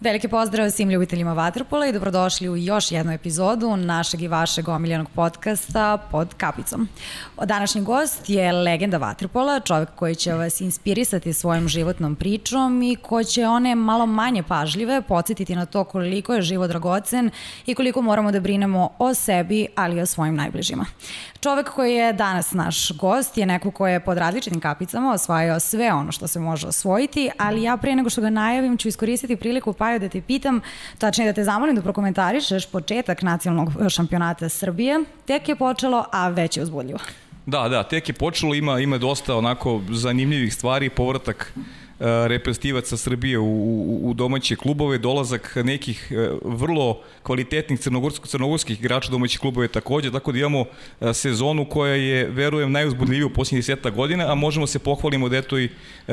Veliki pozdrav svim ljubiteljima Vatrpola i dobrodošli u još jednu epizodu našeg i vašeg omiljenog podcasta pod kapicom. Današnji gost je legenda Vatrpola, čovjek koji će vas inspirisati svojom životnom pričom i ko će one malo manje pažljive podsjetiti na to koliko je život dragocen i koliko moramo da brinemo o sebi, ali i o svojim najbližima. Čovek koji je danas naš gost je neko ko je pod različitim kapicama osvajao sve ono što se može osvojiti, ali ja pre nego što ga najavim ću iskoristiti priliku pa da te pitam, tačnije da te zamolim da prokomentarišeš početak nacionalnog šampionata Srbije. Tek je počelo, a već je uzbudljivo. Da, da, tek je počelo, ima, ima dosta onako zanimljivih stvari, povratak E, reprezentativaca Srbije u, u, u domaće klubove, dolazak nekih e, vrlo kvalitetnih crnogorskih, igrača domaćih klubove takođe, tako da imamo e, sezonu koja je, verujem, najuzbudljivija u posljednjih deseta godina, a možemo se pohvalimo da eto i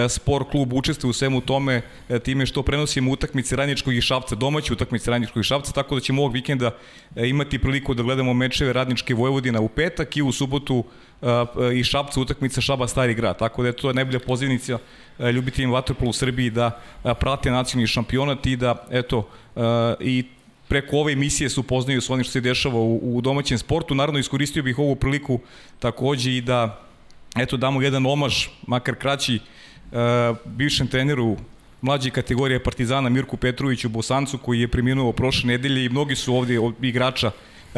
sport klub učestvuje u svemu tome time što prenosimo utakmice Radničkog i Šapca, domaće utakmice Radničkog i Šapca, tako da ćemo ovog vikenda imati priliku da gledamo mečeve Radničke Vojvodina u petak i u subotu i Šapca utakmica Šaba Stari grad, tako da je to najbolja pozivnica ljubiteljima vaterpola u Srbiji da prate nacionalni šampionat i da eto i preko ove emisije se upoznaju s onim što se dešava u, u domaćem sportu. Naravno, iskoristio bih ovu priliku takođe i da eto, damo jedan omaž, makar kraći, bivšem treneru mlađe kategorije Partizana Mirku Petroviću Bosancu koji je preminuo prošle nedelje i mnogi su ovde igrača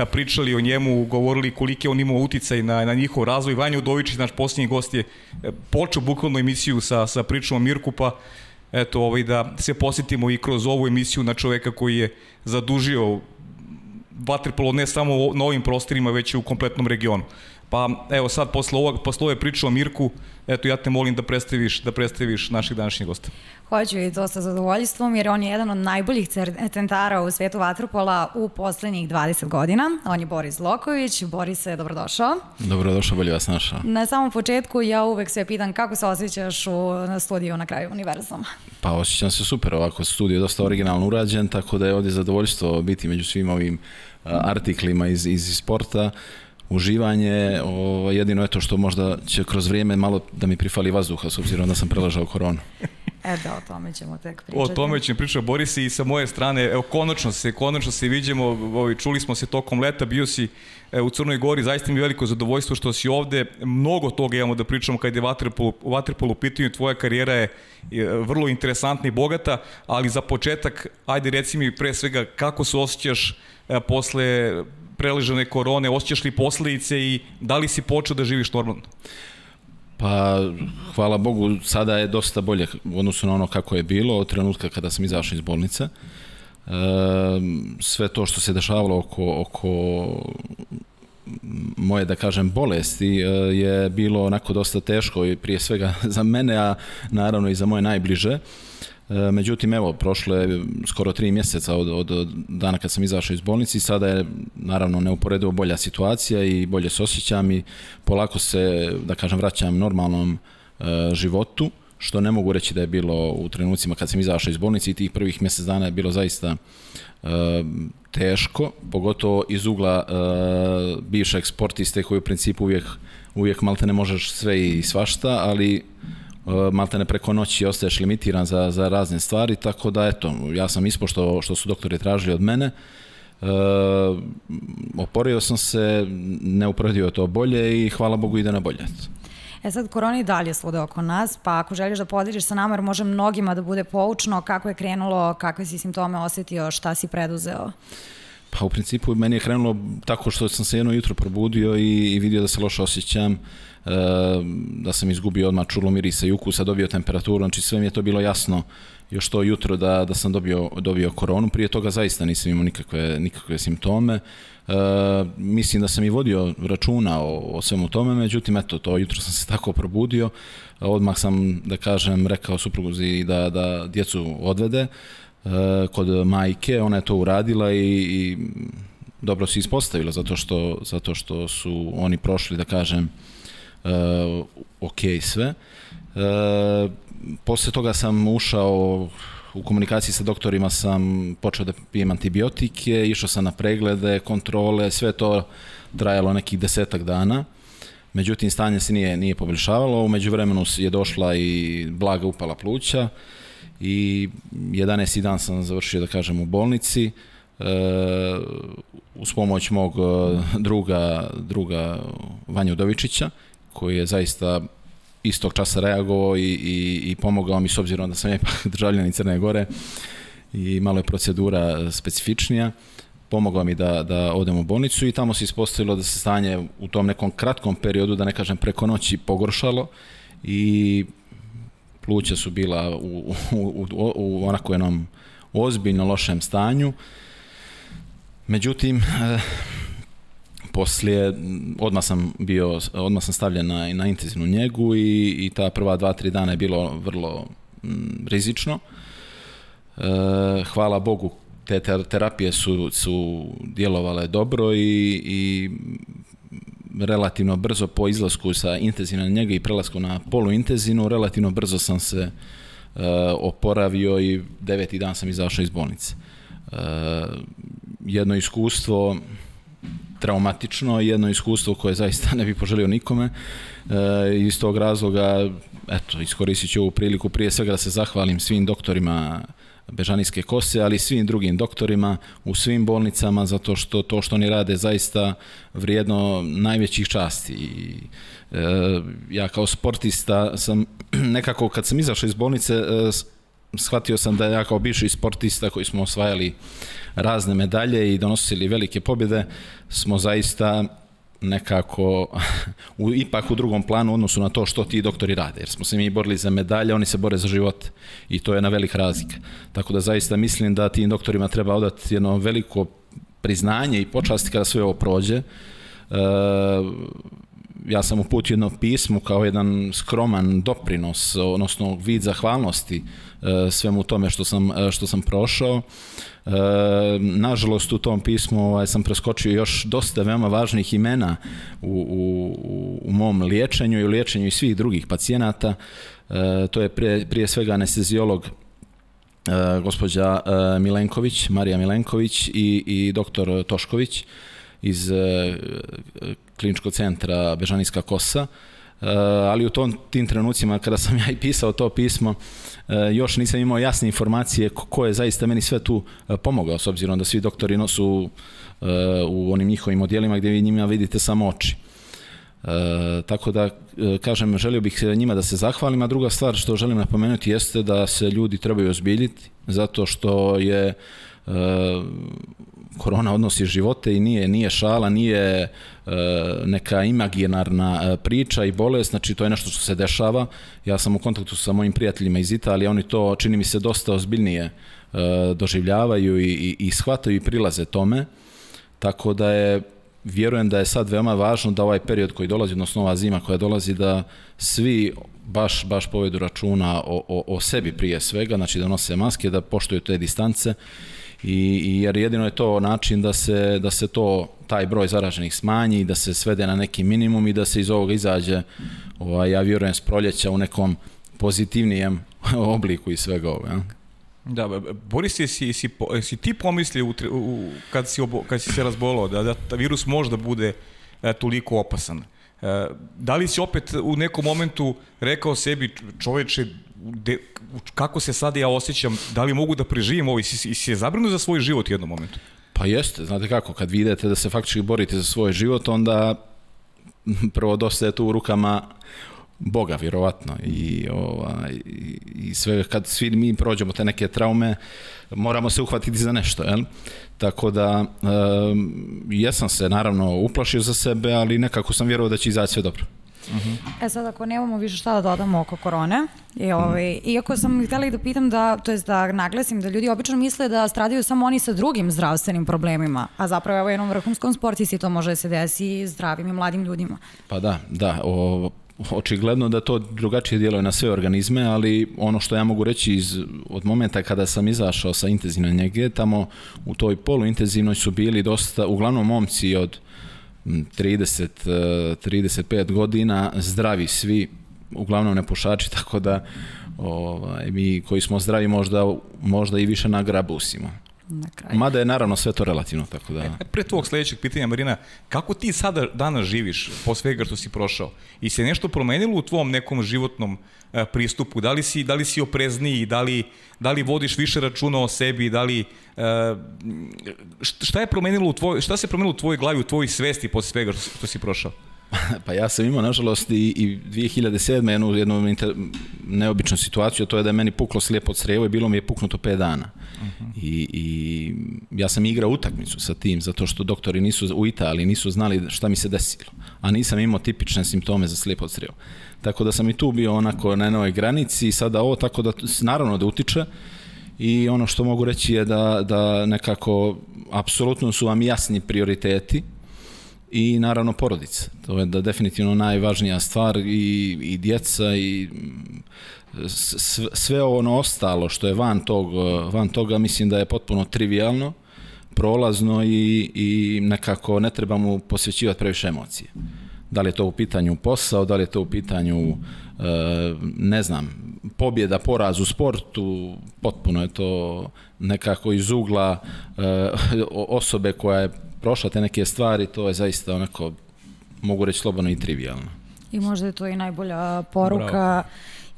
pričali o njemu, govorili kolike on imao uticaj na, na njihov razvoj. Vanja Udovičić, naš posljednji gost je e, počeo bukvalno emisiju sa, sa pričom o Mirku, pa eto, ovaj, da se posjetimo i kroz ovu emisiju na čoveka koji je zadužio vaterpolo ne samo na ovim prostorima, već i u kompletnom regionu. Pa evo sad posle, ovog, posle ove priče o Mirku, eto ja te molim da predstaviš, da predstaviš naših današnjih gosta. Hoću i to sa zadovoljstvom jer on je jedan od najboljih centara u svetu vaterpola u poslednjih 20 godina. On je Boris Loković. Boris, dobrodošao. Dobrodošao, bolje vas našao. Na samom početku ja uvek sve pitan kako se osjećaš u studiju na kraju univerzuma. Pa osjećam se super, ovako studio je dosta originalno urađen, tako da je ovdje zadovoljstvo biti među svim ovim artiklima iz, iz sporta uživanje, o, jedino je to što možda će kroz vrijeme malo da mi prifali vazduha s obzirom da sam prelažao koronu. E da, o tome ćemo tek pričati. O tome ćemo pričati, Boris i sa moje strane, evo konačno se, konačno se vidimo, ovi, čuli smo se tokom leta, bio si e, u Crnoj Gori, zaista mi je veliko zadovoljstvo što si ovde, mnogo toga imamo da pričamo kad je Vaterpol, Vaterpol u pitanju, tvoja karijera je vrlo interesantna i bogata, ali za početak, ajde reci mi pre svega kako se osjećaš e, posle preležene korone, osjećaš li posledice i da li si počeo da živiš normalno? Pa, hvala Bogu, sada je dosta bolje u odnosu na ono kako je bilo od trenutka kada sam izašao iz bolnice. E, sve to što se dešavalo oko, oko moje, da kažem, bolesti e, je bilo onako dosta teško i prije svega za mene, a naravno i za moje najbliže. E, međutim, evo, prošlo je skoro tri mjeseca od, od, dana kad sam izašao iz bolnice i sada je naravno neuporedivo bolja situacija i bolje se osjećam i polako se, da kažem, vraćam normalnom e, životu, što ne mogu reći da je bilo u trenucima kad sam izašao iz bolnice i tih prvih mjesec dana je bilo zaista e, teško, pogotovo iz ugla e, bivšeg sportiste koji u principu uvijek, uvijek malte ne možeš sve i svašta, ali E, malte ne preko noći ostaješ limitiran za, za razne stvari, tako da eto, ja sam ispošto što su doktori tražili od mene, e, oporio sam se, ne uporedio to bolje i hvala Bogu ide na bolje. E sad, korona i dalje svude oko nas, pa ako želiš da podeliš sa nama, može mnogima da bude poučno, kako je krenulo, kakve si simptome osetio, šta si preduzeo? Pa u principu meni je krenulo tako što sam se jedno jutro probudio i, i vidio da se loše osjećam, da sam izgubio odmah čulo mirisa i ukusa, dobio temperaturu, znači sve mi je to bilo jasno još to jutro da, da sam dobio, dobio koronu, prije toga zaista nisam imao nikakve, nikakve simptome, e, mislim da sam i vodio računa o, o svemu tome, međutim, eto, to jutro sam se tako probudio, odmah sam, da kažem, rekao supruzi da, da djecu odvede e, kod majke, ona je to uradila i, i dobro se ispostavila zato što, zato što su oni prošli, da kažem, ok sve. Uh, posle toga sam ušao u komunikaciji sa doktorima sam počeo da pijem antibiotike, išao sam na preglede, kontrole, sve to trajalo nekih desetak dana. Međutim, stanje se nije, nije poboljšavalo, umeđu vremenu je došla i blaga upala pluća i 11. dan sam završio, da kažem, u bolnici. E, uz pomoć mog druga, druga Vanja Udovičića, koji je zaista istog časa reagovao i, i, i pomogao mi s obzirom da sam ipak državljanin Crne Gore i malo je procedura specifičnija pomogao mi da, da odem u bolnicu i tamo se ispostavilo da se stanje u tom nekom kratkom periodu, da ne kažem preko noći, pogoršalo i pluća su bila u, u, u, u onako jednom ozbiljno lošem stanju. Međutim, eh, poslije, odmah sam bio, odmah sam stavljen na, na intenzivnu njegu i, i ta prva dva, tri dana je bilo vrlo m, rizično. E, hvala Bogu, te terapije su, su djelovale dobro i, i relativno brzo po izlasku sa intenzivne njega i prelasku na poluintenzivnu, relativno brzo sam se e, oporavio i deveti dan sam izašao iz bolnice. E, jedno iskustvo traumatično, jedno iskustvo koje zaista ne bih poželio nikome. E, iz tog razloga, eto, iskoristit ću ovu priliku prije svega da se zahvalim svim doktorima Bežanijske kose, ali i svim drugim doktorima u svim bolnicama, zato što to što oni rade zaista vrijedno najvećih časti. I, e, ja kao sportista sam nekako kad sam izašao iz bolnice e, shvatio sam da ja kao bivši sportista koji smo osvajali razne medalje i donosili velike pobjede, smo zaista nekako u, ipak u drugom planu odnosu na to što ti doktori rade, jer smo se mi borili za medalje, oni se bore za život i to je na velik razlika. Tako da zaista mislim da tim doktorima treba odati jedno veliko priznanje i počasti kada sve ovo prođe. E, ja sam uputio jedno pismo kao jedan skroman doprinos, odnosno vid zahvalnosti e, svemu tome što sam, e, što sam prošao. E, nažalost, u tom pismu ovaj, sam preskočio još dosta veoma važnih imena u, u, u mom liječenju i u liječenju i svih drugih pacijenata. To je prije, prije svega anestezijolog gospođa Milenković, Marija Milenković i, i doktor Tošković iz kliničkog centra Bežanijska kosa, e, ali u tom, tim trenucima kada sam ja i pisao to pismo, e, još nisam imao jasne informacije ko je zaista meni sve tu e, pomogao, s obzirom da svi doktori su u onim njihovim odjelima gdje vi njima vidite samo oči. E, tako da, kažem, želio bih njima da se zahvalim, a druga stvar što želim napomenuti jeste da se ljudi trebaju ozbiljiti, zato što je korona odnosi živote i nije nije šala, nije e, neka imaginarna e, priča i bolest, znači to je nešto što se dešava. Ja sam u kontaktu sa mojim prijateljima iz Italije, oni to čini mi se dosta ozbiljnije e, doživljavaju i, i, i shvataju i prilaze tome. Tako da je vjerujem da je sad veoma važno da ovaj period koji dolazi, odnosno ova zima koja dolazi, da svi baš, baš povedu računa o, o, o sebi prije svega, znači da nose maske, da poštuju te distance i, i jer jedino je to način da se, da se to taj broj zaraženih smanji, da se svede na neki minimum i da se iz ovoga izađe, ovaj, ja vjerujem, s proljeća u nekom pozitivnijem obliku i svega ovoga. Ja? Da, Boris, jesi, jesi, jesi ti pomislio u, u, kad, si obo, kad si se razbolao da, da virus može da bude e, toliko opasan? E, da li si opet u nekom momentu rekao sebi čoveče de, kako se sad ja osjećam, da li mogu da preživim ovo i si, si je zabrano za svoj život u jednom momentu? Pa jeste, znate kako, kad vidite da se faktički borite za svoj život, onda prvo dosta je tu u rukama Boga, vjerovatno. I, ovaj, i sve, kad svi mi prođemo te neke traume, moramo se uhvatiti za nešto, jel? Tako da, um, jesam se naravno uplašio za sebe, ali nekako sam vjerovao da će izaći sve dobro. Uh -huh. E sad, ako nemamo više šta da dodamo oko korone, i ovaj, iako sam htjela i da pitam da, to je da naglasim da ljudi obično misle da stradaju samo oni sa drugim zdravstvenim problemima, a zapravo evo jednom vrhunskom sportisti to može da se desi zdravim i mladim ljudima. Pa da, da, o, očigledno da to drugačije djeluje na sve organizme, ali ono što ja mogu reći iz, od momenta kada sam izašao sa intenzivne njege, tamo u toj poluintenzivnoj su bili dosta, uglavnom momci od 30, 35 godina, zdravi svi, uglavnom ne pušači, tako da ovaj, mi koji smo zdravi možda, možda i više nagrabusimo. Na kraju. Mada je naravno sve to relativno, tako da... E, pre tvog sledećeg pitanja, Marina, kako ti sada danas živiš po svega što si prošao? I se nešto promenilo u tvom nekom životnom e, pristupu? Da li si, da li si oprezniji, da li, da li vodiš više računa o sebi, da li... E, šta je promenilo u tvoj, šta se promenilo u tvojoj glavi, u tvojoj svesti posle svega što, što si prošao? Pa ja sam imao, nažalost, i, i 2007. jednu, jednu inter, neobičnu situaciju, to je da je meni puklo slijepo od srevo i bilo mi je puknuto 5 dana. Uh -huh. I, I ja sam igrao utakmicu sa tim, zato što doktori nisu u Italiji nisu znali šta mi se desilo. A nisam imao tipične simptome za slijepo od srevo. Tako da sam i tu bio onako na novoj granici i sada ovo, tako da naravno da utiče. I ono što mogu reći je da, da nekako apsolutno su vam jasni prioriteti, i naravno porodica. To je da definitivno najvažnija stvar i, i djeca i sve, ono ostalo što je van, tog, van toga mislim da je potpuno trivialno, prolazno i, i nekako ne treba mu posvećivati previše emocije. Da li je to u pitanju posao, da li je to u pitanju ne znam, pobjeda, poraz u sportu, potpuno je to nekako iz ugla osobe koja je prošla te neke stvari, to je zaista onako, mogu reći slobodno i trivialno. I možda je to i najbolja poruka, Bravo.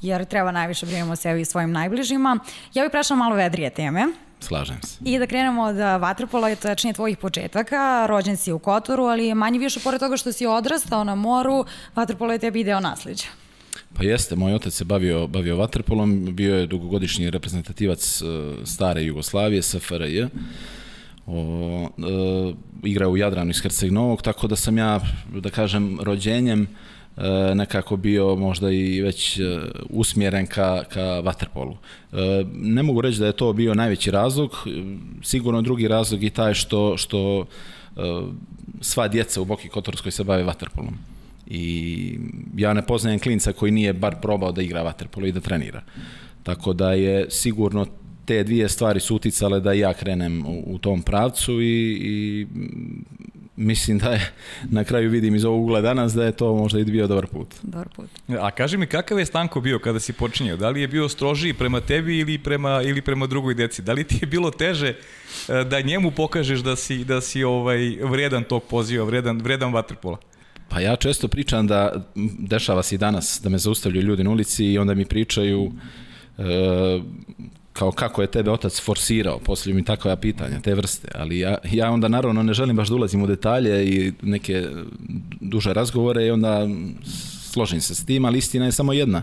jer treba najviše brinemo o sebi i svojim najbližima. Ja bih prešla malo vedrije teme. Slažem se. I da krenemo od vaterpola, tačnije tvojih početaka. Rođen si u Kotoru, ali manje više pored toga što si odrastao na moru, vaterpolo je tebi deo nasleđa. Pa jeste, moj otac se bavio, bavio vaterpolom, bio je dugogodišnji reprezentativac stare Jugoslavije, SFRJ. O, e, igra u Jadranu iz Herceg Novog, tako da sam ja, da kažem, rođenjem e, nekako bio možda i već e, usmjeren ka, ka vaterpolu. E, ne mogu reći da je to bio najveći razlog, sigurno drugi razlog i taj što, što e, sva djeca u Boki Kotorskoj se bave vaterpolom. I ja ne poznajem klinca koji nije bar probao da igra vaterpolo i da trenira. Tako da je sigurno te dvije stvari su uticale da ja krenem u, u tom pravcu i, i mislim da je, na kraju vidim iz ovog ugla danas da je to možda i bio dobar put. Dobar put. A kaži mi kakav je Stanko bio kada si počinjao? Da li je bio strožiji prema tebi ili prema, ili prema drugoj deci? Da li ti je bilo teže e, da njemu pokažeš da si, da si ovaj vredan tog poziva, vredan, vredan vaterpola? Pa ja često pričam da dešava se i danas da me zaustavljaju ljudi na ulici i onda mi pričaju e, kao kako je tebe otac forsirao, poslije mi takva pitanja, te vrste, ali ja, ja onda naravno ne želim baš da ulazim u detalje i neke duže razgovore i onda složim se s tim, ali istina je samo jedna,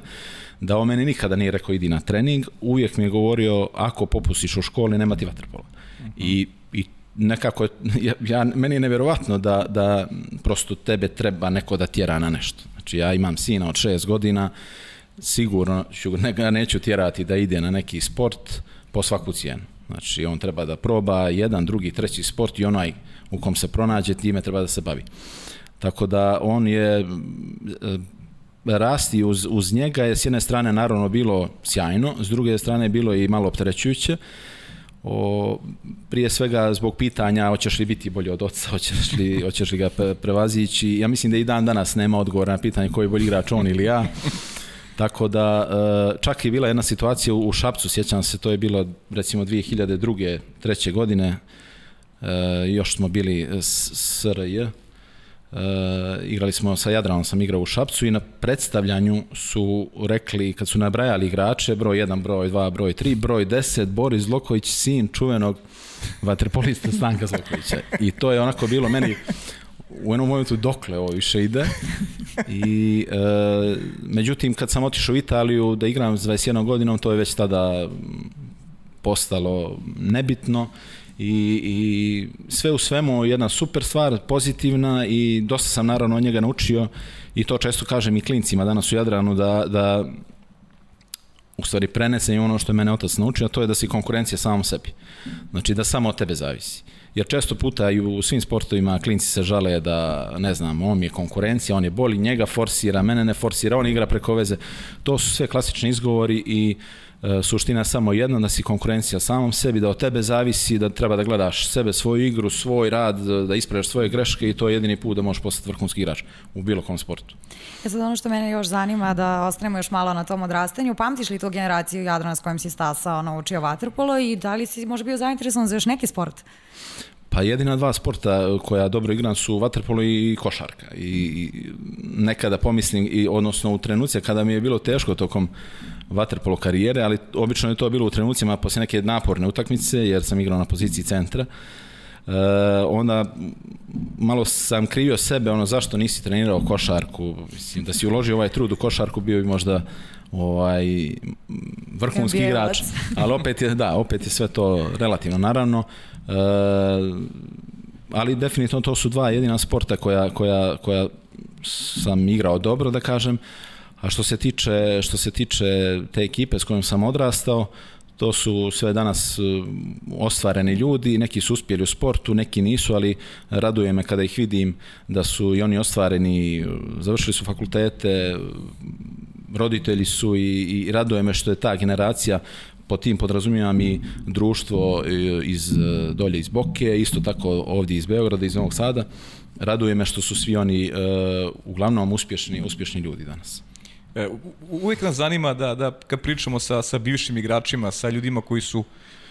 da o meni nikada nije rekao idi na trening, uvijek mi je govorio ako popustiš u školi nema ti vaterpola. Uh -huh. I, i nekako je, ja, ja, meni je nevjerovatno da, da prosto tebe treba neko da tjera na nešto. Znači ja imam sina od šest godina, sigurno ću, ne, neću tjerati da ide na neki sport po svaku cijenu. Znači, on treba da proba jedan, drugi, treći sport i onaj u kom se pronađe, time treba da se bavi. Tako da on je e, rasti uz, uz njega je s jedne strane naravno bilo sjajno, s druge strane bilo i malo opterećujuće. O, prije svega zbog pitanja hoćeš li biti bolji od oca, hoćeš li, hoćeš li ga prevazići. Ja mislim da i dan danas nema odgovora na pitanje koji je bolji igrač on ili ja. Tako da, e, čak je bila jedna situacija u Šapcu, sjećam se, to je bilo recimo 2002. treće godine, e, još smo bili SRJ, e, igrali smo sa Jadranom, sam igrao u Šapcu i na predstavljanju su rekli, kad su nabrajali igrače, broj 1, broj 2, broj 3, broj 10, Boris Zloković, sin čuvenog vaterpolista Stanka Zlokovića. I to je onako bilo meni u jednom momentu dokle ovo više ide. I, e, međutim, kad sam otišao u Italiju da igram s 21 godinom, to je već tada postalo nebitno. I, i sve u svemu jedna super stvar, pozitivna i dosta sam naravno od njega naučio. I to često kažem i klincima danas u Jadranu da, da u stvari prenesem ono što je mene otac naučio, a to je da si konkurencija samom sebi. Znači da samo od tebe zavisi jer često puta i u svim sportovima klinci se žale da, ne znam, on je konkurencija, on je boli, njega forsira, mene ne forsira, on igra preko veze. To su sve klasični izgovori i E, suština je samo jedna, da si konkurencija samom sebi, da od tebe zavisi, da treba da gledaš sebe, svoju igru, svoj rad, da ispravljaš svoje greške i to je jedini put da možeš postati vrhunski igrač u bilo kom sportu. E sad ono što mene još zanima da ostanemo još malo na tom odrastanju, pamtiš li tu generaciju Jadrana s kojim si stasao, naučio vaterpolo i da li si možda bio zainteresovan za još neki sport? Pa jedina dva sporta koja dobro igram su vaterpolo i košarka. I, nekada pomislim, i, odnosno u trenucije kada mi je bilo teško tokom vaterpolo karijere, ali obično je to bilo u trenucima posle neke naporne utakmice, jer sam igrao na poziciji centra. E, onda malo sam krivio sebe, ono zašto nisi trenirao košarku, mislim da si uložio ovaj trud u košarku bio bi možda ovaj vrhunski igrač, ali opet je da, opet je sve to relativno naravno. E, ali definitivno to su dva jedina sporta koja, koja, koja sam igrao dobro, da kažem. A što se tiče, što se tiče te ekipe s kojom sam odrastao, to su sve danas ostvareni ljudi, neki su uspjeli u sportu, neki nisu, ali raduje me kada ih vidim da su i oni ostvareni, završili su fakultete, roditelji su i, i raduje me što je ta generacija po tim podrazumijevam i društvo e, iz e, dolje iz Boke, isto tako ovdje iz Beograda, iz Novog Sada. Raduje me što su svi oni uh, uglavnom uspješni, uspješni ljudi danas. E, uvijek nas zanima da, da kad pričamo sa, sa bivšim igračima, sa ljudima koji su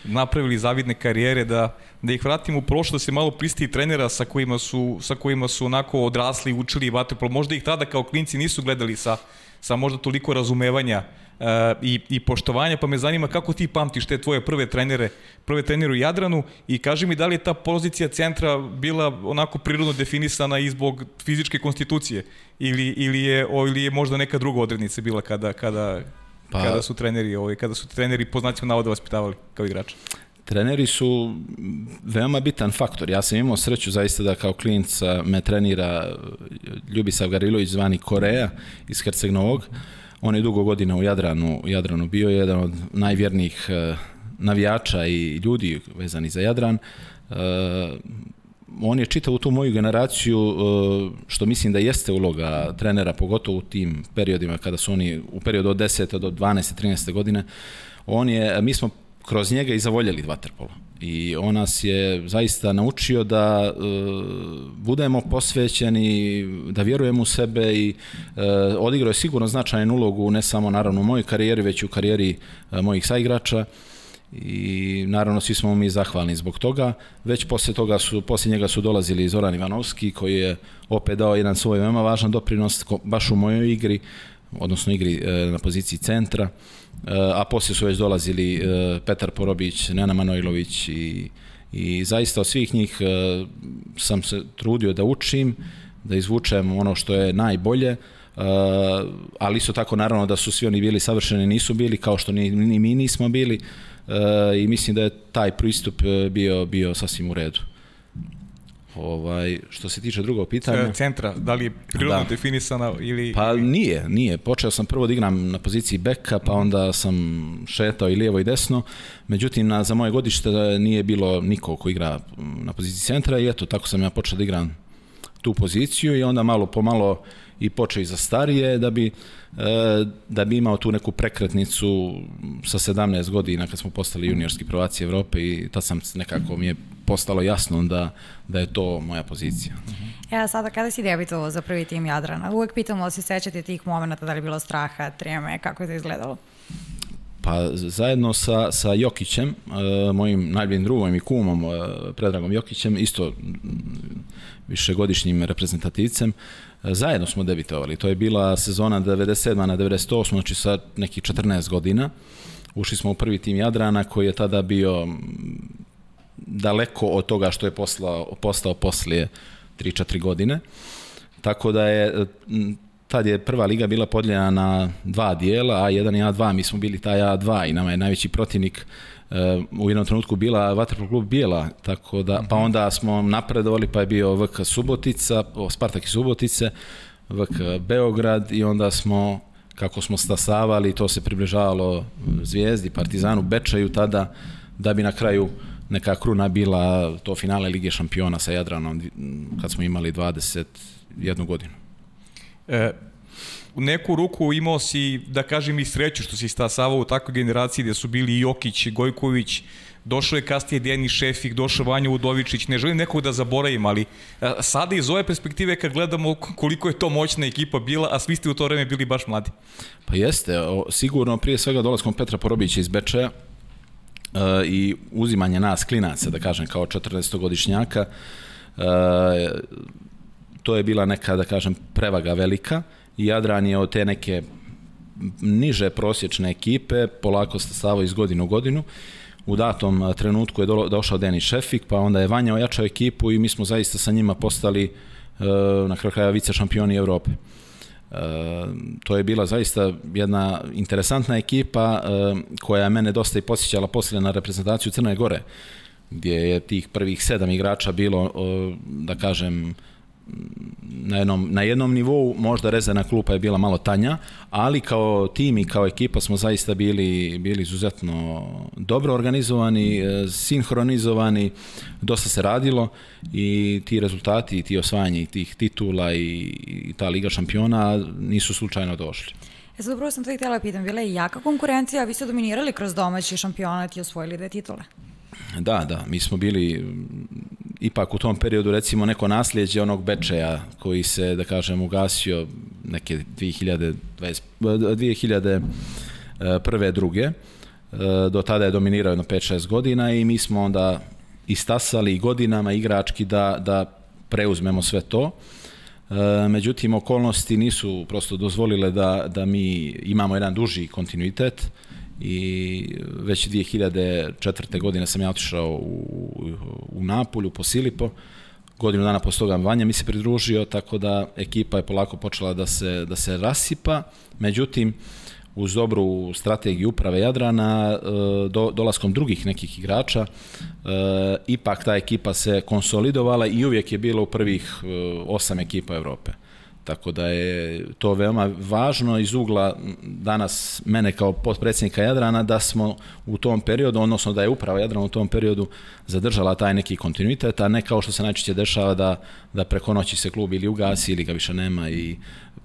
napravili zavidne karijere, da, da ih vratimo u prošlo, da se malo pristi trenera sa kojima su, sa kojima su onako odrasli, učili vaterpolo. Možda ih tada kao klinci nisu gledali sa, sa možda toliko razumevanja uh, i, i poštovanja, pa me zanima kako ti pamtiš te tvoje prve trenere, prve trenere u Jadranu i kaži mi da li je ta pozicija centra bila onako prirodno definisana i zbog fizičke konstitucije ili, ili, je, o, ili je možda neka druga odrednica bila kada, kada, pa, kada su treneri, ovaj, kada su treneri po znacima navoda vaspitavali kao igrači? Treneri su veoma bitan faktor. Ja sam imao sreću zaista da kao klinac me trenira Ljubisav Garilović zvani Koreja iz Herceg Novog. On je dugo godina u Jadranu, u Jadranu bio jedan od najvjernijih eh, navijača i ljudi vezani za Jadran. Eh, on je čitao tu moju generaciju, što mislim da jeste uloga trenera, pogotovo u tim periodima kada su oni u periodu od 10. do 12. 13. godine. On je, mi smo kroz njega i zavoljeli vaterpolo. I on nas je zaista naučio da e, budemo posvećeni, da vjerujemo u sebe i e, odigrao je sigurno značajan ulogu ne samo naravno u mojoj karijeri, već u karijeri e, mojih saigrača i naravno svi smo mi zahvalni zbog toga. Već posle toga su, posle njega su dolazili Zoran Ivanovski koji je opet dao jedan svoj veoma važan doprinos baš u mojoj igri, odnosno igri e, na poziciji centra a poslije su već dolazili e, Petar Porobić, Nena Manojlović i, i zaista od svih njih e, sam se trudio da učim, da izvučem ono što je najbolje, e, ali isto tako naravno da su svi oni bili savršeni, nisu bili kao što ni, ni mi nismo bili i mislim da je taj pristup bio, bio sasvim u redu. Ovaj, što se tiče drugog pitanja... Centra, da li je prirodno da. definisana ili... Pa nije, nije. Počeo sam prvo da igram na poziciji beka, pa onda sam šetao i lijevo i desno. Međutim, na, za moje godište nije bilo niko ko igra na poziciji centra i eto, tako sam ja počeo da igram tu poziciju i onda malo po malo i počeo i za starije da bi, e, da bi imao tu neku prekretnicu sa 17 godina kad smo postali juniorski prvaci Evrope i tad sam nekako mi je postalo jasno da, da je to moja pozicija. Ja, sada kada si debitovao za prvi tim Jadrana, uvek pitamo da se sećate tih momenta, da li je bilo straha, treme, kako je to izgledalo? Pa zajedno sa, sa Jokićem, e, mojim najboljim drugom i kumom, e, Predragom Jokićem, isto višegodišnjim reprezentativcem, e, zajedno smo debitovali. To je bila sezona 97. na 98. znači sa nekih 14 godina. Ušli smo u prvi tim Jadrana koji je tada bio daleko od toga što je poslao, postao poslije 3-4 godine. Tako da je tad je prva liga bila podijeljena na dva dijela, A1 i A2, mi smo bili taj A2 i nama je najveći protivnik uh, u jednom trenutku bila Vatrpol klub Bijela, tako da, pa mhm. onda smo napredovali, pa je bio VK Subotica, Spartak i Subotice, VK Beograd i onda smo kako smo stasavali, to se približavalo Zvijezdi, Partizanu, Bečaju tada, da bi na kraju neka kruna bila to finale Lige šampiona sa Jadranom kad smo imali 21 godinu. E, u neku ruku imao si, da kažem, i sreću što si stasavao u takvoj generaciji gde su bili Jokić, Gojković, došao je kasnije Denis Šefik, došao Vanja Udovičić, ne želim nekog da zaboravim, ali sada iz ove perspektive kad gledamo koliko je to moćna ekipa bila, a svi ste u to vreme bili baš mladi. Pa jeste, sigurno prije svega dolaskom Petra Porobića iz Bečeja, i uzimanje nas klinaca, da kažem, kao 14-godišnjaka, to je bila neka, da kažem, prevaga velika Jadran je od te neke niže prosječne ekipe polako stasavao iz godinu u godinu. U datom trenutku je došao Denis Šefik, pa onda je Vanja ojačao ekipu i mi smo zaista sa njima postali na kraju kraja vice šampioni Evrope. E, to je bila zaista jedna interesantna ekipa e, koja je mene dosta i posjećala poslije na reprezentaciju Crne Gore, gdje je tih prvih sedam igrača bilo, da kažem, na jednom, na jednom nivou, možda rezervna klupa je bila malo tanja, ali kao tim i kao ekipa smo zaista bili, bili izuzetno dobro organizovani, e, sinhronizovani, dosta se radilo i ti rezultati, ti osvajanje tih titula i, i ta Liga šampiona nisu slučajno došli. E sad upravo sam to i htjela pitam, bila je jaka konkurencija, a vi ste dominirali kroz domaći šampionat i osvojili dve titule? Da, da, mi smo bili ipak u tom periodu recimo neko nasljeđe onog Bečeja koji se, da kažem, ugasio neke 2020, 2001. druge. E, do tada je dominirao jedno 5-6 godina i mi smo onda istasali godinama igrački da, da preuzmemo sve to. E, međutim, okolnosti nisu prosto dozvolile da, da mi imamo jedan duži kontinuitet i već 2004. godine sam ja otišao u, u Napolju po Silipo, godinu dana posle toga Vanja mi se pridružio, tako da ekipa je polako počela da se, da se rasipa, međutim, uz dobru strategiju uprave Jadrana, e, do, dolaskom drugih nekih igrača, e, ipak ta ekipa se konsolidovala i uvijek je bilo u prvih e, osam ekipa Evrope. Tako da je to veoma važno iz ugla danas mene kao potpredsjednika Jadrana da smo u tom periodu, odnosno da je uprava Jadrana u tom periodu zadržala taj neki kontinuitet, a ne kao što se najčešće dešava da, da preko noći se klub ili ugasi ili ga više nema i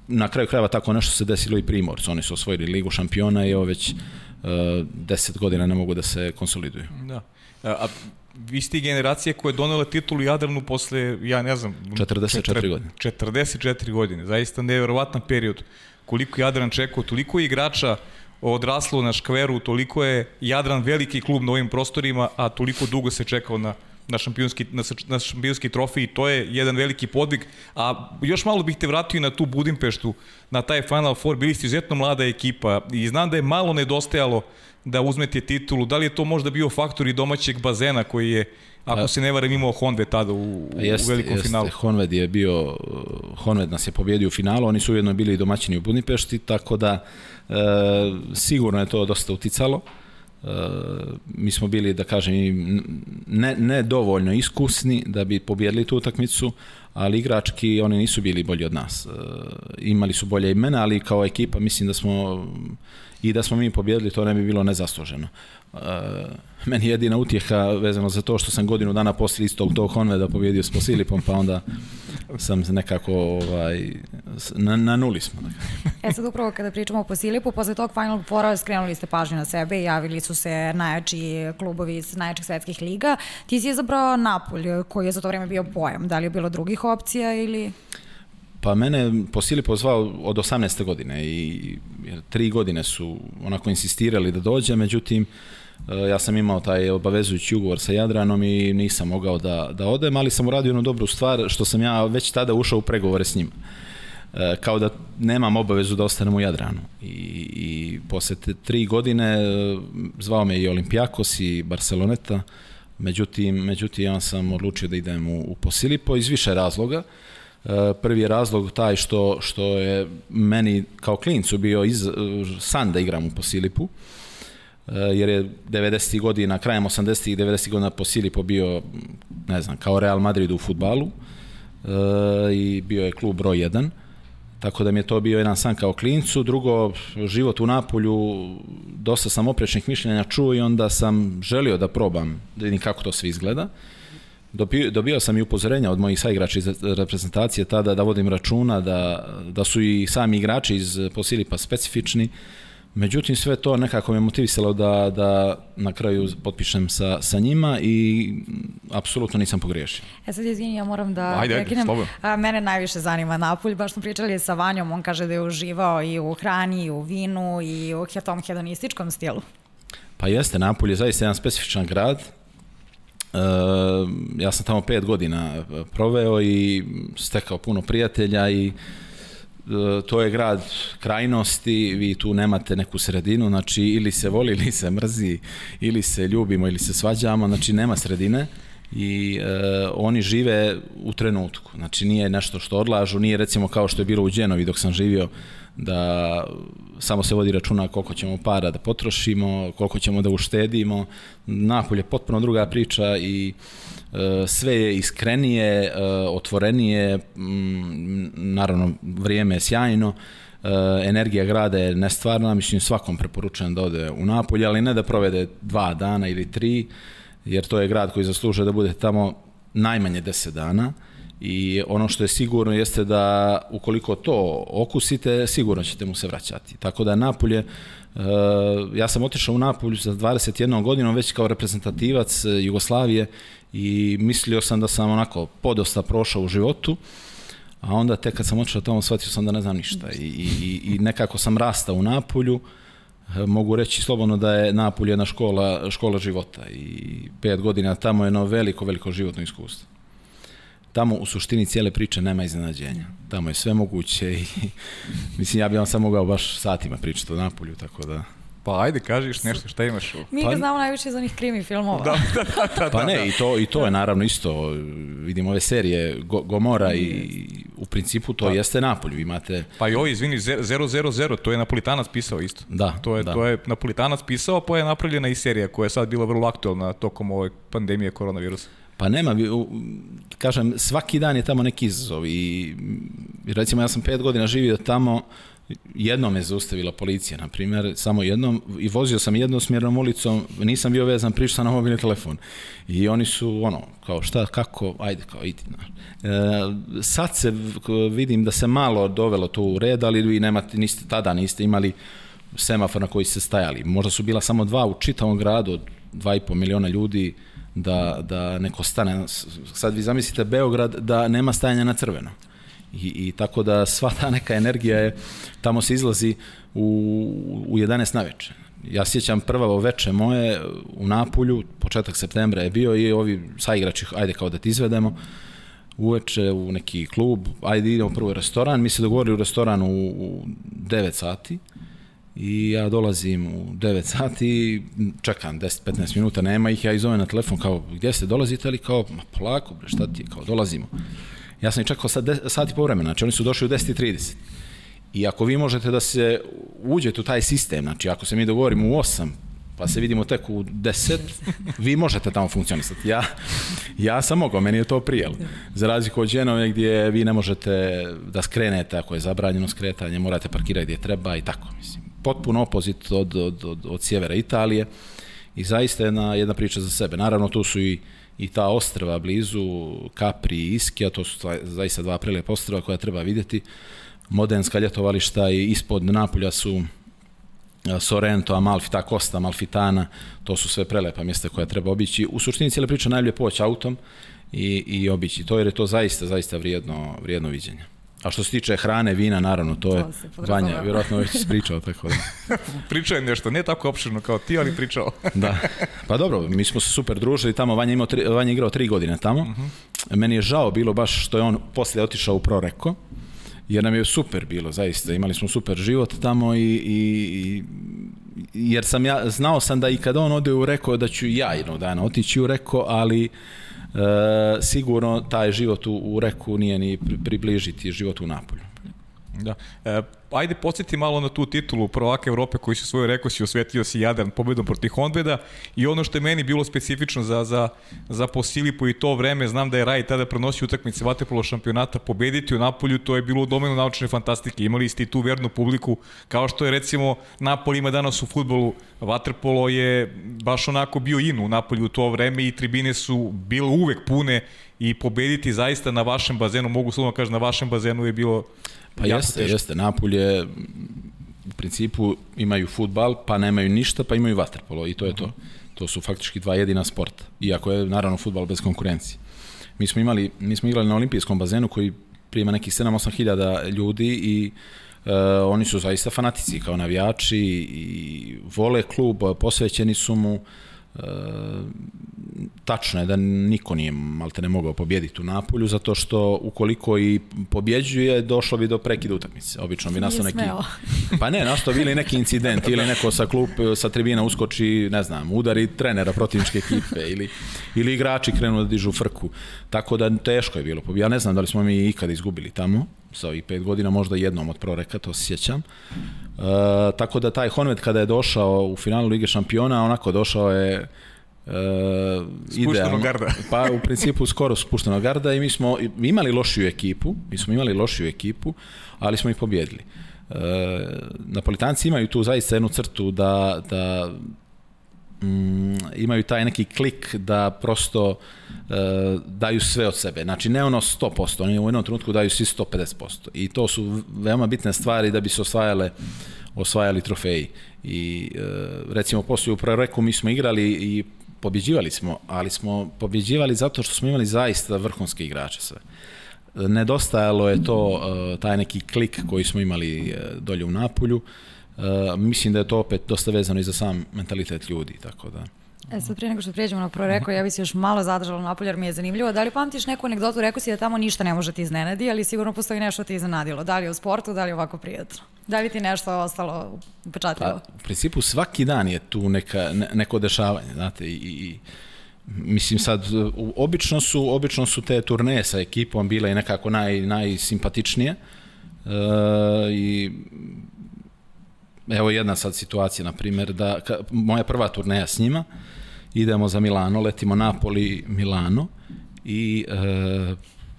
na kraju krajeva tako nešto se desilo i Primorcu. Oni su osvojili ligu šampiona i ovo već uh, deset godina ne mogu da se konsoliduju. Da. A vi ste generacije koje je donela titulu Jadranu posle, ja ne znam... 44 godine. 44 godine, zaista neverovatan period. Koliko Jadran čekao, toliko igrača odraslo na škveru, toliko je Jadran veliki klub na ovim prostorima, a toliko dugo se čekao na, na šampionski, na, na šampionski trofej i to je jedan veliki podvig. A još malo bih te vratio na tu Budimpeštu, na taj Final Four, bili ste izuzetno mlada ekipa i znam da je malo nedostajalo da uzmete titulu. Da li je to možda bio faktor i domaćeg bazena koji je, ako se ne varam, imao Honved tada u, jest, u velikom jest, finalu? Honved je bio, Honved nas je pobjedio u finalu, oni su ujedno bili domaćini u Budimpešti, tako da e, sigurno je to dosta uticalo. E, mi smo bili, da kažem, ne, ne dovoljno iskusni da bi pobjedili tu utakmicu, ali igrački oni nisu bili bolji od nas. E, imali su bolje imena, ali kao ekipa mislim da smo i da smo mi pobjedili, to ne bi bilo nezasluženo. E, meni jedina utjeha vezano za to što sam godinu dana poslije istog tog Honveda pobjedio s Posilipom, pa onda sam nekako ovaj, na, na nuli smo. e sad upravo kada pričamo o Posilipu, posle tog Final Fora skrenuli ste pažnju na sebe i javili su se najjači klubovi iz najjačih svetskih liga. Ti si je zabrao Napolj, koji je za to vreme bio pojam. Da li je bilo drugih opcija ili... Pa mene Posili pozvao od 18. godine i tri godine su onako insistirali da dođe, međutim e, ja sam imao taj obavezujući ugovor sa Jadranom i nisam mogao da, da odem, ali sam uradio jednu dobru stvar što sam ja već tada ušao u pregovore s njim. E, kao da nemam obavezu da ostanem u Jadranu. I, i posle tri godine e, zvao me i Olimpijakos i Barceloneta, međutim, međutim ja sam odlučio da idem u, u Posilipo iz više razloga. Uh, prvi je razlog taj što, što je meni kao klincu bio iz, san da igram u Posilipu, eh, jer je 90. godina, krajem 80. i 90. godina Posilipo bio, ne znam, kao Real Madrid u futbalu i bio je klub broj 1. Tako da mi je to bio jedan san kao klincu. Drugo, život u Napolju, dosta sam oprečnih mišljenja čuo i onda sam želio da probam, da vidim kako to sve izgleda. Dobio, dobio sam i upozorenja od mojih saigrača iz reprezentacije tada da vodim računa da, da su i sami igrači iz Posilipa specifični, Međutim, sve to nekako me motivisalo da, da na kraju potpišem sa, sa njima i apsolutno nisam pogriješio. E sad, izvini, ja moram da Ajde, ajde, prekinem. slobodno. A, Mene najviše zanima Napulj, baš smo pričali sa Vanjom, on kaže da je uživao i u hrani, i u vinu, i u tom hedonističkom stilu. Pa jeste, Napulj je zaista jedan specifičan grad. E, ja sam tamo pet godina proveo i stekao puno prijatelja i e, to je grad krajnosti, vi tu nemate neku sredinu, znači ili se voli ili se mrzi, ili se ljubimo ili se svađamo, znači nema sredine i e, oni žive u trenutku, znači nije nešto što odlažu, nije recimo kao što je bilo u Đenovi dok sam živio, da samo se vodi računa koliko ćemo para da potrošimo, koliko ćemo da uštedimo. Napolje je potpuno druga priča i e, sve je iskrenije, e, otvorenije, m, naravno vrijeme je sjajno, e, energija grada je nestvarna, mislim svakom preporučujem da ode u Napolje, ali ne da provede dva dana ili tri, jer to je grad koji zaslužuje da bude tamo najmanje 10 dana i ono što je sigurno jeste da ukoliko to okusite, sigurno ćete mu se vraćati. Tako da Napolje, e, ja sam otišao u Napolju sa 21 godinom već kao reprezentativac e, Jugoslavije i mislio sam da sam onako podosta prošao u životu, a onda tek kad sam otišao tamo shvatio sam da ne znam ništa i, i, i nekako sam rastao u Napolju, E, mogu reći slobodno da je Napolj jedna škola, škola života i pet godina tamo je jedno veliko, veliko životno iskustvo. Tamo u suštini cijele priče nema iznenađenja. Tamo je sve moguće i mislim ja bih vam samo mogao baš satima pričati o Napolju, tako da... Pa ajde, kažeš nešto, šta imaš? Mi Pa- ga znamo najviše iz onih krimi filmova. Da, da, da, da, Pa da, ne, da. i to, i to je naravno isto, vidim ove serije Go, Gomora i u principu to jeste Napolj, vi imate... Pa i ovo, izvini, 000, to je Napolitanac pisao isto. Da, To je, da. to je Napolitanac pisao, pa je napravljena i serija koja je sad bila vrlo aktualna tokom ove pandemije koronavirusa. Pa nema, kažem, svaki dan je tamo neki izazov i i recimo ja sam pet godina živio tamo, jednom me zaustavila policija, na primjer, samo jednom, i vozio sam jednosmjernom ulicom, nisam bio vezan, pričao sam na mobilni telefon. I oni su, ono, kao šta, kako, ajde, kao idi. znaš. E, sad se vidim da se malo dovelo to u red, ali vi nemate, niste, tada niste imali semafor na koji ste stajali. Možda su bila samo dva u čitavom gradu od 2,5 miliona ljudi da, da neko stane. Sad vi zamislite Beograd da nema stajanja na crveno. I, I tako da sva ta neka energija je, tamo se izlazi u, u 11 na večer. Ja sjećam prvo veče moje u Napulju, početak septembra je bio i ovi saigrači, ajde kao da ti izvedemo, uveče u neki klub, ajde idemo prvo u restoran, mi se dogovorili u restoran u, u 9 sati i ja dolazim u 9 sati, čekam 10-15 minuta, nema ih, ja ih zovem na telefon kao gdje ste, dolazite ili kao, ma polako bre, šta ti je, kao dolazimo. Ja sam ih čekao sad de- sat i po vremena, znači oni su došli u 10.30. I ako vi možete da se uđete u taj sistem, znači ako se mi dogovorimo u 8, pa se vidimo tek u 10, vi možete tamo funkcionisati. Ja, ja sam mogao, meni je to prijelo. Za razliku od Đenove gdje vi ne možete da skrenete ako je zabranjeno skretanje, morate parkirati gdje treba i tako, mislim. Potpuno opozit od, od, od, od sjevera Italije i zaista jedna, jedna priča za sebe. Naravno, tu su i, i ta ostrva blizu, Capri i Ischia, to su zaista dva prelepa ostrva koja treba vidjeti. Modernska ljetovališta i ispod Napolja su Sorrento, Amalfi, ta Costa, Malfitana, to su sve prelepa mjesta koja treba obići. U suštini cijela priča najbolje poći autom i, i obići to, jer je to zaista, zaista vrijedno, vrijedno viđenje. A što se tiče hrane, vina, naravno, to, je To podrazumeva. Vanja, vjerojatno već ispričao, tako da. Pričao je nešto, ne tako opširno kao ti, ali pričao. Da. Pa dobro, mi smo se super družili tamo, Vanja, imao tri, Vanja je igrao tri godine tamo. Meni je žao bilo baš što je on poslije otišao u Proreko, jer nam je super bilo, zaista. Imali smo super život tamo i, i, i jer sam ja, znao sam da i kad on ode u Reko, da ću ja jednog dana otići u Reko, ali sigurno taj život u, u Reku nije ni pri- približiti život u Napolju. Da. E, ajde podsjeti malo na tu titulu prvaka Evrope koji se svoju rekao si osvetio si Jadran pobedom protiv Honveda i ono što je meni bilo specifično za, za, za Posilipo i to vreme, znam da je Raj tada prenosio utakmice Vatepolo šampionata, pobediti u Napolju, to je bilo u domenu naučne fantastike. Imali ste i tu vernu publiku, kao što je recimo Napoli ima danas u futbolu, Vaterpolo je baš onako bio in u Napolju u to vreme i tribine su bile uvek pune i pobediti zaista na vašem bazenu, mogu slovno kažem na vašem bazenu je bilo Pa jeste, teško. jeste. Napolje u principu imaju futbal, pa nemaju ništa, pa imaju vaterpolo i to je to. To su faktički dva jedina sporta. Iako je naravno futbal bez konkurencije. Mi smo imali, mi smo igrali na olimpijskom bazenu koji prima nekih 7-8 hiljada ljudi i Uh, oni su zaista fanatici kao navijači i vole klub, posvećeni su mu. Uh, tačno je da niko nije malte ne mogao pobjediti u Napolju zato što ukoliko i pobjeđuje došlo bi do prekida utakmice. Obično bi nastao neki Pa ne, nastao bili neki incident ili neko sa klub sa tribina uskoči, ne znam, udari trenera protivničke ekipe ili ili igrači krenu da dižu frku. Tako da teško je bilo. Ja ne znam da li smo mi ikad izgubili tamo sa ovih pet godina, možda jednom od proreka, to se sjećam. Uh, tako da taj Honved kada je došao u finalu Lige šampiona, onako došao je Uh, idealno. garda. pa u principu skoro spušteno garda i mi smo imali lošiju ekipu, mi smo imali lošiju ekipu, ali smo ih pobjedili. Uh, Napolitanci imaju tu zaista jednu crtu da, da imaju taj neki klik da prosto uh, daju sve od sebe. Znači ne ono 100%, oni u jednom trenutku daju svi 150%. I to su veoma bitne stvari da bi se osvajale osvajali trofeji. I uh, recimo poslije u proreku mi smo igrali i pobjeđivali smo, ali smo pobjeđivali zato što smo imali zaista vrhunske igrače sve. Nedostajalo je to, uh, taj neki klik koji smo imali uh, dolje u Napolju. Uh, mislim da je to opet dosta vezano i za sam mentalitet ljudi, tako da... E sad prije nego što prijeđemo na prvo rekao, ja bih se još malo zadržala na jer mi je zanimljivo. Da li pamtiš neku anegdotu, rekao si da tamo ništa ne može ti iznenadi, ali sigurno postoji nešto ti iznenadilo. Da li u sportu, da li ovako prijatno? Da li ti nešto ostalo upečatljivo? Pa, u principu svaki dan je tu neka, ne, neko dešavanje, znate, i, i mislim sad, obično su, obično su te turneje sa ekipom bile i nekako naj, najsimpatičnije e, i evo jedna sad situacija, na primjer, da ka, moja prva turneja s njima, idemo za Milano, letimo Napoli, Milano i e,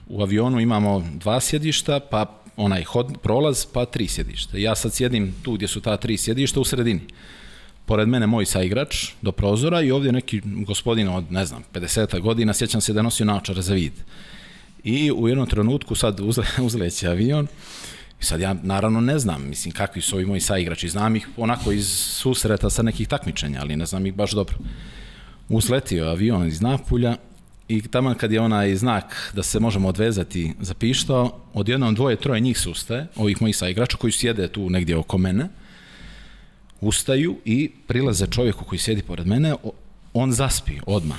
u avionu imamo dva sjedišta, pa onaj hod, prolaz, pa tri sjedišta. Ja sad sjedim tu gdje su ta tri sjedišta u sredini. Pored mene moj saigrač do prozora i ovdje neki gospodin od, ne znam, 50 godina, sjećam se da nosio naočare za vid. I u jednom trenutku sad uzle, uzleće avion i sad ja naravno ne znam, mislim, kakvi su ovi moji saigrači. Znam ih onako iz susreta sa nekih takmičenja, ali ne znam ih baš dobro. Uzletio avion iz Napulja i tamo kad je onaj znak da se možemo odvezati zapištao, odjednom dvoje, troje njih se ustaje, ovih mojih saigrača koji sjede tu negdje oko mene, ustaju i prilaze čovjeku koji sjedi pored mene, on zaspi odmah.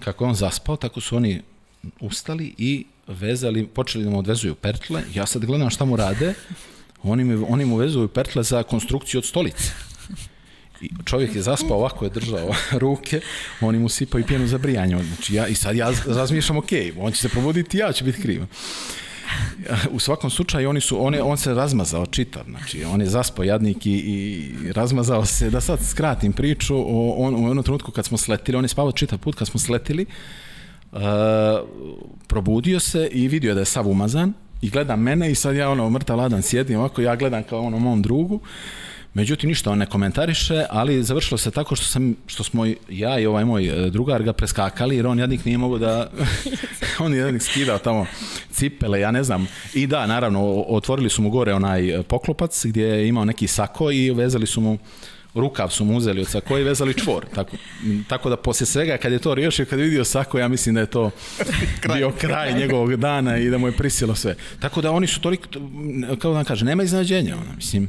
Kako on zaspao, tako su oni ustali i vezali, počeli da mu odvezuju pertle. Ja sad gledam šta mu rade. Oni, mi, oni mu vezuju pertle za konstrukciju od stolice. I čovjek je zaspao, ovako je držao ruke, oni mu sipaju pjenu za brijanje. Znači ja, I sad ja razmišljam, ok, on će se probuditi, ja ću biti kriv. U svakom slučaju oni su, on, je, on se razmazao čitav, znači on je zaspao jadnik i, i razmazao se, da sad skratim priču, on, u jednom trenutku kad smo sletili, on je spavao čitav put kad smo sletili, uh, probudio se i vidio da je sav umazan i gleda mene i sad ja ono mrtav ladan sjedim ovako, ja gledam kao ono mom drugu Međutim, ništa on ne komentariše, ali završilo se tako što, sam, što smo ja i ovaj moj e, drugar ga preskakali, jer on jadnik nije mogao da... on je jadnik skidao tamo cipele, ja ne znam. I da, naravno, otvorili su mu gore onaj poklopac gdje je imao neki sako i vezali su mu rukav su mu uzeli od sako i vezali čvor. Tako, tako da poslije svega kad je to riješio, kad je vidio sako, ja mislim da je to kraj. bio kraj njegovog dana i da mu je prisilo sve. Tako da oni su toliko, kao da kaže, nema iznenađenja. Ona, mislim,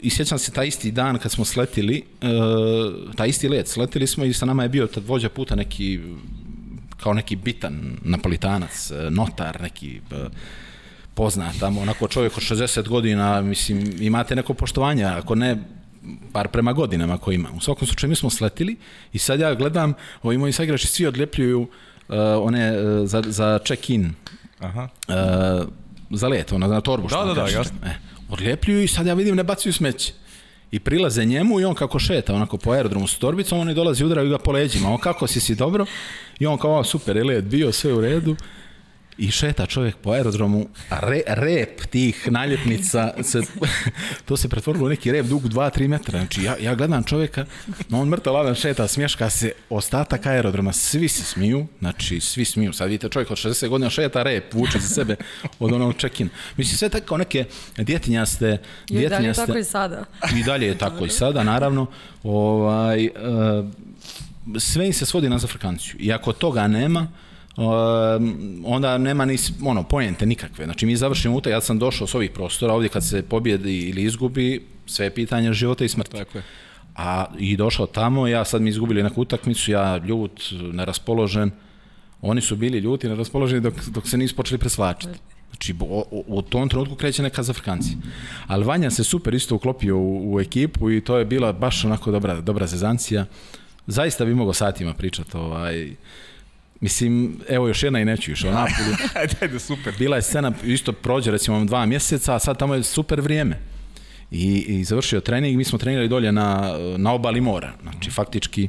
i sjećam se taj isti dan kad smo sletili, uh, taj isti let, sletili smo i sa nama je bio tad vođa puta neki, kao neki bitan napolitanac, e, notar, neki uh, poznat tamo, onako čovjek od 60 godina, mislim, imate neko poštovanje, ako ne, par prema godinama koji ima. U svakom slučaju mi smo sletili i sad ja gledam, ovi moji saigrači svi odljepljuju uh, one uh, za, za check-in. Aha. Uh, za let, ona na torbu što da, da, da, jasno. E, odljepljuju i sad ja vidim ne bacaju smeće. I prilaze njemu i on kako šeta onako po aerodromu s torbicom, oni dolazi udaraju ga po leđima. On kako si si dobro? I on kao super, je bio sve u redu i šeta čovjek po aerodromu, a re, rep tih naljepnica, se, to se pretvorilo u neki rep dug 2-3 metra. Znači, ja, ja gledam čovjeka, on mrtav ladan šeta, smješka se, ostatak aerodroma, svi se smiju, znači, svi smiju. Sad vidite, čovjek od 60 godina šeta rep, vuče za sebe od onog check-in. Mislim, sve tako neke djetinjaste... I dalje je tako i sada. I dalje je tako i sada, naravno. Ovaj, uh, sve im se svodi na zafrkanciju. I ako toga nema, Um, onda nema ni ono, pojente nikakve. Znači mi završimo utak, ja sam došao s ovih prostora, ovdje kad se pobjedi ili izgubi, sve je pitanje života i smrti. Tako je. A i došao tamo, ja sad mi izgubili neku utakmicu, ja ljut, neraspoložen, oni su bili ljuti, neraspoloženi dok, dok se nisu počeli presvačiti. Znači, u, u tom trenutku kreće neka za Frkanci. Ali Vanja se super isto uklopio u, u ekipu i to je bila baš onako dobra, dobra zezancija. Zaista bi mogao satima pričati ovaj, Mislim, evo još jedna i neću još o Napolju. Ajde, super. Bila je scena, isto prođe recimo dva mjeseca, a sad tamo je super vrijeme. I, i završio trening, mi smo trenirali dolje na, na obali mora. Znači, faktički,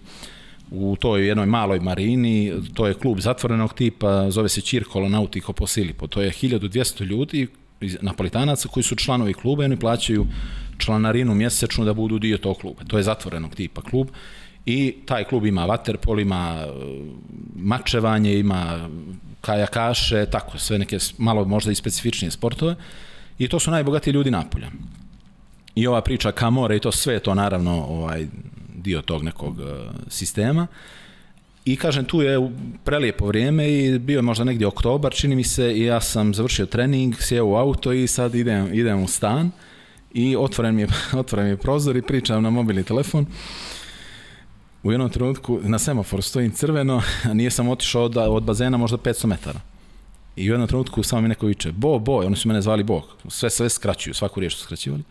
u toj jednoj maloj marini, to je klub zatvorenog tipa, zove se Circolo Nautico Posilipo. To je 1200 ljudi, napolitanaca koji su članovi kluba i oni plaćaju članarinu mjesečnu da budu dio tog kluba. To je zatvorenog tipa klub i taj klub ima vaterpol, ima e, mačevanje, ima kajakaše, tako, sve neke malo možda i specifičnije sportove i to su najbogatiji ljudi Napolja. I ova priča Kamore i to sve to naravno ovaj dio tog nekog uh, sistema. I kažem, tu je prelijepo vrijeme i bio je možda negdje oktobar, čini mi se, i ja sam završio trening, sjeo u auto i sad idem, idem u stan i otvoren mi, je, otvoren mi je prozor i pričam na mobilni telefon u jednom trenutku na semaforu stojim crveno, a nije sam otišao od, od bazena možda 500 metara. I u jednom trenutku samo mi neko viče, Bo, Bo, oni su mene zvali Bog, sve, sve skraćuju, svaku riječ su skraćivali.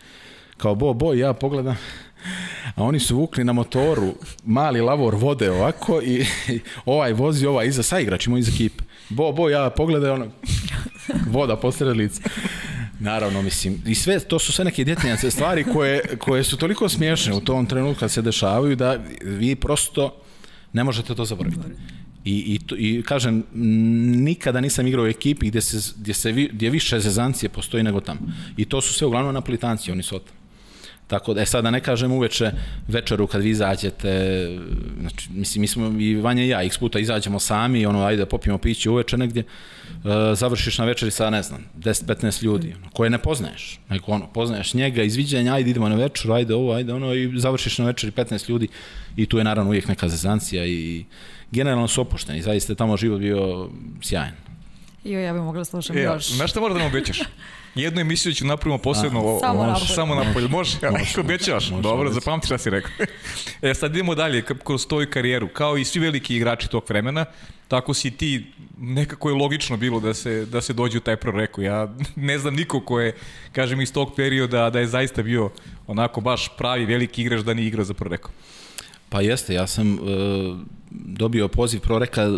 Kao Bo, Bo, ja pogledam, a oni su vukli na motoru mali lavor vode ovako i, i ovaj vozi, ovaj iza, sa igračima iz ekipe. Bo, Bo, ja pogledaj, ono, voda posred lica. Naravno, mislim, i sve, to su sve neke djetinjace stvari koje, koje su toliko smiješne u tom trenutku kad se dešavaju da vi prosto ne možete to zaboraviti. I, i, i kažem, nikada nisam igrao u ekipi gdje, se, gdje, se, gdje više zezancije postoji nego tamo. I to su sve uglavnom napolitanci, oni su od Tako da, e sad da ne kažem uveče, večeru kad vi izađete, znači, mislim, mi smo i Vanja i ja, x puta izađemo sami, ono, ajde, popijemo piće uveče negdje, završiš na večeri sa, ne znam, 10-15 ljudi, ono, koje ne poznaješ, nego ono, poznaješ njega, izviđenja, ajde, idemo na večer, ajde ovo, ajde ono, i završiš na večeri 15 ljudi i tu je naravno uvijek neka zezancija i generalno su opušteni, zaista je tamo život bio sjajan. Jo, ja bih mogla da slušam e, još. Znaš mora da nam obećaš? Jednu emisiju ću napravimo posebno o, samo, napolje. samo napolje. Može? Može. Obećavaš? Dobro, zapamti šta si rekao. e, sad idemo dalje kroz tvoju karijeru. Kao i svi veliki igrači tog vremena, tako si ti, nekako je logično bilo da se, da se dođe u taj proreko. Ja ne znam niko ko je, kažem, iz tog perioda da je zaista bio onako baš pravi veliki igrač da nije igrao za proreko. Pa jeste, ja sam uh, dobio poziv proreka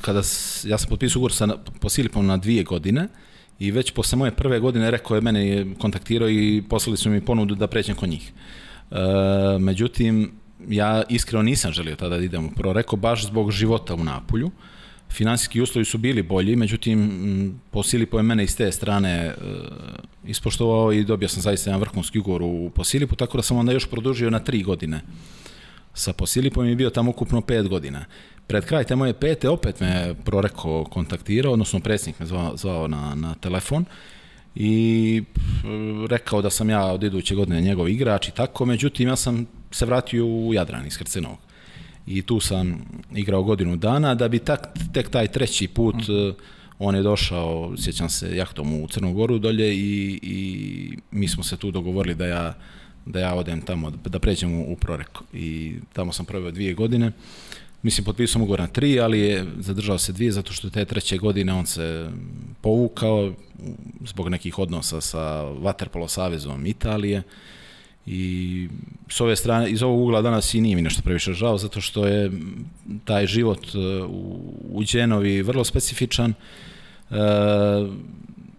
kada s, ja sam potpisao ugovor sa Posilipom na dvije godine i već posle moje prve godine rekao je mene je kontaktirao i poslali su mi ponudu da pređem kod njih. Uh, međutim, ja iskreno nisam želio tada da idem u proreko, baš zbog života u Napolju. Finansijski uslovi su bili bolji, međutim, Posilipo je mene iz te strane uh, ispoštovao i dobio sam zaista jedan vrhunski ugovor u Posilipu, tako da sam onda još produžio na tri godine sa Posilipom i bio tamo ukupno pet godina. Pred kraj te moje pete opet me Proreko kontaktirao, odnosno predsjednik me zvao, zvao na, na telefon i rekao da sam ja od iduće godine njegov igrač i tako, međutim ja sam se vratio u Jadran iz Krcenovog. I tu sam igrao godinu dana, da bi tak, tek taj treći put mm. on je došao, sjećam se, jahtom u Crnogoru dolje i, i mi smo se tu dogovorili da ja da ja odem tamo, da pređem u, u Proreko. I tamo sam proveo dvije godine. Mislim, potpisao sam ugovor na tri, ali je zadržao se dvije, zato što te treće godine on se povukao zbog nekih odnosa sa Waterpolo savezom Italije. I s ove strane, iz ovog ugla danas i nije mi nešto previše žao, zato što je taj život u, u Đenovi vrlo specifičan. E,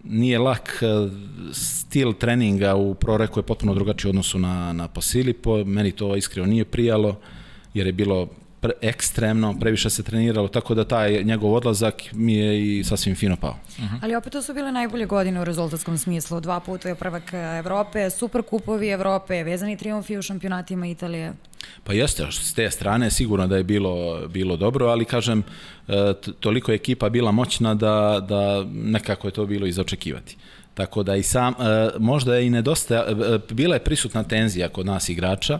nije lak e, stil treninga u Proreku je potpuno drugačiji odnosu na, na Posilipo. Meni to iskreno nije prijalo jer je bilo pre, ekstremno, previše se treniralo, tako da taj njegov odlazak mi je i sasvim fino pao. Uh -huh. Ali opet to su bile najbolje godine u rezultatskom smislu. Dva puta je prvak Evrope, super kupovi Evrope, vezani triumfi u šampionatima Italije. Pa jeste, s te strane sigurno da je bilo, bilo dobro, ali kažem, e, toliko je ekipa bila moćna da, da nekako je to bilo izočekivati. Tako da i sam, e, možda je i nedostaje, e, bila je prisutna tenzija kod nas igrača,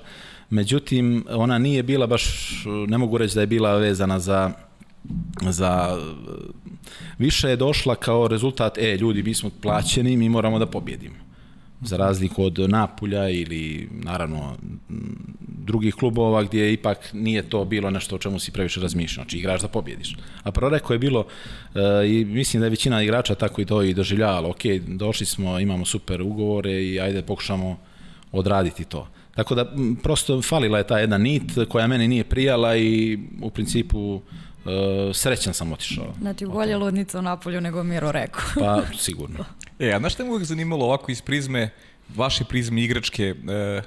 međutim, ona nije bila baš, ne mogu reći da je bila vezana za za više je došla kao rezultat, e, ljudi, mi smo plaćeni, mi moramo da pobjedimo za razliku od Napulja ili naravno drugih klubova gdje ipak nije to bilo nešto o čemu si previše razmišljao, znači igraš da pobjediš. A proreko je bilo e, i mislim da je većina igrača tako i to i doživljavalo, ok, došli smo, imamo super ugovore i ajde pokušamo odraditi to. Tako da prosto falila je ta jedna nit koja meni nije prijala i u principu Uh, srećan sam otišao. Znači, bolje ludnica u Napolju nego Miro Reko. pa, sigurno. E, a znaš šta me uvijek zanimalo ovako iz prizme, vaše prizme igračke, e,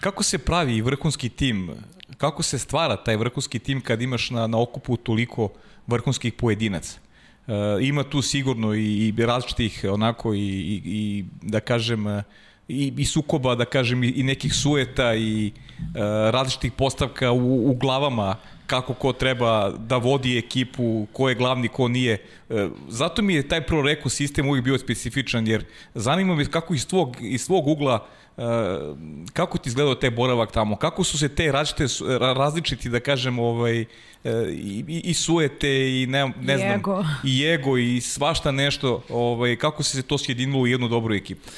kako se pravi vrhunski tim, kako se stvara taj vrhunski tim kad imaš na, na okupu toliko vrhunskih pojedinaca? E, ima tu sigurno i, i različitih onako i, i, i da kažem i, i sukoba, da kažem, i, i nekih sueta i e, različitih postavka u, u glavama kako ko treba da vodi ekipu, ko je glavni, ko nije. E, zato mi je taj proreko sistem uvijek bio specifičan, jer zanima me kako iz tvog, iz tvog ugla e, kako ti izgledao te boravak tamo, kako su se te različite, različiti, da kažem, ovaj, e, i, i suete i ne, ne I znam, ego. i ego i svašta nešto, ovaj, kako se to sjedinilo u jednu dobru ekipu.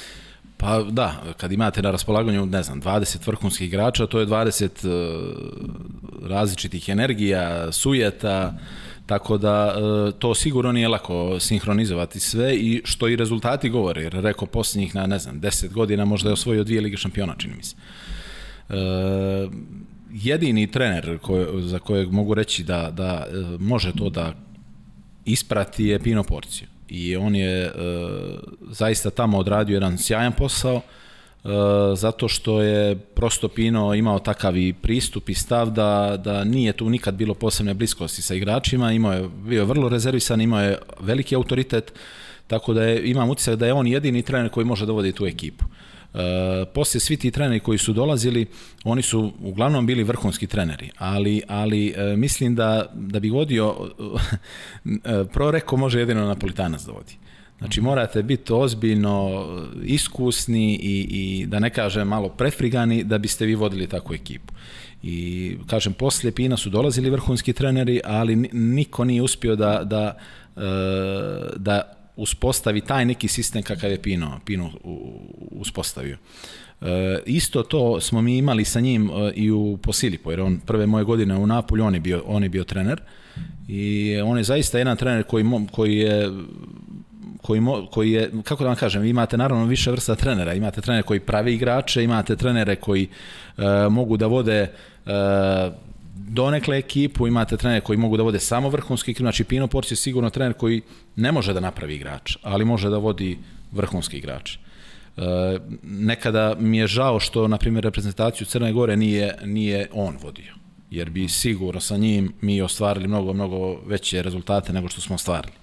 Pa da, kad imate na raspolaganju, ne znam, 20 vrhunskih igrača, to je 20 uh, različitih energija, sujeta, tako da uh, to sigurno nije lako sinhronizovati sve i što i rezultati govore, jer rekao posljednjih na, ne znam, 10 godina možda je osvojio dvije lige šampiona, čini mi se. Uh, jedini trener koje, za kojeg mogu reći da, da može to da isprati je Pino Porcio i on je e, zaista tamo odradio jedan sjajan posao e, zato što je prosto Pino imao takav i pristup i stav da, da nije tu nikad bilo posebne bliskosti sa igračima, imao je, bio vrlo rezervisan, imao je veliki autoritet, tako da je, imam utisak da je on jedini trener koji može da vodi tu ekipu. E, poslije svi ti treneri koji su dolazili, oni su uglavnom bili vrhunski treneri, ali, ali e, mislim da, da bi vodio, e, proreko može jedino Napolitanac da vodi. Znači morate biti ozbiljno iskusni i, i da ne kažem malo prefrigani da biste vi vodili takvu ekipu. I kažem, poslije Pina su dolazili vrhunski treneri, ali niko nije uspio da, da, da uspostavi taj neki sistem kakav je Pino, Pino uspostavio. E, isto to smo mi imali sa njim e, i u Posilipo, jer on prve moje godine u Napolju, on je bio, on je bio trener i on je zaista jedan trener koji, koji je koji, mo, koji je, kako da vam kažem, imate naravno više vrsta trenera, imate trenere koji pravi igrače, imate trenere koji e, mogu da vode e, donekle ekipu, imate trenere koji mogu da vode samo vrhunski ekipu, znači Pino Porci je sigurno trener koji ne može da napravi igrač, ali može da vodi vrhunski igrač. E, nekada mi je žao što, na primjer, reprezentaciju Crne Gore nije, nije on vodio, jer bi sigurno sa njim mi ostvarili mnogo, mnogo veće rezultate nego što smo ostvarili.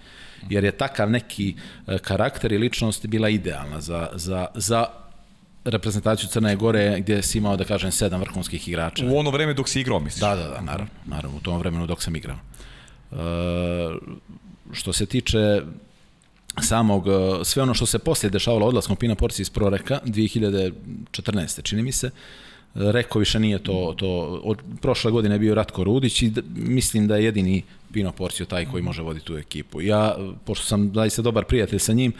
Jer je takav neki e, karakter i ličnost bila idealna za, za, za reprezentaciju Crne Gore gdje si imao, da kažem, sedam vrhunskih igrača. U ono vreme dok si igrao, misliš? Da, da, da, naravno, naravno u tom vremenu dok sam igrao. E, što se tiče samog, e, sve ono što se poslije dešavalo odlaskom Pina Porci iz Proreka 2014. čini mi se, Reko više nije to, to od prošle godine je bio Ratko Rudić i mislim da je jedini Pino Porcio taj koji može voditi tu ekipu. Ja, pošto sam zaista dobar prijatelj sa njim,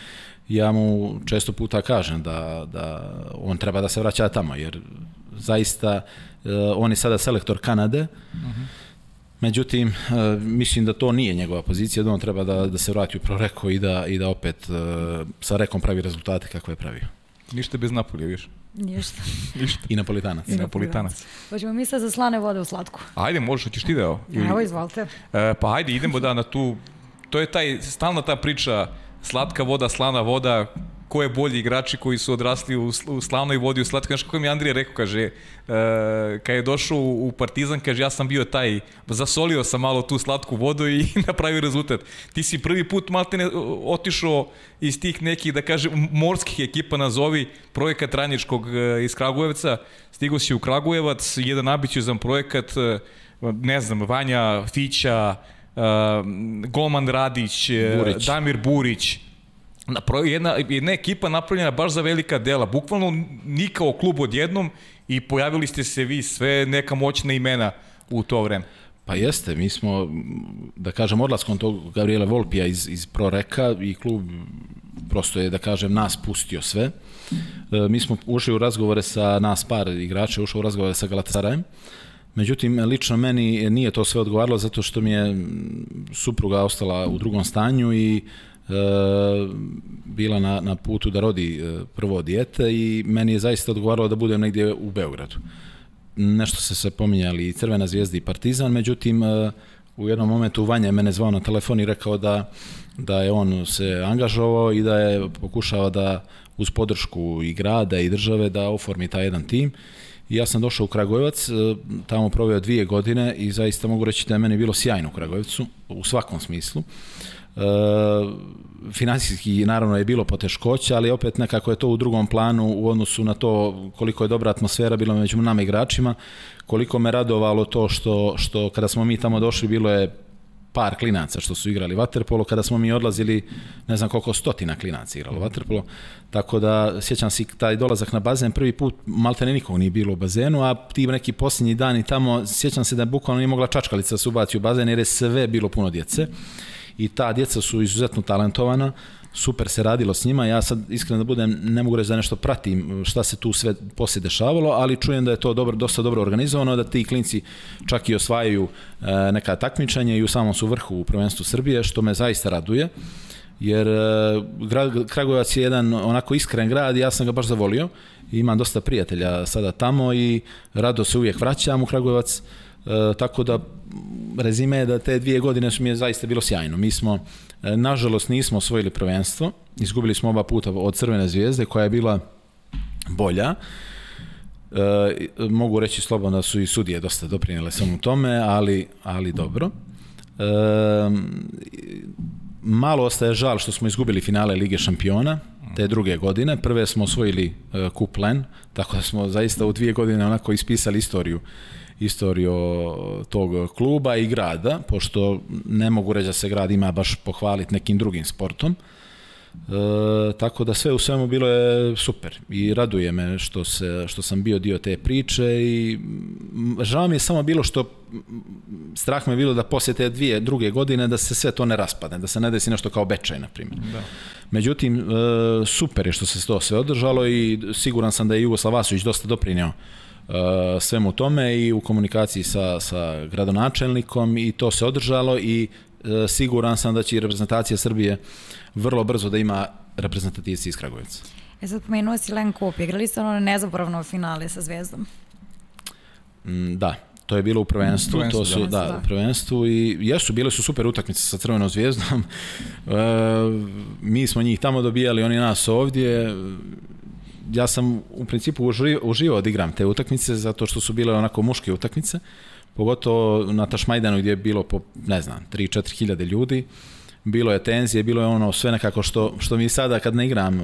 ja mu često puta kažem da, da on treba da se vraća tamo, jer zaista uh, on je sada selektor Kanade, uh -huh. međutim, uh, mislim da to nije njegova pozicija, da on treba da, da se vrati u Proreko i da, i da opet uh, sa Rekom pravi rezultate kako je pravio. Ništa bez Napolja, viš? Ništa. Ništa. I napolitanac. I napolitanac. Hoćemo mi sad za slane vode u slatku. Ajde, možeš, hoćeš ti da evo. Evo, izvolite. E, pa ajde, idemo da na tu, to je taj, stalna ta priča, slatka voda, slana voda, ko je bolji igrači koji su odrasli u, u slavnoj vodi, u slatkoj. Znaš kako mi Andrija rekao, kaže, uh, kad je došao u Partizan, kaže, ja sam bio taj, zasolio sam malo tu slatku vodu i napravio rezultat. Ti si prvi put maltene otišao iz tih nekih, da kažem, morskih ekipa nazovi, projekat Ranjičkog uh, iz Kragujevca, stigo si u Kragujevac, jedan ambiciozan projekat, ne znam, Vanja Fića, uh, Golman Radić, Burić. Damir Burić, na, jedna, jedna ekipa napravljena baš za velika dela, bukvalno ni kao klub odjednom i pojavili ste se vi sve neka moćna imena u to vreme. Pa jeste, mi smo, da kažem, odlaskom tog Gabriela Volpija iz, iz Proreka i klub prosto je, da kažem, nas pustio sve. E, mi smo ušli u razgovore sa nas par igrača, ušli u razgovore sa Galatasarajem. Međutim, lično meni nije to sve odgovaralo zato što mi je supruga ostala u drugom stanju i E, bila na, na putu da rodi e, prvo dijete i meni je zaista odgovaralo da budem negdje u Beogradu. Nešto se se pominjali i Crvena zvijezda i Partizan, međutim e, u jednom momentu Vanja je mene zvao na telefon i rekao da, da je on se angažovao i da je pokušao da uz podršku i grada i države da oformi taj jedan tim. Ja sam došao u Kragujevac, tamo proveo dvije godine i zaista mogu reći da je meni bilo sjajno u Kragujevcu, u svakom smislu. E, finansijski naravno je bilo poteškoća, ali opet nekako je to u drugom planu u odnosu na to koliko je dobra atmosfera bilo među nama igračima, koliko me radovalo to što, što kada smo mi tamo došli bilo je par klinaca što su igrali vaterpolo, kada smo mi odlazili, ne znam koliko stotina klinaca igralo vaterpolo, tako da sjećam se taj dolazak na bazen, prvi put malte ne nikog nije bilo u bazenu, a ti neki posljednji dani tamo, sjećam se da je bukvalno nije mogla čačkalica se ubaci u bazen jer je sve bilo puno djece. I ta djeca su izuzetno talentovana, super se radilo s njima, ja sad iskreno da budem, ne mogu reći da nešto pratim šta se tu sve poslije dešavalo, ali čujem da je to dobro, dosta dobro organizovano, da ti klinci čak i osvajaju e, neka takmičenja i u samom su vrhu u prvenstvu Srbije, što me zaista raduje jer e, grad, Kragujevac je jedan onako iskren grad i ja sam ga baš zavolio. Imam dosta prijatelja sada tamo i rado se uvijek vraćam u Kragujevac. E, tako da rezime je da te dvije godine su mi je zaista bilo sjajno. Mi smo, e, nažalost, nismo osvojili prvenstvo, izgubili smo oba puta od Crvene zvijezde koja je bila bolja. E, mogu reći slobodno da su i sudije dosta doprinjele samo tome, ali, ali dobro. E, malo ostaje žal što smo izgubili finale Lige šampiona te druge godine. Prve smo osvojili e, kup Len, tako da smo zaista u dvije godine onako ispisali istoriju istoriju tog kluba i grada, pošto ne mogu reći da se grad ima baš pohvaliti nekim drugim sportom. E, tako da sve u svemu bilo je super i raduje me što, se, što sam bio dio te priče i žao mi je samo bilo što strah me je bilo da poslije te dvije druge godine da se sve to ne raspadne, da se ne desi nešto kao bečaj, na primjer. Da. Međutim, e, super je što se to sve održalo i siguran sam da je Jugoslav Vasović dosta doprinio Uh, svemu tome i u komunikaciji sa, sa gradonačelnikom i to se održalo i uh, siguran sam da će i reprezentacija Srbije vrlo brzo da ima reprezentativci iz Kragujevca. E sad pomenuo si Len Kup, igrali ste ono nezaboravno finale sa Zvezdom. Mm, da, to je bilo u prvenstvu, prvenstvu to su, da, da, da, u prvenstvu i jesu, bile su super utakmice sa Crvenom zvijezdom. E, mi smo njih tamo dobijali, oni nas ovdje ja sam u principu uživao da igram te utakmice zato što su bile onako muške utakmice, pogotovo na Tašmajdanu gdje je bilo po, ne znam, 3-4 hiljade ljudi, bilo je tenzije, bilo je ono sve nekako što, što mi sada kad ne igram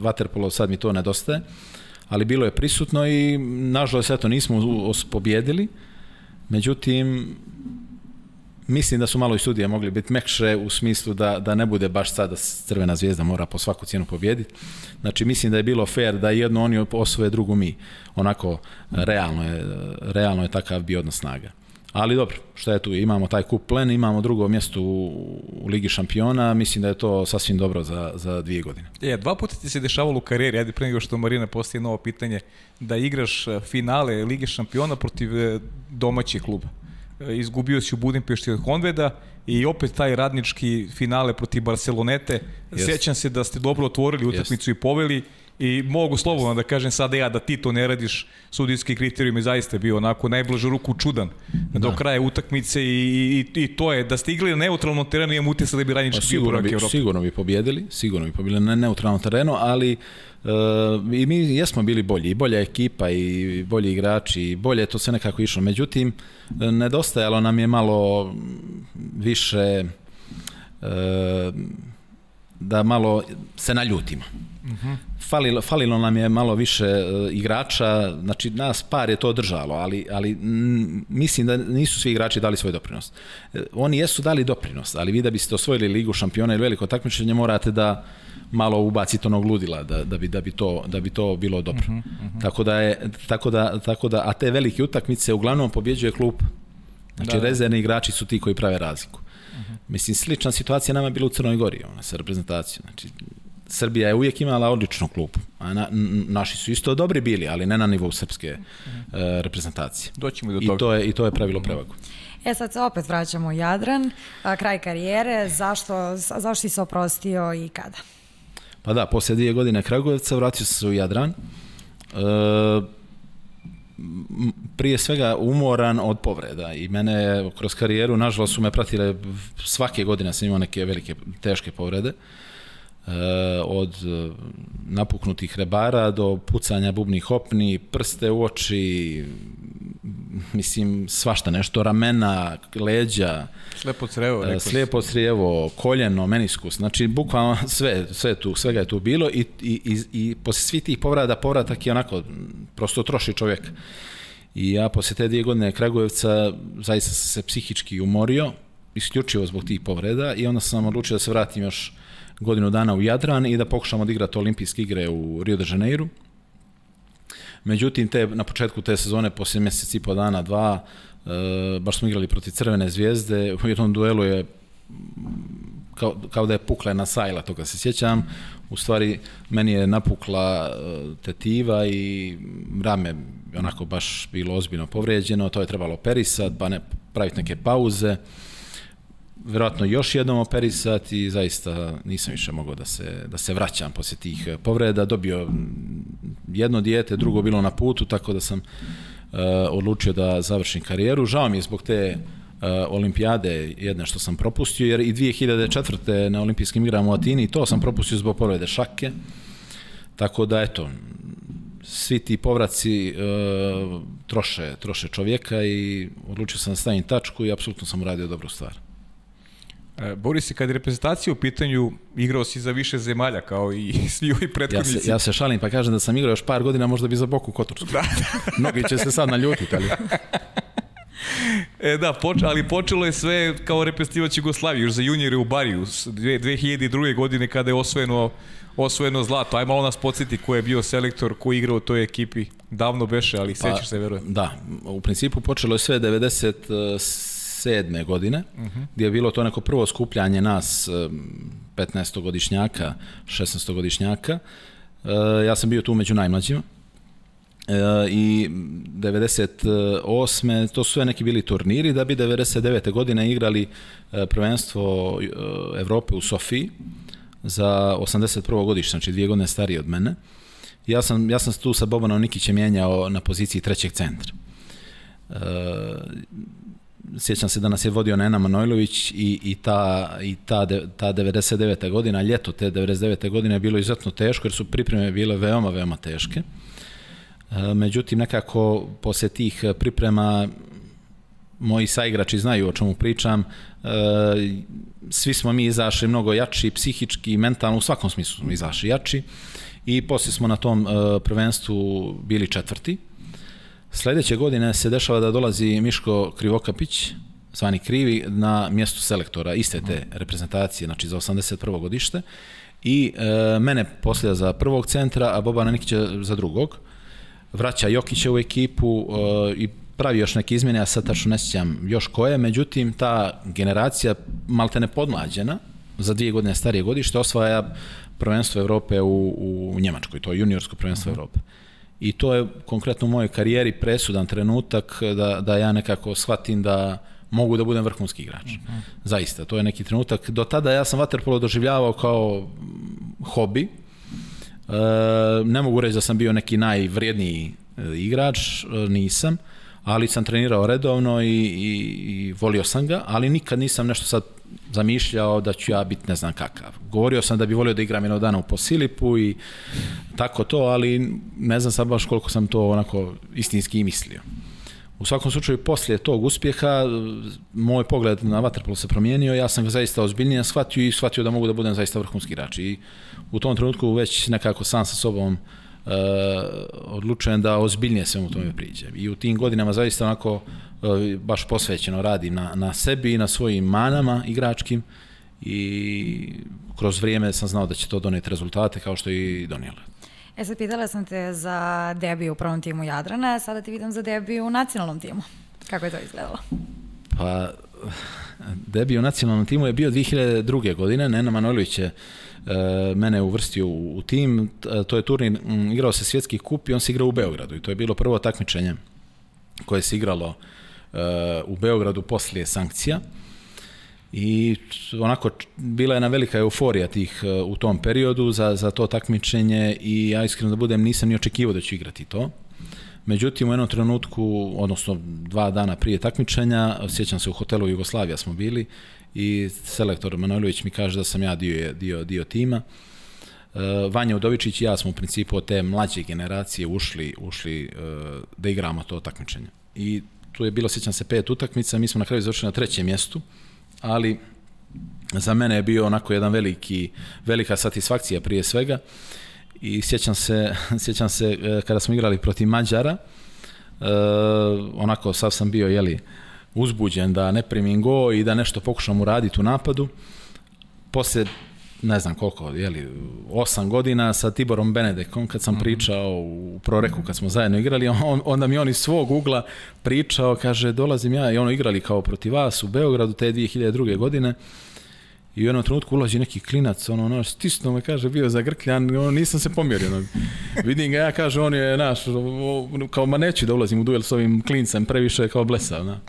vaterpolo sad mi to nedostaje, ali bilo je prisutno i nažalost eto nismo pobjedili, međutim Mislim da su malo i sudije mogli biti mekše u smislu da, da ne bude baš sada crvena zvijezda mora po svaku cijenu pobjediti. Znači mislim da je bilo fair da jedno oni osvoje, drugo mi. Onako realno je, realno je takav bio odnos snaga. Ali dobro, šta je tu? Imamo taj kup plen, imamo drugo mjesto u, u Ligi šampiona, mislim da je to sasvim dobro za, za dvije godine. E, dva puta ti se dešavalo u karijeri, ajde pre nego što Marina postaje novo pitanje, da igraš finale Lige šampiona protiv e, domaćih kluba izgubio si u Budimpešti od Honveda i opet taj radnički finale protiv Barcelonete. Yes. Sjećam se da ste dobro otvorili utakmicu yes. i poveli I mogu slobodno da kažem sada ja da ti to ne radiš, sudijski kriterijum je zaista bio onako najblažu ruku čudan da. do kraja utakmice i, i, i to je da ste igrali na neutralnom terenu imam utisak da bi radnički pa, sigurno, bi, sigurno bi pobjedili, sigurno bi pobjedili na neutralnom terenu, ali Uh, i mi jesmo bili bolji, i bolja ekipa i bolji igrači, i bolje je to sve nekako išlo. Međutim, nedostajalo nam je malo više uh, da malo se naljutimo. Uh -huh. falilo, falilo nam je malo više uh, igrača, znači nas par je to držalo, ali, ali m, mislim da nisu svi igrači dali svoj doprinos. Uh, oni jesu dali doprinos, ali vi da biste osvojili ligu šampiona ili veliko takmičenje morate da malo ubaciti onog ludila da, da, bi, da, bi to, da bi to bilo dobro. Uh -huh, uh -huh. Tako, da je, tako, da, tako da, a te velike utakmice uglavnom pobjeđuje klub. Znači, da, da. rezervni igrači su ti koji prave razliku. -huh. Mislim, slična situacija nama je bila u Crnoj Gori, ona, sa reprezentacijom. Znači, Srbija je uvijek imala odličnu klub, a na, naši su isto dobri bili, ali ne na nivou srpske uh, reprezentacije. Doćemo do toga. I to je, i to je pravilo prevagu. E sad se opet vraćamo u Jadran, a, kraj karijere, zašto, zašto si se oprostio i kada? Pa da, poslije dvije godine Kragujevca vratio sam se u Jadran. E, prije svega umoran od povreda i mene kroz karijeru nažalost su me pratile svake godine sam imao neke velike teške povrede e, od napuknutih rebara do pucanja bubnih opni, prste u oči, mislim svašta nešto, ramena, leđa, slepo crevo, e, slepo crijevo, koljeno, meniskus, znači bukvalno sve, sve tu, svega je tu bilo i, i, i, i posle svih tih povrada, povratak je onako, prosto troši čovjek. I ja posle te dvije godine Kragujevca zaista sam se psihički umorio, isključivo zbog tih povreda i onda sam odlučio da se vratim još godinu dana u Jadran i da pokušam odigrati olimpijske igre u Rio de Janeiro. Međutim, te, na početku te sezone, poslije mjesec i po dana, dva, e, baš smo igrali protiv Crvene zvijezde, u jednom duelu je kao, kao da je pukla na sajla, toga se sjećam. U stvari, meni je napukla e, tetiva i rame onako baš bilo ozbiljno povrijeđeno, to je trebalo operisati, pa ne praviti neke pauze. Vjerojatno još jednom operisati i zaista nisam više mogao da se, da se vraćam poslije tih povreda. Dobio jedno dijete, drugo bilo na putu, tako da sam uh, odlučio da završim karijeru. Žao mi je zbog te uh, olimpijade jedne što sam propustio, jer i 2004. na olimpijskim igrama u Atini to sam propustio zbog povrede šake. Tako da, eto, svi ti povraci uh, troše, troše čovjeka i odlučio sam da stavim tačku i apsolutno sam uradio dobru stvar. E, Boris, kad je reprezentacija u pitanju, igrao si za više zemalja, kao i svi ovi prethodnici. Ja se, ja se šalim pa kažem da sam igrao još par godina, možda bi za Boku Kotorsku. Da. Mnogi će se sad naljutiti, ali... E da, poč, ali počelo je sve kao reprezentativac Jugoslavije, još za juniore u Bariju, 2002. godine kada je osvojeno, osvojeno zlato. Aj malo nas podsjeti ko je bio selektor, ko je igrao u toj ekipi. Davno beše, ali pa, sećaš se, verujem. Da, u principu počelo je sve 97. godine, uh. -huh. gdje je bilo to neko prvo skupljanje nas 15-godišnjaka, 16-godišnjaka. E, ja sam bio tu među najmlađima E, i 98. to su sve neki bili turniri da bi 99. godine igrali e, prvenstvo Evrope u Sofiji za 81. godište, znači dvije godine stariji od mene. Ja sam, ja sam tu sa Bobanom Nikićem mijenjao na poziciji trećeg centra. E, sjećam se da nas je vodio Nena Manojlović i, i, ta, i ta, de, ta 99. godina, ljeto te 99. godine je bilo izuzetno teško jer su pripreme bile veoma, veoma teške. Međutim, nekako posle tih priprema moji saigrači znaju o čemu pričam, svi smo mi izašli mnogo jači, psihički, mentalno, u svakom smislu smo izašli jači i poslije smo na tom prvenstvu bili četvrti. Sledeće godine se dešava da dolazi Miško Krivokapić, zvani Krivi, na mjestu selektora iste te reprezentacije, znači za 81. godište, i e, mene poslija za prvog centra, a Bobana Nikića za drugog vraća Jokića u ekipu uh, i pravi još neke izmjene, ja sad tačno ne sjećam još koje, međutim ta generacija malte ne podmlađena, za dvije godine starije godište, osvaja prvenstvo Evrope u, u Njemačkoj, to je juniorsko prvenstvo uh -huh. Evrope. I to je konkretno u mojoj karijeri presudan trenutak da, da ja nekako shvatim da mogu da budem vrhunski igrač. Uh -huh. Zaista, to je neki trenutak. Do tada ja sam vaterpolo doživljavao kao hobi, ne mogu reći da sam bio neki najvrijedniji igrač, nisam, ali sam trenirao redovno i, i, i volio sam ga, ali nikad nisam nešto sad zamišljao da ću ja biti ne znam kakav. Govorio sam da bi volio da igram jednog dana u Posilipu i tako to, ali ne znam sad baš koliko sam to onako istinski i mislio. U svakom slučaju, poslije tog uspjeha, moj pogled na Waterpolo se promijenio, ja sam ga zaista ozbiljnije shvatio i shvatio da mogu da budem zaista vrhunski igrač. I u tom trenutku već nekako sam sa sobom uh, odlučujem da ozbiljnije svemu tome priđem. I u tim godinama zaista onako uh, baš posvećeno radim na, na sebi i na svojim manama igračkim i kroz vrijeme sam znao da će to doneti rezultate kao što i donijelo. E sad pitala sam te za debiju u prvom timu Jadrana, sada ti vidim za debiju u nacionalnom timu. Kako je to izgledalo? Pa, debi u nacionalnom timu je bio 2002. godine, Nena Manojlović je e, mene uvrstio u, u tim, to je turnir, igrao se svjetski kup i on se igrao u Beogradu i to je bilo prvo takmičenje koje se igralo e, u Beogradu poslije sankcija i onako bila je jedna velika euforija tih e, u tom periodu za, za to takmičenje i ja iskreno da budem nisam ni očekivao da ću igrati to. Međutim, u jednom trenutku, odnosno dva dana prije takmičenja, sjećam se u hotelu Jugoslavija smo bili i selektor Manojlović mi kaže da sam ja dio, dio, dio tima. E, Vanja Udovičić i ja smo u principu od te mlađe generacije ušli, ušli e, da igramo to takmičenje. I tu je bilo, sjećam se, pet utakmica, mi smo na kraju završili na trećem mjestu, ali za mene je bio onako jedan veliki, velika satisfakcija prije svega i sjećam se, sjećam se e, kada smo igrali protiv Mađara, onako sav sam bio jeli, uzbuđen da ne primim go i da nešto pokušam uraditi u napadu. Posle ne znam koliko, jeli, osam godina sa Tiborom Benedekom, kad sam mhm. pričao u proreku, kad smo zajedno igrali, on, onda mi on iz svog ugla pričao, kaže, dolazim ja i ono igrali kao protiv vas u Beogradu te 2002. godine, I u jednom trenutku ulazi neki klinac, ono, ono, stisnuo me, kaže, bio zagrkljan, ono, nisam se pomjerio. Ono. Vidim ga, ja kaže, on je naš, kao, ma neću da ulazim u duel s ovim klincem, previše kao blesav, na.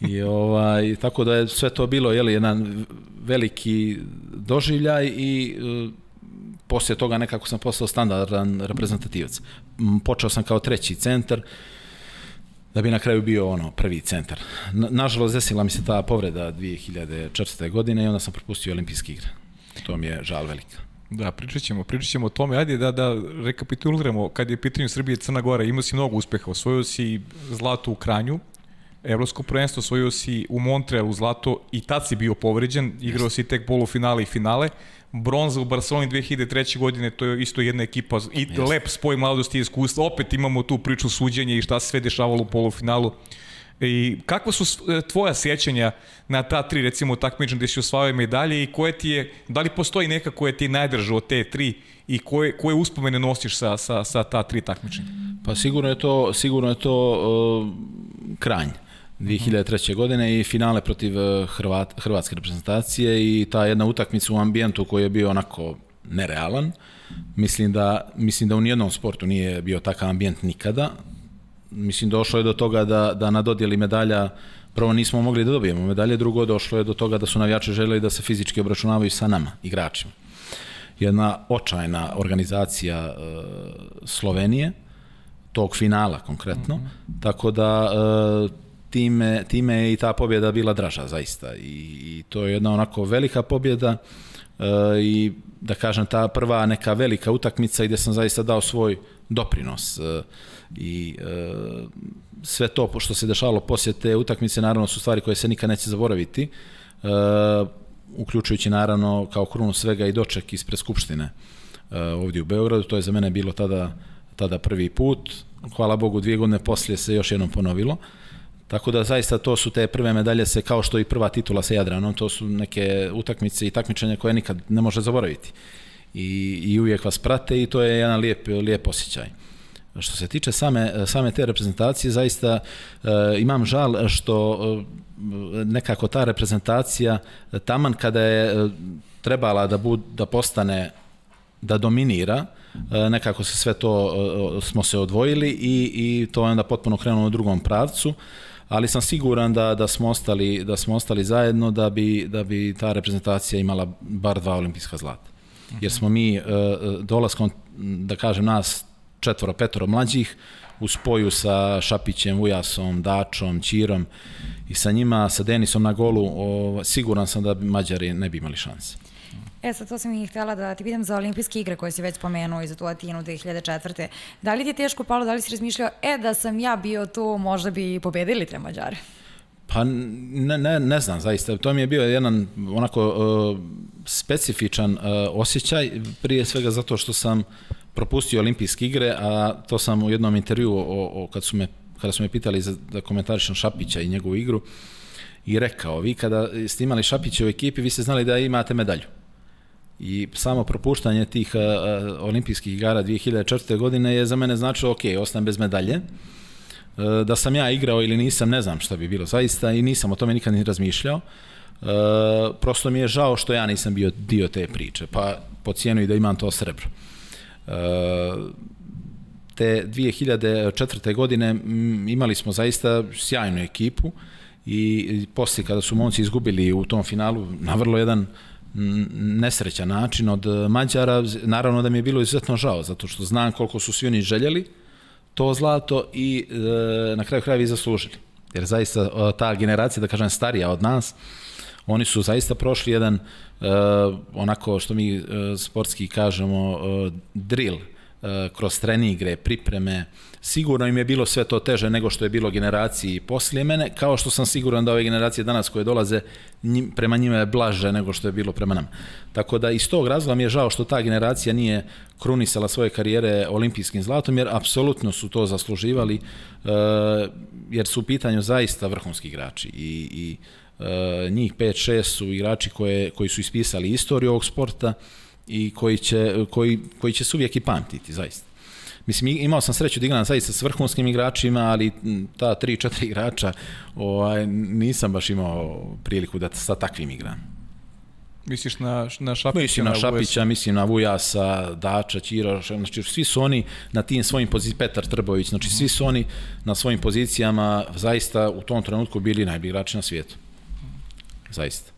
I ovaj, tako da je sve to bilo, jeli, jedan veliki doživljaj i uh, poslije toga nekako sam postao standardan reprezentativac. Počeo sam kao treći centar, da bi na kraju bio ono prvi centar. Na, nažalost, desila mi se ta povreda 2004. godine i onda sam propustio olimpijske igre. To mi je žal velika. Da, pričat ćemo, pričat ćemo o tome. Ajde da, da rekapituliramo, kad je pitanje Srbije i Crna Gora, imao si mnogo uspeha. Osvojio si zlato u Kranju, Evropsko prvenstvo, osvojio si u Montrealu zlato i tad si bio povređen, igrao si tek polufinale i finale bronza u Barceloni 2003. godine, to je isto jedna ekipa i Jeste. lep spoj mladosti i iskustva. Opet imamo tu priču suđenja i šta se sve dešavalo u polufinalu. I kakva su e, tvoja sjećanja na ta tri, recimo, takmičan gde si osvajao medalje i koje ti je, da li postoji neka koja ti je najdrža od te tri i koje, koje uspomene nosiš sa, sa, sa ta tri takmičenja? Pa sigurno je to, sigurno je to uh, kranj. 2003. godine i finale protiv eh, Hrvat, hrvatske reprezentacije i ta jedna utakmica u ambijentu koji je bio onako nerealan. Mislim da, mislim da u nijednom sportu nije bio takav ambijent nikada. Mislim došlo je do toga da, da na dodjeli medalja prvo nismo mogli da dobijemo medalje, drugo došlo je do toga da su navijači želeli da se fizički obračunavaju sa nama, igračima. Jedna očajna organizacija uh, Slovenije, tog finala konkretno, mm -hmm. tako da uh, time, time je i ta pobjeda bila draža zaista. I, i to je jedna onako velika pobjeda e, i da kažem ta prva neka velika utakmica gdje sam zaista dao svoj doprinos e, i e, sve to što se dešavalo poslije te utakmice naravno su stvari koje se nikad neće zaboraviti e, uključujući naravno kao krunu svega i doček ispred Skupštine e, ovdje u Beogradu, to je za mene bilo tada, tada prvi put, hvala Bogu dvije godine poslije se još jednom ponovilo, Tako da zaista to su te prve medalje se kao što i prva titula sa Jadranom, to su neke utakmice i takmičenja koje nikad ne može zaboraviti. I, i uvijek vas prate i to je jedan lijep, lijep osjećaj. Što se tiče same, same te reprezentacije, zaista e, imam žal što e, nekako ta reprezentacija taman kada je e, trebala da, bud, da postane da dominira, e, nekako se sve to e, smo se odvojili i, i to je onda potpuno krenulo u drugom pravcu ali sam siguran da, da, smo ostali, da smo ostali zajedno da bi, da bi ta reprezentacija imala bar dva olimpijska zlata. jer smo mi e, dolaskom, da kažem, nas četvoro, petoro mlađih, u spoju sa Šapićem, Ujasom, Dačom, Ćirom i sa njima, sa Denisom na golu, o, siguran sam da Mađari ne bi imali šanse. E sad, to sam i htjela da ti pitam za olimpijske igre koje si već spomenuo i za tu Atinu 2004. Da li ti je teško palo, da li si razmišljao, e da sam ja bio tu, možda bi pobedili te Mađare? Pa ne, ne, ne znam zaista, to mi je bio jedan onako uh, specifičan uh, osjećaj, prije svega zato što sam propustio olimpijske igre, a to sam u jednom intervju o, o, kad su me, kada su me pitali za, da komentarišem Šapića i njegovu igru i rekao, vi kada ste imali Šapića u ekipi, vi ste znali da imate medalju. I samo propuštanje tih uh, olimpijskih igara 2004. godine je za mene značilo, ok, ostajem bez medalje, E, da sam ja igrao ili nisam, ne znam šta bi bilo zaista i nisam o tome nikad ni razmišljao. E, prosto mi je žao što ja nisam bio dio te priče, pa po cijenu i da imam to srebro. E, te 2004. godine imali smo zaista sjajnu ekipu i poslije kada su momci izgubili u tom finalu na vrlo jedan nesrećan način od Mađara, naravno da mi je bilo izuzetno žao, zato što znam koliko su svi oni željeli, to zlato i e, na kraju krajeva i zaslužili. Jer zaista e, ta generacija, da kažem starija od nas, oni su zaista prošli jedan e, onako što mi e, sportski kažemo e, drill, E, kroz trenigre, pripreme, sigurno im je bilo sve to teže nego što je bilo generaciji poslije mene, kao što sam siguran da ove generacije danas koje dolaze njim, prema njima je blaže nego što je bilo prema nama. Tako da iz tog razloga mi je žao što ta generacija nije krunisala svoje karijere olimpijskim zlatom, jer apsolutno su to zasluživali, e, jer su u pitanju zaista vrhunski igrači. I, i e, njih 5-6 su igrači koje, koji su ispisali istoriju ovog sporta, i koji će, koji, koji će se uvijek i pamtiti, zaista. Mislim, imao sam sreću da igram zaista s vrhunskim igračima, ali ta 3-4 igrača ovaj, nisam baš imao priliku da sa takvim igram. Misliš na, na Šapića? Mislim na, na Šapića, mislim na Vujasa, Dača, Ćira, znači svi su oni na tim svojim pozicijama, Petar Trbović, znači svi su oni na svojim pozicijama zaista u tom trenutku bili najbolji igrači na svijetu. Zaista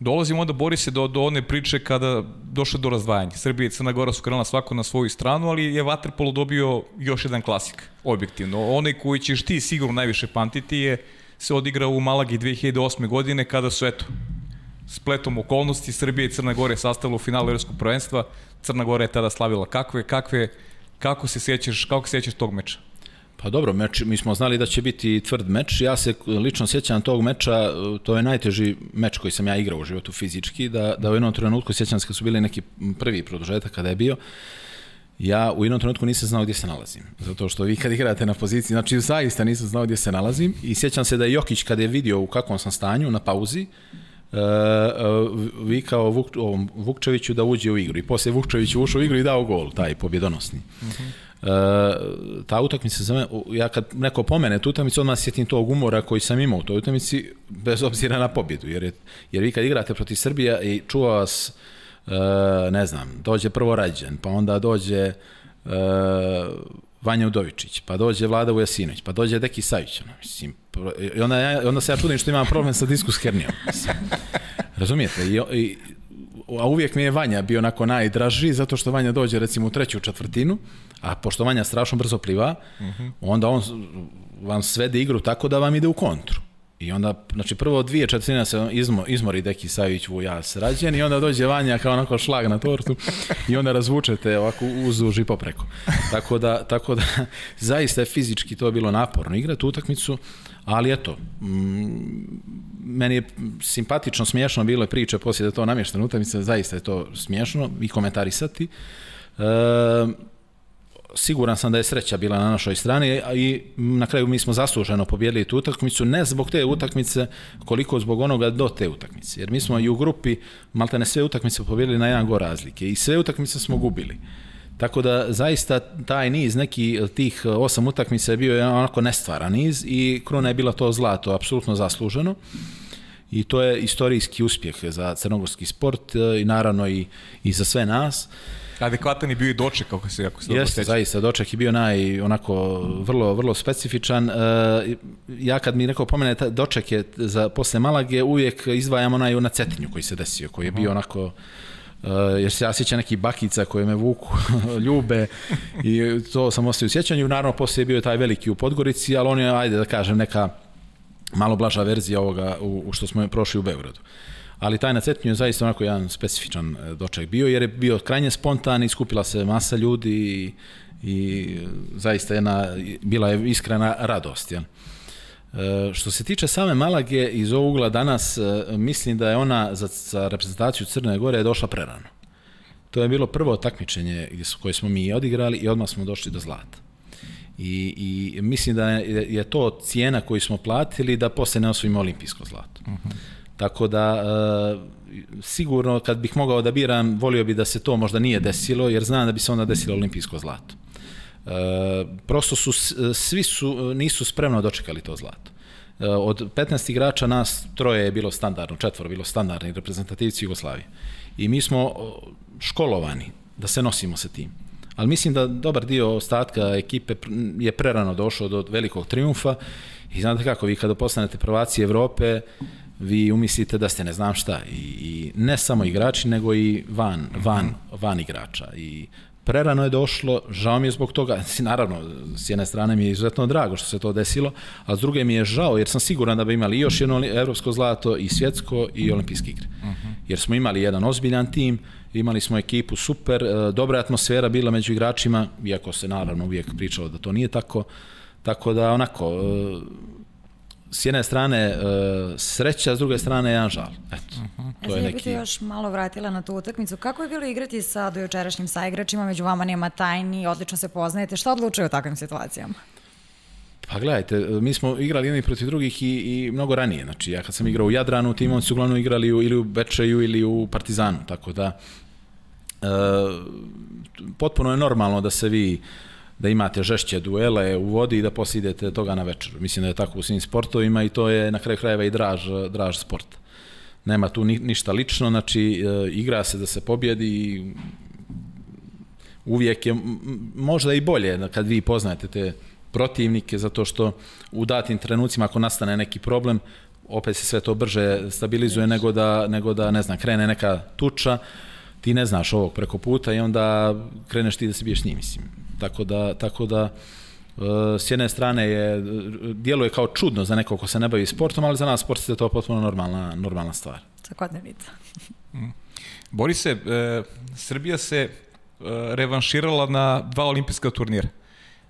dolazimo onda Borise do, do one priče kada došlo do razdvajanja. Srbija i Crna Gora su krenula svako na svoju stranu, ali je Waterpolo dobio još jedan klasik, objektivno. Onaj koji ćeš ti sigurno najviše pamtiti je se odigra u Malagi 2008. godine kada su, eto, spletom okolnosti Srbija i Crna Gora je sastavila u finalu Evropskog prvenstva. Crna Gora je tada slavila. Kakve, kakve, kako se sjećaš, kako se sjećaš tog meča? Pa dobro, meč, mi smo znali da će biti tvrd meč. Ja se lično sjećam tog meča, to je najteži meč koji sam ja igrao u životu fizički, da, da u jednom trenutku sjećam se kad su bili neki prvi produžetak kada je bio, ja u jednom trenutku nisam znao gdje se nalazim. Zato što vi kad igrate na poziciji, znači zaista nisam znao gdje se nalazim i sjećam se da je Jokić kada je vidio u kakvom sam stanju na pauzi, uh, uh, vikao Vuk, Vukčeviću da uđe u igru. I posle Vukčević ušao u igru i dao gol, taj pobjedonosni. Uh mhm. -huh. Uh, ta utakmica za mene, ja kad neko pomene tu utakmicu, odmah sjetim tog umora koji sam imao u toj utakmici, bez obzira na pobjedu, jer, je, jer vi kad igrate protiv Srbija i čuva vas, uh, ne znam, dođe prvo Rađen, pa onda dođe uh, Vanja Udovičić, pa dođe Vlada Vujasinović, pa dođe Deki Savić, ono, mislim, i onda, ja, onda se ja čudim što imam problem sa diskus hernijom. Razumijete? I, i, a uvijek mi je Vanja bio onako najdraži, zato što Vanja dođe recimo u treću četvrtinu, a pošto Vanja strašno brzo pliva, uh. -huh. onda on vam svede igru tako da vam ide u kontru. I onda, znači prvo dvije četvrtine se izmo, izmori Deki Savić Vujas rađen i onda dođe Vanja kao onako šlag na tortu i onda razvučete ovako uzuž i popreko. Tako da, tako da zaista je fizički to bilo naporno igrati utakmicu, ali eto, mm, meni je simpatično, smiješno bilo je priče poslije da to namještena utakmica, zaista je to smiješno i komentarisati. E, siguran sam da je sreća bila na našoj strani i na kraju mi smo zasluženo pobjedili tu utakmicu, ne zbog te utakmice, koliko zbog onoga do te utakmice. Jer mi smo i u grupi maltene sve utakmice pobjedili na jedan go razlike i sve utakmice smo gubili. Tako da zaista taj niz neki tih osam utakmica je bio onako nestvaran niz i kruna je bila to zlato, apsolutno zasluženo. I to je istorijski uspjeh za crnogorski sport i naravno i, i za sve nas. Adekvatan je bio i doček, kako se, kako se Jeste, zaista, doček je bio naj, onako, vrlo, vrlo specifičan. E, ja kad mi neko pomene, doček je za posle Malage, uvijek izdvajamo onaj na Cetinju koji se desio, koji je bio onako jer se ja sjećam neki bakica koje me vuku, ljube i to sam ostavio u sjećanju. Naravno, poslije je bio taj veliki u Podgorici, ali on je, ajde da kažem, neka malo blaža verzija ovoga u, u što smo prošli u Beogradu. Ali taj na Cetinju je zaista onako jedan specifičan e, doček bio, jer je bio krajnje spontan, iskupila se masa ljudi i, i zaista jedna, bila je iskrena radost. Jel? E, što se tiče same Malage, iz ovog ugla danas e, mislim da je ona za, za reprezentaciju Crne Gore došla prerano. To je bilo prvo takmičenje koje smo mi odigrali i odmah smo došli do zlata. I, i mislim da je, je to cijena koju smo platili da posle ne osvojimo olimpijsko zlato. Uh -huh. Tako da, e, sigurno kad bih mogao da biram, volio bi da se to možda nije desilo, jer znam da bi se onda desilo olimpijsko zlato. E, prosto su, svi su, nisu spremno dočekali to zlato. E, od 15 igrača nas troje je bilo standardno, četvoro bilo standardni reprezentativci Jugoslavije. I mi smo školovani da se nosimo sa tim. Ali mislim da dobar dio ostatka ekipe je prerano došao do velikog triumfa i znate kako, vi kada postanete prvaci Evrope, vi umislite da ste ne znam šta i, i ne samo igrači nego i van, van, van igrača. I prerano je došlo, žao mi je zbog toga, naravno, s jedne strane mi je izuzetno drago što se to desilo, a s druge mi je žao jer sam siguran da bi imali još jedno evropsko zlato i svjetsko i olimpijski igre. Jer smo imali jedan ozbiljan tim, imali smo ekipu super, e, dobra atmosfera bila među igračima, iako se naravno uvijek pričalo da to nije tako, tako da onako, e, s jedne strane uh, sreća, s druge strane jedan žal. Eto, uh -huh. to je neki... Ja još malo vratila na tu utakmicu. Kako je bilo igrati sa dojučerašnjim saigračima, među vama nema tajni, odlično se poznajete, šta odlučuje u takvim situacijama? Pa gledajte, mi smo igrali jedni protiv drugih i, i mnogo ranije. Znači, ja kad sam igrao u Jadranu, tim oni su uglavnom igrali u, ili u Bečeju ili u Partizanu, tako da e, potpuno je normalno da se vi da imate žešće duele u vodi i da poslije idete toga na večer. Mislim da je tako u svim sportovima i to je na kraju krajeva i draž, draž sport. Nema tu ni, ništa lično, znači e, igra se da se pobjedi i uvijek je možda i bolje kad vi poznajete te protivnike, zato što u datim trenucima ako nastane neki problem, opet se sve to brže stabilizuje nego da, nego da ne znam, krene neka tuča, ti ne znaš ovog preko puta i onda kreneš ti da se biješ s njim, mislim. Tako da, tako da e, s jedne strane je, djeluje kao čudno za nekog ko se ne bavi sportom, ali za nas sport je to potpuno normalna, normalna stvar. Svakodnevica. Mm. Borise, e, Srbija se e, revanširala na dva olimpijska turnira.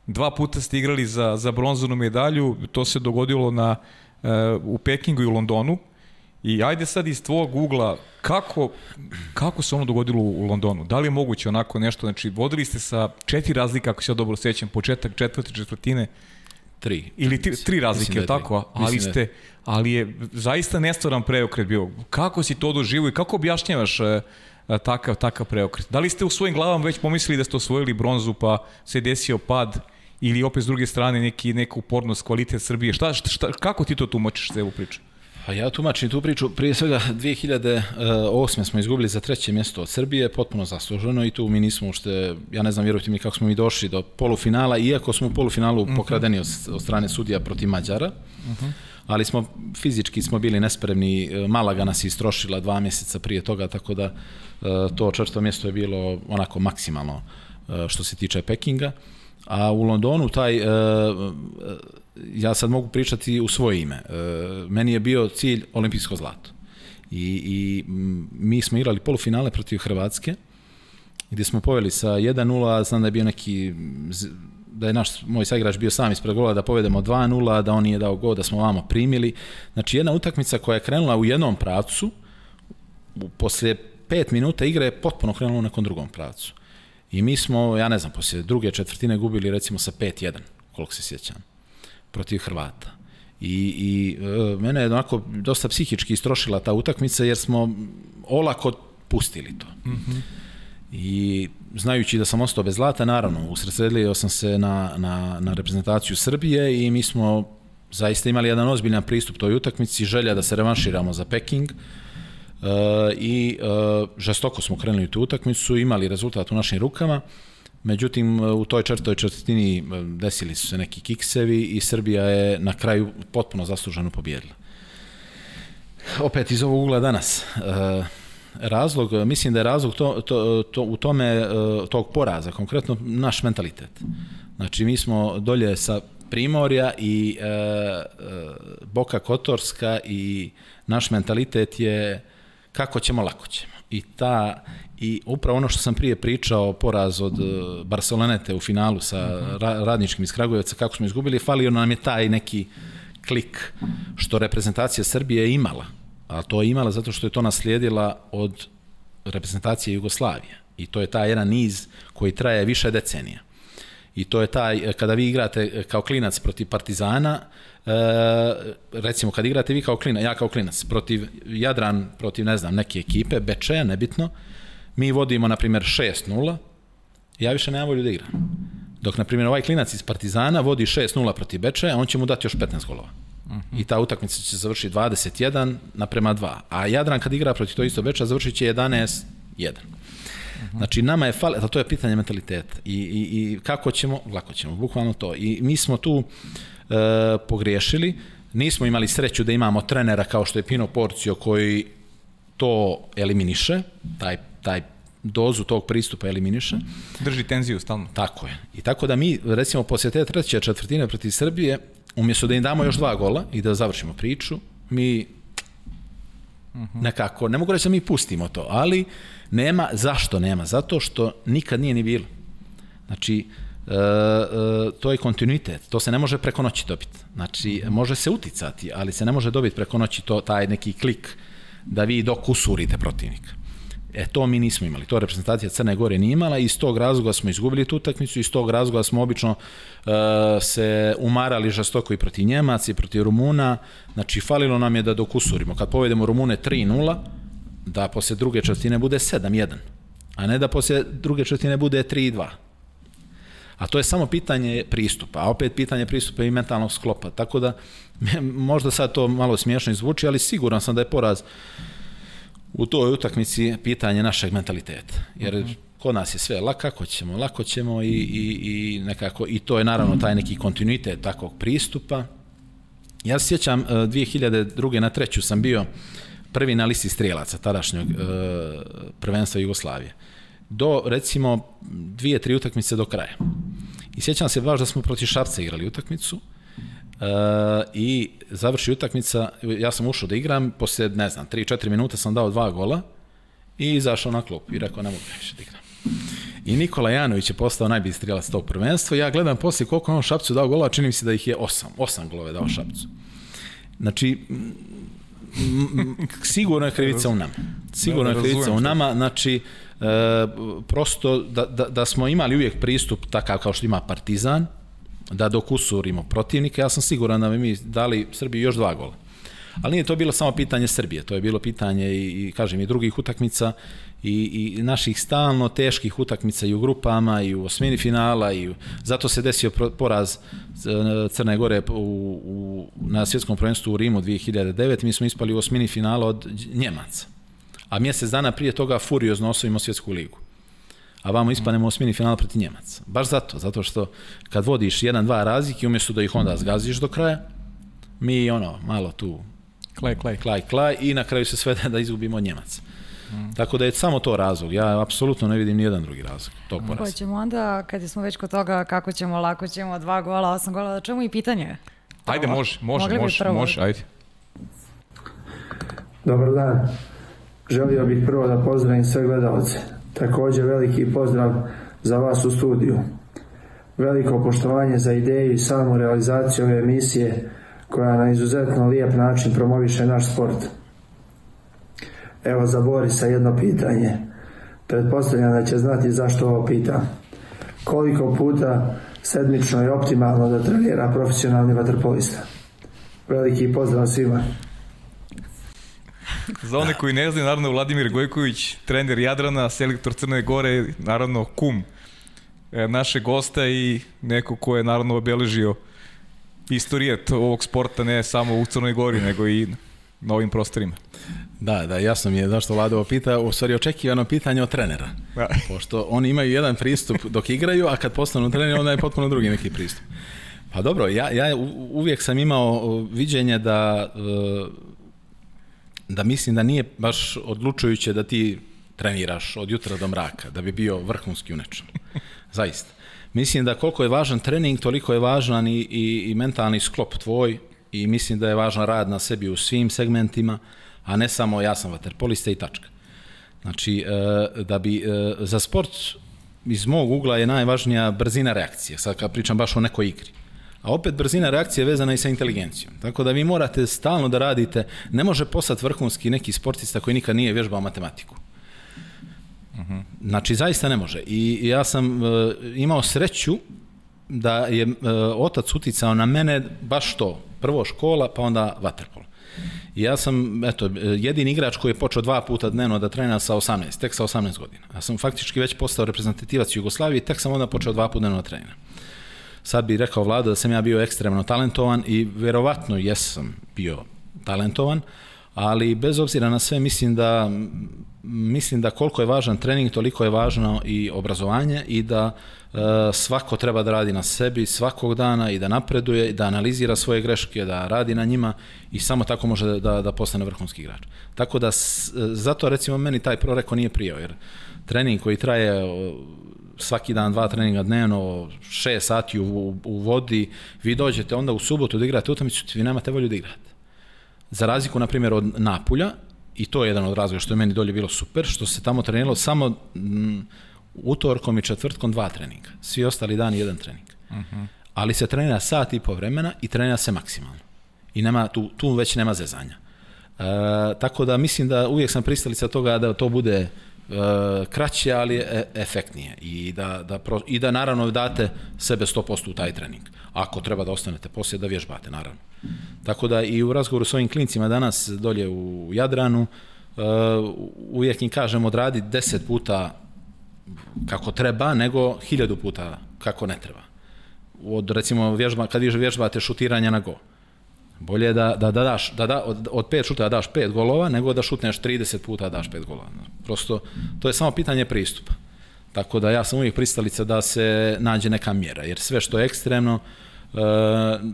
Dva puta ste igrali za, za bronzanu medalju, to se dogodilo na, e, u Pekingu i u Londonu. I ajde sad iz tvog ugla, kako, kako se ono dogodilo u Londonu? Da li je moguće onako nešto? Znači, vodili ste sa četiri razlika, ako se ja dobro sećam, početak četvrte četvrtine. Tri. Ili tri, tri razlike, da tako? Ali da ste, ali je zaista nestvaran preokret bio. Kako si to doživo i kako objašnjavaš e, takav, takav preokret? Da li ste u svojim glavama već pomislili da ste osvojili bronzu pa se desio pad ili opet s druge strane neki, neka upornost kvalitet Srbije? Šta, šta, šta, kako ti to tumačiš ovu priču? Pa ja tumačim tu priču, prije svega 2008. smo izgubili za treće mjesto od Srbije, potpuno zasluženo i tu mi nismo ušte, ja ne znam, vjerujte mi kako smo mi došli do polufinala, iako smo u polufinalu uh mhm. -huh. pokradeni od, od strane sudija protiv Mađara, uh mhm. -huh. ali smo fizički smo bili nespremni, Malaga nas je istrošila dva mjeseca prije toga, tako da e, to četvrto mjesto je bilo onako maksimalno e, što se tiče Pekinga. A u Londonu taj, e, ja sad mogu pričati u svoje ime, meni je bio cilj olimpijsko zlato. I, i mi smo igrali polufinale protiv Hrvatske, gdje smo poveli sa 1-0, znam da je bio neki da je naš moj saigrač bio sam ispred gola da povedemo 2-0, da on nije dao gol, da smo vamo primili. Znači jedna utakmica koja je krenula u jednom pravcu, posle 5 minuta igre je potpuno krenula u nekom drugom pravcu. I mi smo, ja ne znam, poslije druge četvrtine gubili recimo sa 5-1, koliko se sjećam, protiv Hrvata. I, i e, mene je onako dosta psihički istrošila ta utakmica jer smo olako pustili to. Mm -hmm. I znajući da sam ostao bez zlata, naravno, usredsredio sam se na, na, na reprezentaciju Srbije i mi smo zaista imali jedan ozbiljan pristup toj utakmici, želja da se revanširamo za Peking, Uh, i uh, žestoko smo krenuli tu utakmicu, imali rezultat u našim rukama, međutim u toj četvrtoj četvrtini desili su se neki kiksevi i Srbija je na kraju potpuno zasluženo pobjedila. Opet iz ovog ugla danas, uh, razlog, mislim da je razlog to, to, to, u tome e, tog poraza, konkretno naš mentalitet. Znači, mi smo dolje sa Primorja i e, e, Boka Kotorska i naš mentalitet je kako ćemo, lako ćemo. I ta i upravo ono što sam prije pričao poraz od e, Barcelonete u finalu sa ra, radničkim iz Kragujevca kako smo izgubili, falio nam je taj neki klik što reprezentacija Srbije je imala. A to je imala zato što je to naslijedila od reprezentacije Jugoslavije. I to je taj jedan niz koji traje više decenija. I to je taj, kada vi igrate kao klinac protiv Partizana, e, recimo kad igrate vi kao klinac, ja kao klinac, protiv Jadran, protiv ne znam, neke ekipe, Bečeja, nebitno, mi vodimo, na primjer, 6-0, ja više nemam volju da igram. Dok, na primjer, ovaj klinac iz Partizana vodi 6-0 protiv Bečeja, on će mu dati još 15 golova. Uh -huh. I ta utakmica će završiti 21 naprema 2. A Jadran kad igra protiv to isto Beča završit će 11-1. Znači, nama je fale, to je pitanje mentaliteta. I, i, I kako ćemo, lako ćemo, bukvalno to. I mi smo tu e, pogriješili, nismo imali sreću da imamo trenera kao što je Pino Porcio koji to eliminiše, taj, taj dozu tog pristupa eliminiše. Drži tenziju stalno. Tako je. I tako da mi, recimo, poslije te treće četvrtine protiv Srbije, umjesto da im damo još dva gola i da završimo priču, mi nekako, ne mogu reći da mi pustimo to, ali nema, zašto nema? Zato što nikad nije ni bilo. Znači, e, e, to je kontinuitet, to se ne može preko noći dobiti. Znači, može se uticati, ali se ne može dobiti preko noći to, taj neki klik da vi dok usurite protivnika. E, to mi nismo imali. To reprezentacija Crne Gore nije imala i iz tog razloga smo izgubili tu utakmicu i iz tog razloga smo obično uh, se umarali žastoko i protiv Njemaca i protiv Rumuna. Znači, falilo nam je da dok usurimo. Kad povedemo Rumune 3-0, da posle druge četvrtine bude 7-1, a ne da posle druge četvrtine bude 3-2. A to je samo pitanje pristupa, a opet pitanje pristupa i mentalnog sklopa. Tako da, možda sad to malo smiješno izvuči, ali siguran sam da je poraz u toj utakmici pitanje našeg mentaliteta. Jer -huh. kod nas je sve lako, kako ćemo, lako ćemo i, i, i nekako, i to je naravno taj neki kontinuitet takvog pristupa. Ja se sjećam, 2002. na treću sam bio prvi na listi strijelaca tadašnjeg uh, prvenstva Jugoslavije. Do, recimo, dvije, tri utakmice do kraja. I sjećam se baš da smo protiv Šapca igrali utakmicu, Uh, i završi utakmica, ja sam ušao da igram, posle, ne znam, 3-4 minuta sam dao dva gola i izašao na klop i rekao ne mogu više da igram. I Nikola Janović je postao najbolji strijelac tog prvenstva. Ja gledam posle koliko on Šapcu dao gola, čini mi se da ih je 8. 8 golove dao Šapcu. Znači, sigurno je krivica u nama. Sigurno je krivica u nama, znači, e, prosto da, da, da smo imali uvijek pristup takav kao što ima Partizan, da dok usurimo protivnika, ja sam siguran da bi mi dali Srbiji još dva gola. Ali nije to bilo samo pitanje Srbije, to je bilo pitanje i, i kažem, i drugih utakmica i, i naših stalno teških utakmica i u grupama i u osmini finala i u, zato se desio poraz e, Crne Gore u, u, na svjetskom prvenstvu u Rimu 2009. Mi smo ispali u osmini finala od Njemaca. A mjesec dana prije toga furiozno osvojimo svjetsku ligu a vamo ispanemo osmini finala protiv Njemaca. Baš zato, zato što kad vodiš jedan, dva razlike, umjesto da ih onda zgaziš do kraja, mi ono, malo tu klaj, klaj. klaj, klaj i na kraju se svede da izgubimo od Njemaca. Mm. Tako da je samo to razlog. Ja apsolutno ne vidim ni jedan drugi razlog tog poraza. Hoćemo onda, kad smo već kod toga kako ćemo, lako ćemo, dva gola, osam gola, da čemu i pitanje? Ajde, može, može, može, može, ajde. Dobar dan. Želio bih prvo da pozdravim sve gledalce Također veliki pozdrav za vas u studiju. Veliko poštovanje za ideju i samu realizaciju ove emisije koja na izuzetno lijep način promoviše naš sport. Evo za Borisa jedno pitanje. Pretpostavljam da će znati zašto ovo pitam. Koliko puta sedmično je optimalno da trenira profesionalni vaterpolista? Veliki pozdrav svima. Za one koji ne znaju, naravno Vladimir Gojković, trener Jadrana, selektor Crne Gore, naravno kum e, naše gosta i neko ko je naravno obeležio istorijet ovog sporta ne samo u Crnoj Gori, nego i na ovim prostorima. Da, da, jasno mi je zašto Vlado pita, u stvari očekivano pitanje od trenera. Da. Pošto oni imaju jedan pristup dok igraju, a kad postanu treneri onda je potpuno drugi neki pristup. Pa dobro, ja, ja uvijek sam imao viđenje da da mislim da nije baš odlučujuće da ti treniraš od jutra do mraka, da bi bio vrhunski u nečemu. Zaista. Mislim da koliko je važan trening, toliko je važan i, i, i mentalni sklop tvoj i mislim da je važan rad na sebi u svim segmentima, a ne samo ja sam vaterpolista i tačka. Znači, e, da bi e, za sport iz mog ugla je najvažnija brzina reakcije, sad kad pričam baš o nekoj igri. A opet brzina reakcije je vezana i sa inteligencijom. Tako da vi morate stalno da radite, ne može postati vrhunski neki sportista koji nikad nije vježbao matematiku. Znači, zaista ne može. I ja sam uh, imao sreću da je uh, otac uticao na mene baš to. Prvo škola, pa onda vaterpolo. I ja sam, eto, jedini igrač koji je počeo dva puta dnevno da trena sa 18, tek sa 18 godina. Ja sam faktički već postao reprezentativac Jugoslavije i tek sam onda počeo dva puta dnevno da trena. Sad bi rekao vlada da sam ja bio ekstremno talentovan i verovatno jesam bio talentovan, ali bez obzira na sve mislim da mislim da koliko je važan trening, toliko je važno i obrazovanje i da e, svako treba da radi na sebi svakog dana i da napreduje, i da analizira svoje greške, da radi na njima i samo tako može da, da postane vrhunski igrač. Tako da, s, zato recimo meni taj proreko nije prijao, jer trening koji traje svaki dan dva treninga dnevno, šest sati u, u, vodi, vi dođete onda u subotu da igrate utakmicu, vi nemate volju da igrate. Za razliku, na primjer, od Napulja, i to je jedan od razloga što je meni dolje bilo super, što se tamo treniralo samo m, utorkom i četvrtkom dva treninga. Svi ostali dani jedan trening. Uh -huh. Ali se trenira sat i po vremena i trenira se maksimalno. I nema, tu, tu već nema zezanja. E, tako da mislim da uvijek sam pristalica toga da to bude kraće, ali e, efektnije. I da, da pro, I da naravno date sebe 100% u taj trening. Ako treba da ostanete poslije da vježbate, naravno. Tako da i u razgovoru s ovim klincima danas dolje u Jadranu, uh, uvijek im kažem odradi 10 puta kako treba, nego hiljadu puta kako ne treba. Od, recimo, vježba, kad vi vježbate šutiranja na go. Bolje je da, da, da daš, da, da od, od pet šuta daš pet golova, nego da šutneš 30 puta daš pet golova. Prosto, to je samo pitanje pristupa. Tako da ja sam uvijek pristalica da se nađe neka mjera, jer sve što je ekstremno, e,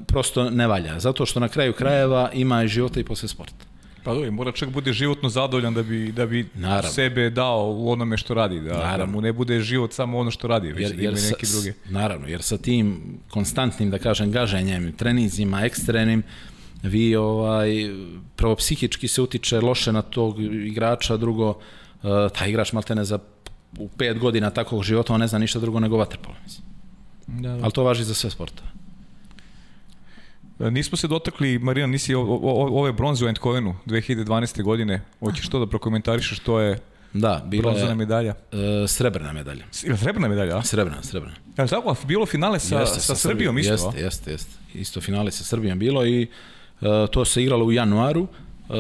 prosto ne valja. Zato što na kraju krajeva ima i života i posle sporta. Pa dobro, mora čak bude životno zadovoljan da bi, da bi Naravno. sebe dao u onome što radi, da, da mu ne bude život samo ono što radi, već jer, da ima jer neki drugi. Naravno, jer sa tim konstantnim, da kažem, gaženjem, trenizima, ekstremnim, vi ovaj, prvo psihički se utiče loše na tog igrača, drugo, uh, taj igrač maltene za u pet godina takvog života on ne zna ništa drugo nego vaterpolo. Da, da. Ali to važi za sve sportove. E, nismo se dotakli, Marina, nisi o, o, ove bronze u Eindhovenu 2012. godine. Hoćeš to da prokomentarišeš, što je Da, bila Bronzana je medalja. E, srebrna medalja. Srebrna medalja, a? Srebrna, srebrna. Ja, tako, bilo finale sa, jeste, sa, sa Srbijom isto, Jeste, jeste, jeste. Isto finale sa Srbijom bilo i uh, to se igralo u januaru. Uh,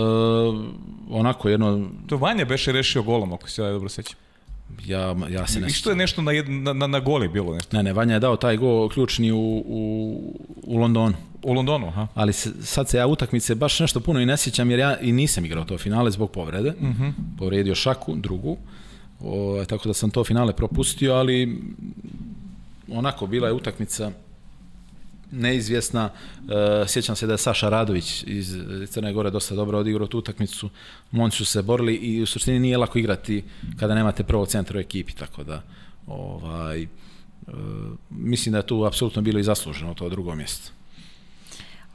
onako jedno... To Vanja beše rešio golom, ako se ja dobro sećam ja, ja se ne Isto je nešto na, jed, na, na, na goli bilo nešto. Ne, ne, Vanja je dao taj gol ključni u, u, u Londonu. U Londonu, aha. Ali se, sad se ja utakmice baš nešto puno i ne sjećam jer ja i nisam igrao to finale zbog povrede. Uh mhm. -huh. Povredio šaku, drugu. O, tako da sam to finale propustio, ali onako bila je utakmica neizvjesna. E, sjećam se da je Saša Radović iz Crne Gore dosta dobro odigrao tu utakmicu. Monci su se borili i u suštini nije lako igrati kada nemate prvo centra u ekipi, tako da ovaj, e, mislim da je tu apsolutno bilo i zasluženo to drugo mjesto.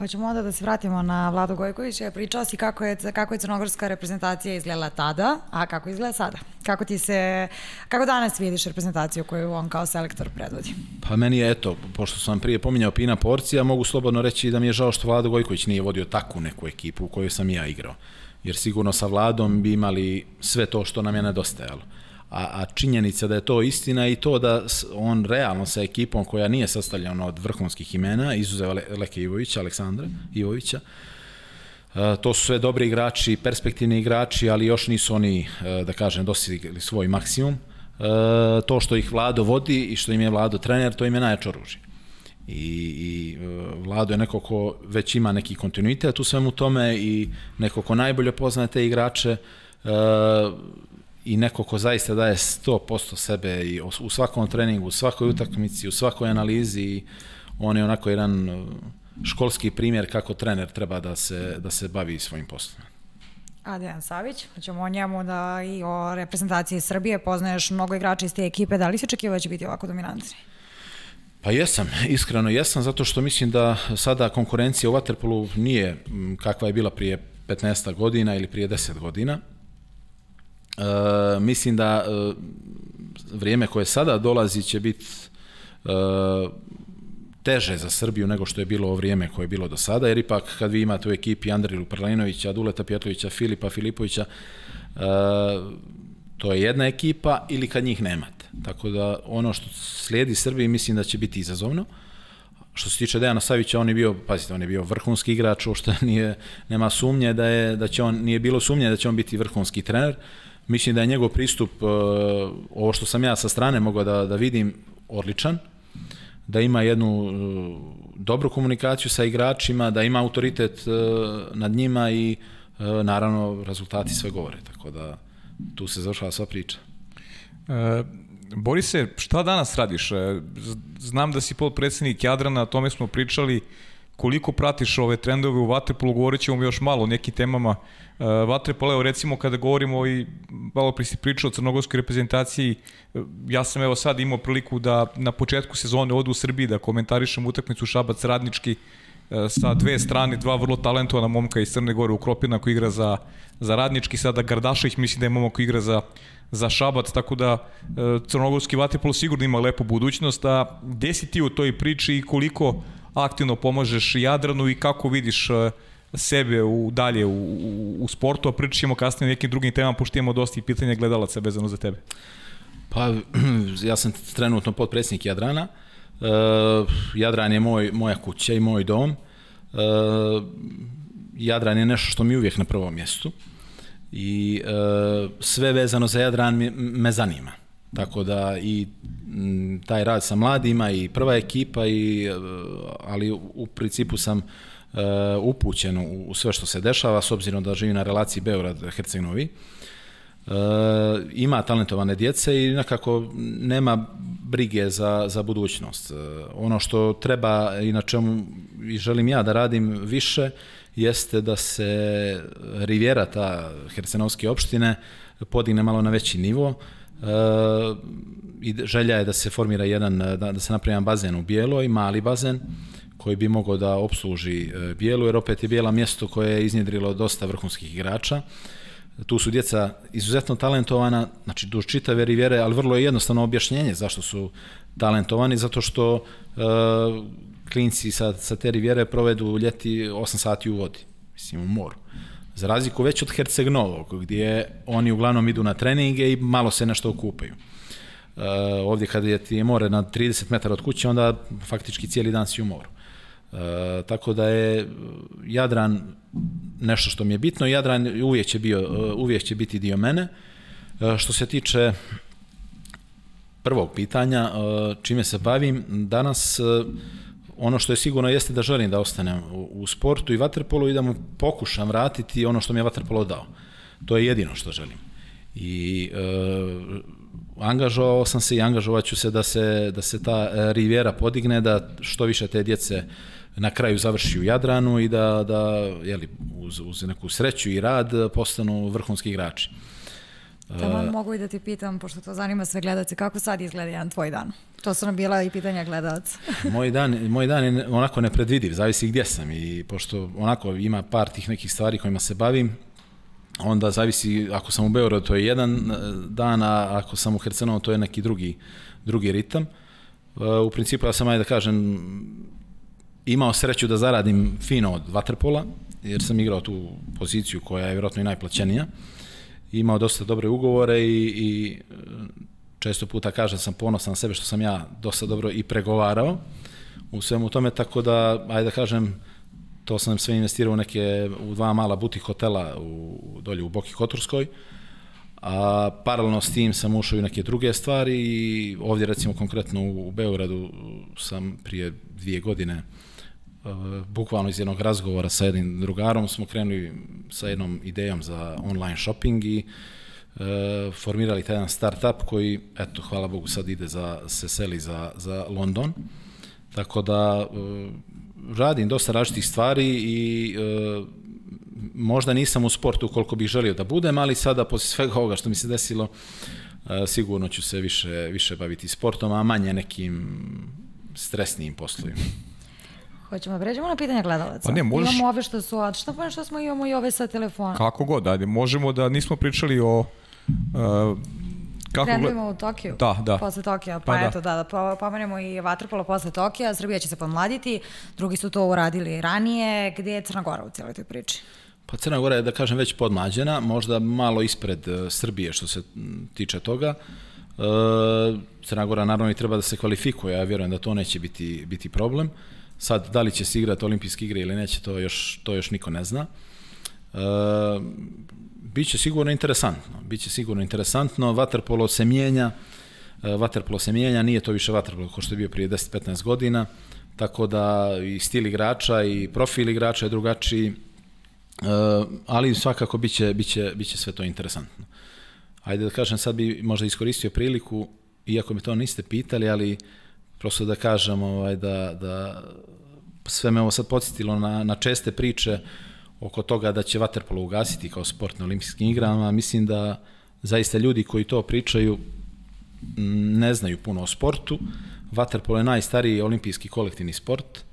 Hoćemo onda da se vratimo na Vlado Gojkovića. Pričao si kako je, kako je crnogorska reprezentacija izgledala tada, a kako izgleda sada. Kako ti se, kako danas vidiš reprezentaciju koju on kao selektor predvodi? Pa meni je, eto, pošto sam prije pominjao Pina Porcija, mogu slobodno reći da mi je žao što Vlado Gojković nije vodio takvu neku ekipu u kojoj sam ja igrao. Jer sigurno sa Vladom bi imali sve to što nam je nedostajalo a, a činjenica da je to istina i to da on realno sa ekipom koja nije sastavljena od vrhunskih imena, izuzev Leke Ivovića, Aleksandra Ivovića, to su sve dobri igrači, perspektivni igrači, ali još nisu oni, da kažem, dosigli svoj maksimum. To što ih Vlado vodi i što im je Vlado trener, to im je najjače oružje. I, i Vlado je neko ko već ima neki kontinuitet u svemu tome i neko ko najbolje poznaje te igrače, i neko ko zaista daje 100% sebe i u svakom treningu, u svakoj utakmici, u svakoj analizi, on je onako jedan školski primjer kako trener treba da se, da se bavi svojim poslom. A Dejan Savić, ćemo o njemu da i o reprezentaciji Srbije, poznaješ mnogo igrača iz te ekipe, da li si očekivao da će biti ovako dominantni? Pa jesam, iskreno jesam, zato što mislim da sada konkurencija u Waterpolu nije kakva je bila prije 15 godina ili prije 10 godina. E, mislim da e, vrijeme koje sada dolazi će biti e, teže za Srbiju nego što je bilo ovo vrijeme koje je bilo do sada, jer ipak kad vi imate u ekipi Andrilu Prlinovića, Duleta Pjetlovića, Filipa Filipovića, e, to je jedna ekipa ili kad njih nemate. Tako da ono što slijedi Srbiji mislim da će biti izazovno. Što se tiče Dejana Savića, on je bio, pazite, on je bio vrhunski igrač, što nije, nema sumnje da je, da će on, nije bilo sumnje da će on biti vrhunski trener. Mislim da je njegov pristup, e, ovo što sam ja sa strane mogao da, da vidim, odličan da ima jednu e, dobru komunikaciju sa igračima, da ima autoritet e, nad njima i naravno rezultati sve govore, tako da tu se završava sva priča. E, Borise, šta danas radiš? Znam da si podpredsednik Jadrana, o tome smo pričali, koliko pratiš ove trendove u Vatrepolu, govorit ćemo još malo o nekim temama uh, Vatrepolu, evo recimo kada govorimo i malo pri si pričao o crnogorskoj reprezentaciji, uh, ja sam evo sad imao priliku da na početku sezone odu u Srbiji da komentarišem utakmicu Šabac Radnički uh, sa dve strane, dva vrlo talentovana momka iz Crne Gore u Kropina koji igra za, za Radnički, sada Gardašević misli da je momak koji igra za, za Šabac, tako da crnogorski vaterpolo sigurno ima lepu budućnost, a gde si ti u toj priči i koliko aktivno pomažeš Jadranu i kako vidiš e, sebe u, dalje u, u, u sportu, a pričat kasnije o nekim drugim temama, pošto imamo dosta i pitanja gledalaca vezano za tebe. Pa, ja sam trenutno podpredsjednik Jadrana. Uh, Jadran je moj, moja kuća i moj dom. Uh, Jadran je nešto što mi uvijek na prvom mjestu i uh, sve vezano za Jadran me, me zanima. Tako da i taj rad sa mladima i prva ekipa i e, ali u principu sam upućen u, u sve što se dešava s obzirom da živim na relaciji Beograd Herceg-Novi. Uh, ima talentovane djece i nekako nema brige za, za budućnost. Uh, ono što treba i na čemu i želim ja da radim više jeste da se rivjera ta hercenovske opštine podigne malo na veći nivo. Uh, i želja je da se formira jedan, da, da se napravi bazen u Bijeloj, mali bazen, koji bi mogao da obsluži e, Bijelu, jer opet je Bijela mjesto koje je iznjedrilo dosta vrhunskih igrača. Tu su djeca izuzetno talentovana, znači duž čitave rivjere, ali vrlo je jednostavno objašnjenje zašto su talentovani, zato što uh, klinci sa, sa te rivjere provedu ljeti 8 sati u vodi, mislim u moru. Za razliku već od Herceg Novog, gdje oni uglavnom idu na treninge i malo se nešto okupaju. Uh, ovdje kad je ti more na 30 metara od kuće, onda faktički cijeli dan si u moru. Uh, tako da je Jadran nešto što mi je bitno. Jadran uvijek će, bio, uh, uvijek će biti dio mene. Uh, što se tiče prvog pitanja, uh, čime se bavim, danas uh, ono što je sigurno jeste da želim da ostanem u, sportu i vaterpolu i da mu pokušam vratiti ono što mi je vaterpolo dao. To je jedino što želim. I e, angažovao sam se i angažovat ću se da se, da se ta e, rivijera podigne, da što više te djece na kraju završi u Jadranu i da, da jeli, uz, uz neku sreću i rad postanu vrhunski igrači. Tamo uh, mogu i da ti pitam, pošto to zanima sve gledalce, kako sad izgleda jedan tvoj dan? To su nam bila i pitanja gledalaca. moj, dan, moj dan je onako nepredvidiv, zavisi gdje sam i pošto onako ima par tih nekih stvari kojima se bavim, onda zavisi, ako sam u Beogradu to je jedan e, dan, a ako sam u Hercenovu to je neki drugi, drugi ritam. Uh, u principu ja sam, ajde da kažem, imao sreću da zaradim fino od Waterpola, jer sam igrao tu poziciju koja je vjerojatno i najplaćenija. Imao dosta dobre ugovore i, i često puta kažem da sam ponosan na sebe što sam ja dosta dobro i pregovarao u svemu tome, tako da, ajde da kažem, to sam sve investirao u neke, u dva mala butik hotela u, dolje u Boki Koturskoj, a paralelno s tim sam ušao i neke druge stvari i ovdje recimo konkretno u, u Beogradu sam prije dvije godine bukvalno iz jednog razgovora sa jednim drugarom smo krenuli sa jednom idejom za online shopping i uh, formirali taj jedan startup koji, eto, hvala Bogu, sad ide za, se seli za, za London. Tako da uh, radim dosta različitih stvari i uh, možda nisam u sportu koliko bih želio da budem, ali sada posle svega ovoga što mi se desilo, e, sigurno ću se više, više baviti sportom, a manje nekim stresnijim poslovima. Hoćemo da pređemo na pitanja gledalaca. Pa ne, možeš- Imamo ove što su, šta pa što smo imamo i ove sa telefona. Kako god, ajde, možemo da nismo pričali o... Uh, kako gled- Trendujemo u Tokiju. Da, da. Posle Tokija. Pa, Pa da. eto, da, da po- pomenemo i vaterpolo posle Tokija. Srbija će se pomladiti. Drugi su to uradili ranije. Gde je Crna Gora u cijeloj toj priči? Pa Crna Gora je, da kažem, već podmlađena, možda malo ispred e, Srbije što se tiče toga. E, Crna Gora naravno i treba da se kvalifikuje, ja vjerujem da to neće biti, biti problem. Sad, da li će se igrati olimpijske igre ili neće, to još, to još niko ne zna. E, biće sigurno interesantno. Biće sigurno interesantno. Waterpolo se mijenja. E, Waterpolo se mijenja, nije to više waterpolo kao što je bio prije 10-15 godina. Tako da i stil igrača i profil igrača je drugačiji. Uh, ali svakako biće, biće, biće sve to interesantno. Ajde da kažem, sad bi možda iskoristio priliku, iako me to niste pitali, ali prosto da kažem ovaj, da, da sve me ovo sad podsjetilo na, na česte priče oko toga da će Waterpolo ugasiti kao sport na olimpijskim igrama. Mislim da zaista ljudi koji to pričaju m, ne znaju puno o sportu. Waterpolo je najstariji olimpijski kolektivni sport.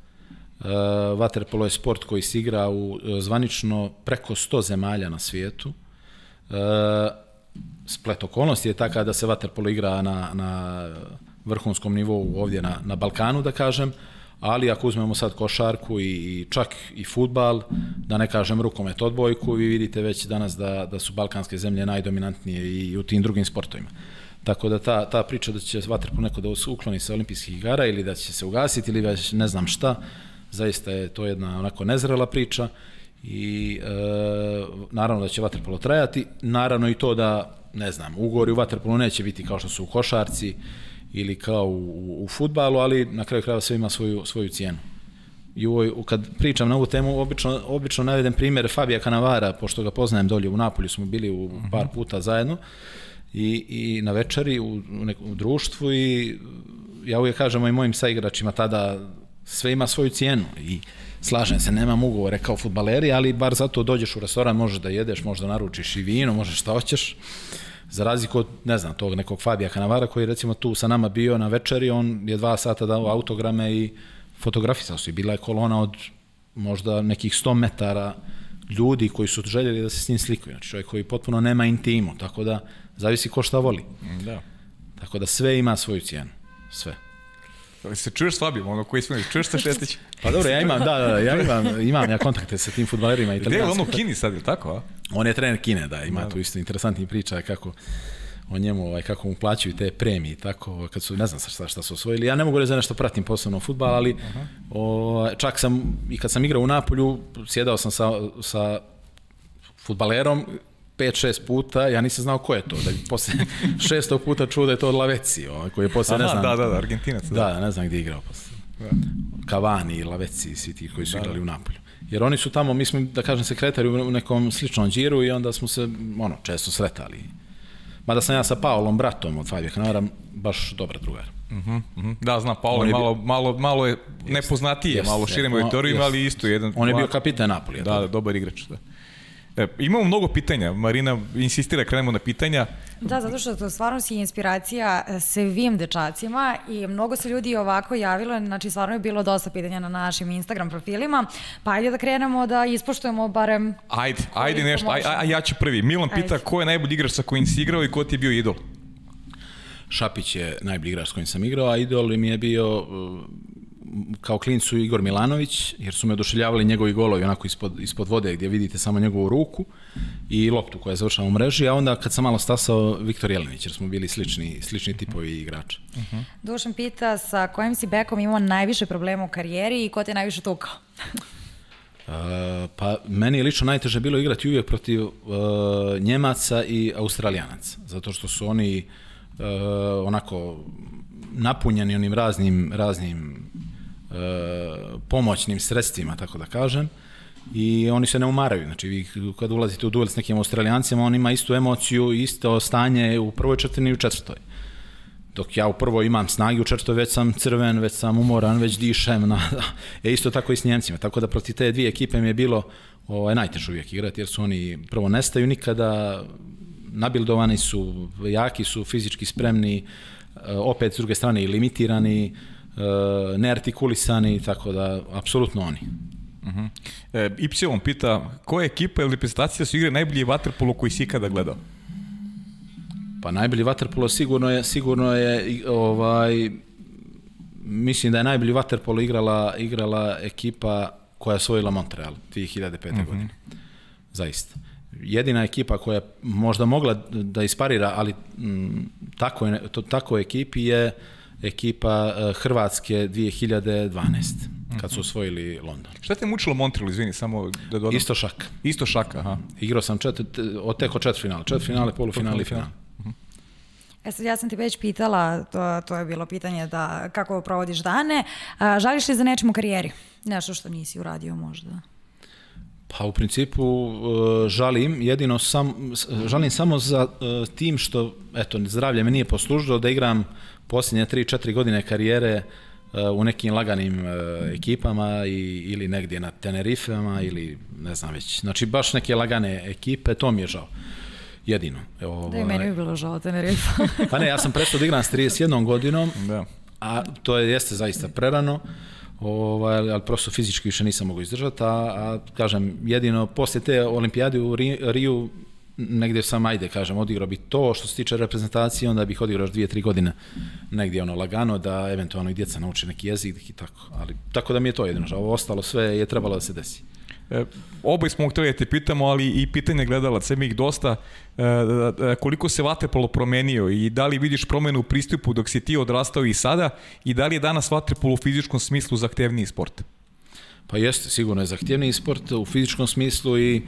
Waterpolo je sport koji se igra u uh, zvanično preko 100 zemalja na svijetu. Uh, splet okolnosti je taka da se Waterpolo igra na, na vrhunskom nivou ovdje na, na Balkanu, da kažem, ali ako uzmemo sad košarku i, i čak i futbal, da ne kažem rukomet odbojku, vi vidite već danas da, da su balkanske zemlje najdominantnije i u tim drugim sportovima. Tako da ta, ta priča da će Waterpolo neko da ukloni sa olimpijskih igara ili da će se ugasiti ili već ne znam šta, zaista je to jedna onako nezrela priča i e, naravno da će Waterpolo trajati, naravno i to da, ne znam, ugovori u Waterpolu neće biti kao što su u košarci ili kao u, u, u futbalu, ali na kraju krajeva sve ima svoju, svoju cijenu. I u ovoj, kad pričam na ovu temu, obično, obično navedem primjer Fabija Kanavara, pošto ga poznajem dolje u Napolju, smo bili u par puta zajedno i, i na večeri u, u, nekom, u društvu i ja uvijek kažem i mojim saigračima tada sve ima svoju cijenu i slažem se, nemam ugovore kao futbaleri, ali bar zato dođeš u restoran, možeš da jedeš, možeš da naručiš i vino, možeš šta hoćeš. Za razliku od, ne znam, tog nekog Fabija Kanavara koji je recimo tu sa nama bio na večeri, on je dva sata dao autograme i fotografisao se i bila je kolona od možda nekih 100 metara ljudi koji su željeli da se s njim slikaju. Znači čovjek koji potpuno nema intimu, tako da zavisi ko šta voli. Da. Tako da sve ima svoju cijenu. Sve. Se čuješ s Fabijom, ono koji smo čuješ sa Šetić? Pa dobro, ja imam, da, da, ja imam, imam ja kontakte sa tim futbalerima Gde je italijanskim. ono u Kini sad, je li tako, a? On je trener Kine, da, ima tu isto interesantnih priča kako o njemu, ovaj, kako mu plaćaju te premije i tako, kad su, ne znam šta, šta su osvojili. Ja ne mogu reći da nešto pratim posebno futbal, ali o, čak sam, i kad sam igrao u Napolju, sjedao sam sa, sa futbalerom 5-6 puta, ja nisam znao ko je to, da bi posle šestog puta čuo da je to od Laveci, ovaj, koji je posle, ne znam, da, da, da, Argentinac. Da. Da, ne znam gdje je igrao posle. Cavani, Laveci, svi ti koji su da, igrali u Napolju. Jer oni su tamo, mi smo, da kažem, sekretari u nekom sličnom džiru i onda smo se, ono, često sretali. Mada sam ja sa Paolom, bratom od Fabio Canavara, baš dobar drugar. Mhm. Da, znam, Paolo je je bio- malo, malo, malo je nepoznatije, Jest, malo On- auditorijima, ali isto jedan... On je bio kapitan Napolija. Da, da, dobar igrač, da. E, imamo mnogo pitanja, Marina insistira krenemo na pitanja. Da, zato što to stvarno si inspiracija e, svim dečacima i mnogo se ljudi ovako javilo, znači stvarno je bilo dosta pitanja na našim Instagram profilima, pa ajde da krenemo da ispoštujemo barem Ajde, ajde nešto, aj, aj, ja ću prvi. Milan pita Ajde. ko je najbolji igrač sa kojim si igrao i ko ti je bio idol? Šapić je najbolji igrač s kojim sam igrao, a idol mi je bio kao klincu Igor Milanović, jer su me oduševljavali njegovi golovi onako ispod, ispod vode gdje vidite samo njegovu ruku i loptu koja je završala u mreži, a onda kad sam malo stasao Viktor Jelenić, jer smo bili slični, slični tipovi igrača. Dušan pita sa kojim si bekom imao najviše problema u karijeri i ko te najviše tukao? Uh, pa meni je lično najteže bilo igrati uvijek protiv uh, Njemaca i Australijanaca, zato što su oni uh, onako napunjeni onim raznim, raznim uh, pomoćnim sredstvima, tako da kažem, i oni se ne umaraju. Znači, vi kad ulazite u duel s nekim Australijancima, on ima istu emociju, isto stanje u prvoj četvrtini i u četvrtoj dok ja u prvoj imam snagi, u četvrtoj već sam crven, već sam umoran, već dišem. Na, e isto tako i s Njemcima. Tako da protiv te dvije ekipe mi je bilo ovaj, najteže uvijek igrati, jer su oni prvo nestaju nikada, nabildovani su, jaki su, fizički spremni, e, opet s druge strane i limitirani, e, neartikulisani, tako da, apsolutno oni. Uh -huh. e, Y pita, koja ekipa ili reprezentacija su igre najbolji vaterpolo koji si ikada gledao? Pa najbolji vaterpolo sigurno je, sigurno je ovaj, mislim da je najbolji vaterpolo igrala, igrala ekipa koja je osvojila Montreal 2005. Uh -huh. godine. Zaista. Jedina ekipa koja je možda mogla da isparira, ali m, tako, je, to, tako ekipi je ekipa uh, Hrvatske 2012 kad su osvojili London. Šta te mučilo Montreal, izvini, samo da dodam? Isto šak. Isto šaka, aha. Igrao sam četiri, oteko četiri finale, četiri finale, polufinale i finale. E sad, ja sam ti već pitala, to, to je bilo pitanje da kako provodiš dane. A, žališ li za nečem u karijeri? Nešto što nisi uradio možda? Pa u principu žalim, jedino sam, žalim samo za tim što, eto, zdravlje me nije poslužilo da igram posljednje 3-4 godine karijere u nekim laganim ekipama i, ili negdje na Tenerifema ili ne znam već. Znači baš neke lagane ekipe, to mi je žao. Jedino. Ovaj... Da i meni bi bilo žao Tenerife. pa ne, ja sam prestao da igram s 31 godinom, da. a to je, jeste zaista prerano. Ovaj, ali prosto fizički više nisam mogu izdržati, a, a kažem, jedino posle te olimpijade u Riju negdje sam, ajde, kažem, odigrao bi to što se tiče reprezentacije, onda bih odigrao još dvije, tri godine negdje ono lagano, da eventualno i djeca nauče neki jezik i tako. Ali, tako da mi je to jedino, ovo ostalo sve je trebalo da se desi. E, obaj smo hteli da te pitamo, ali i pitanje gledalaca, ima ih dosta, e, e, koliko se vaterpolo promenio i da li vidiš promenu u pristupu dok si ti odrastao i sada i da li je danas vaterpolo u fizičkom smislu zahtevniji sport? Pa jeste, sigurno je zahtevniji sport u fizičkom smislu i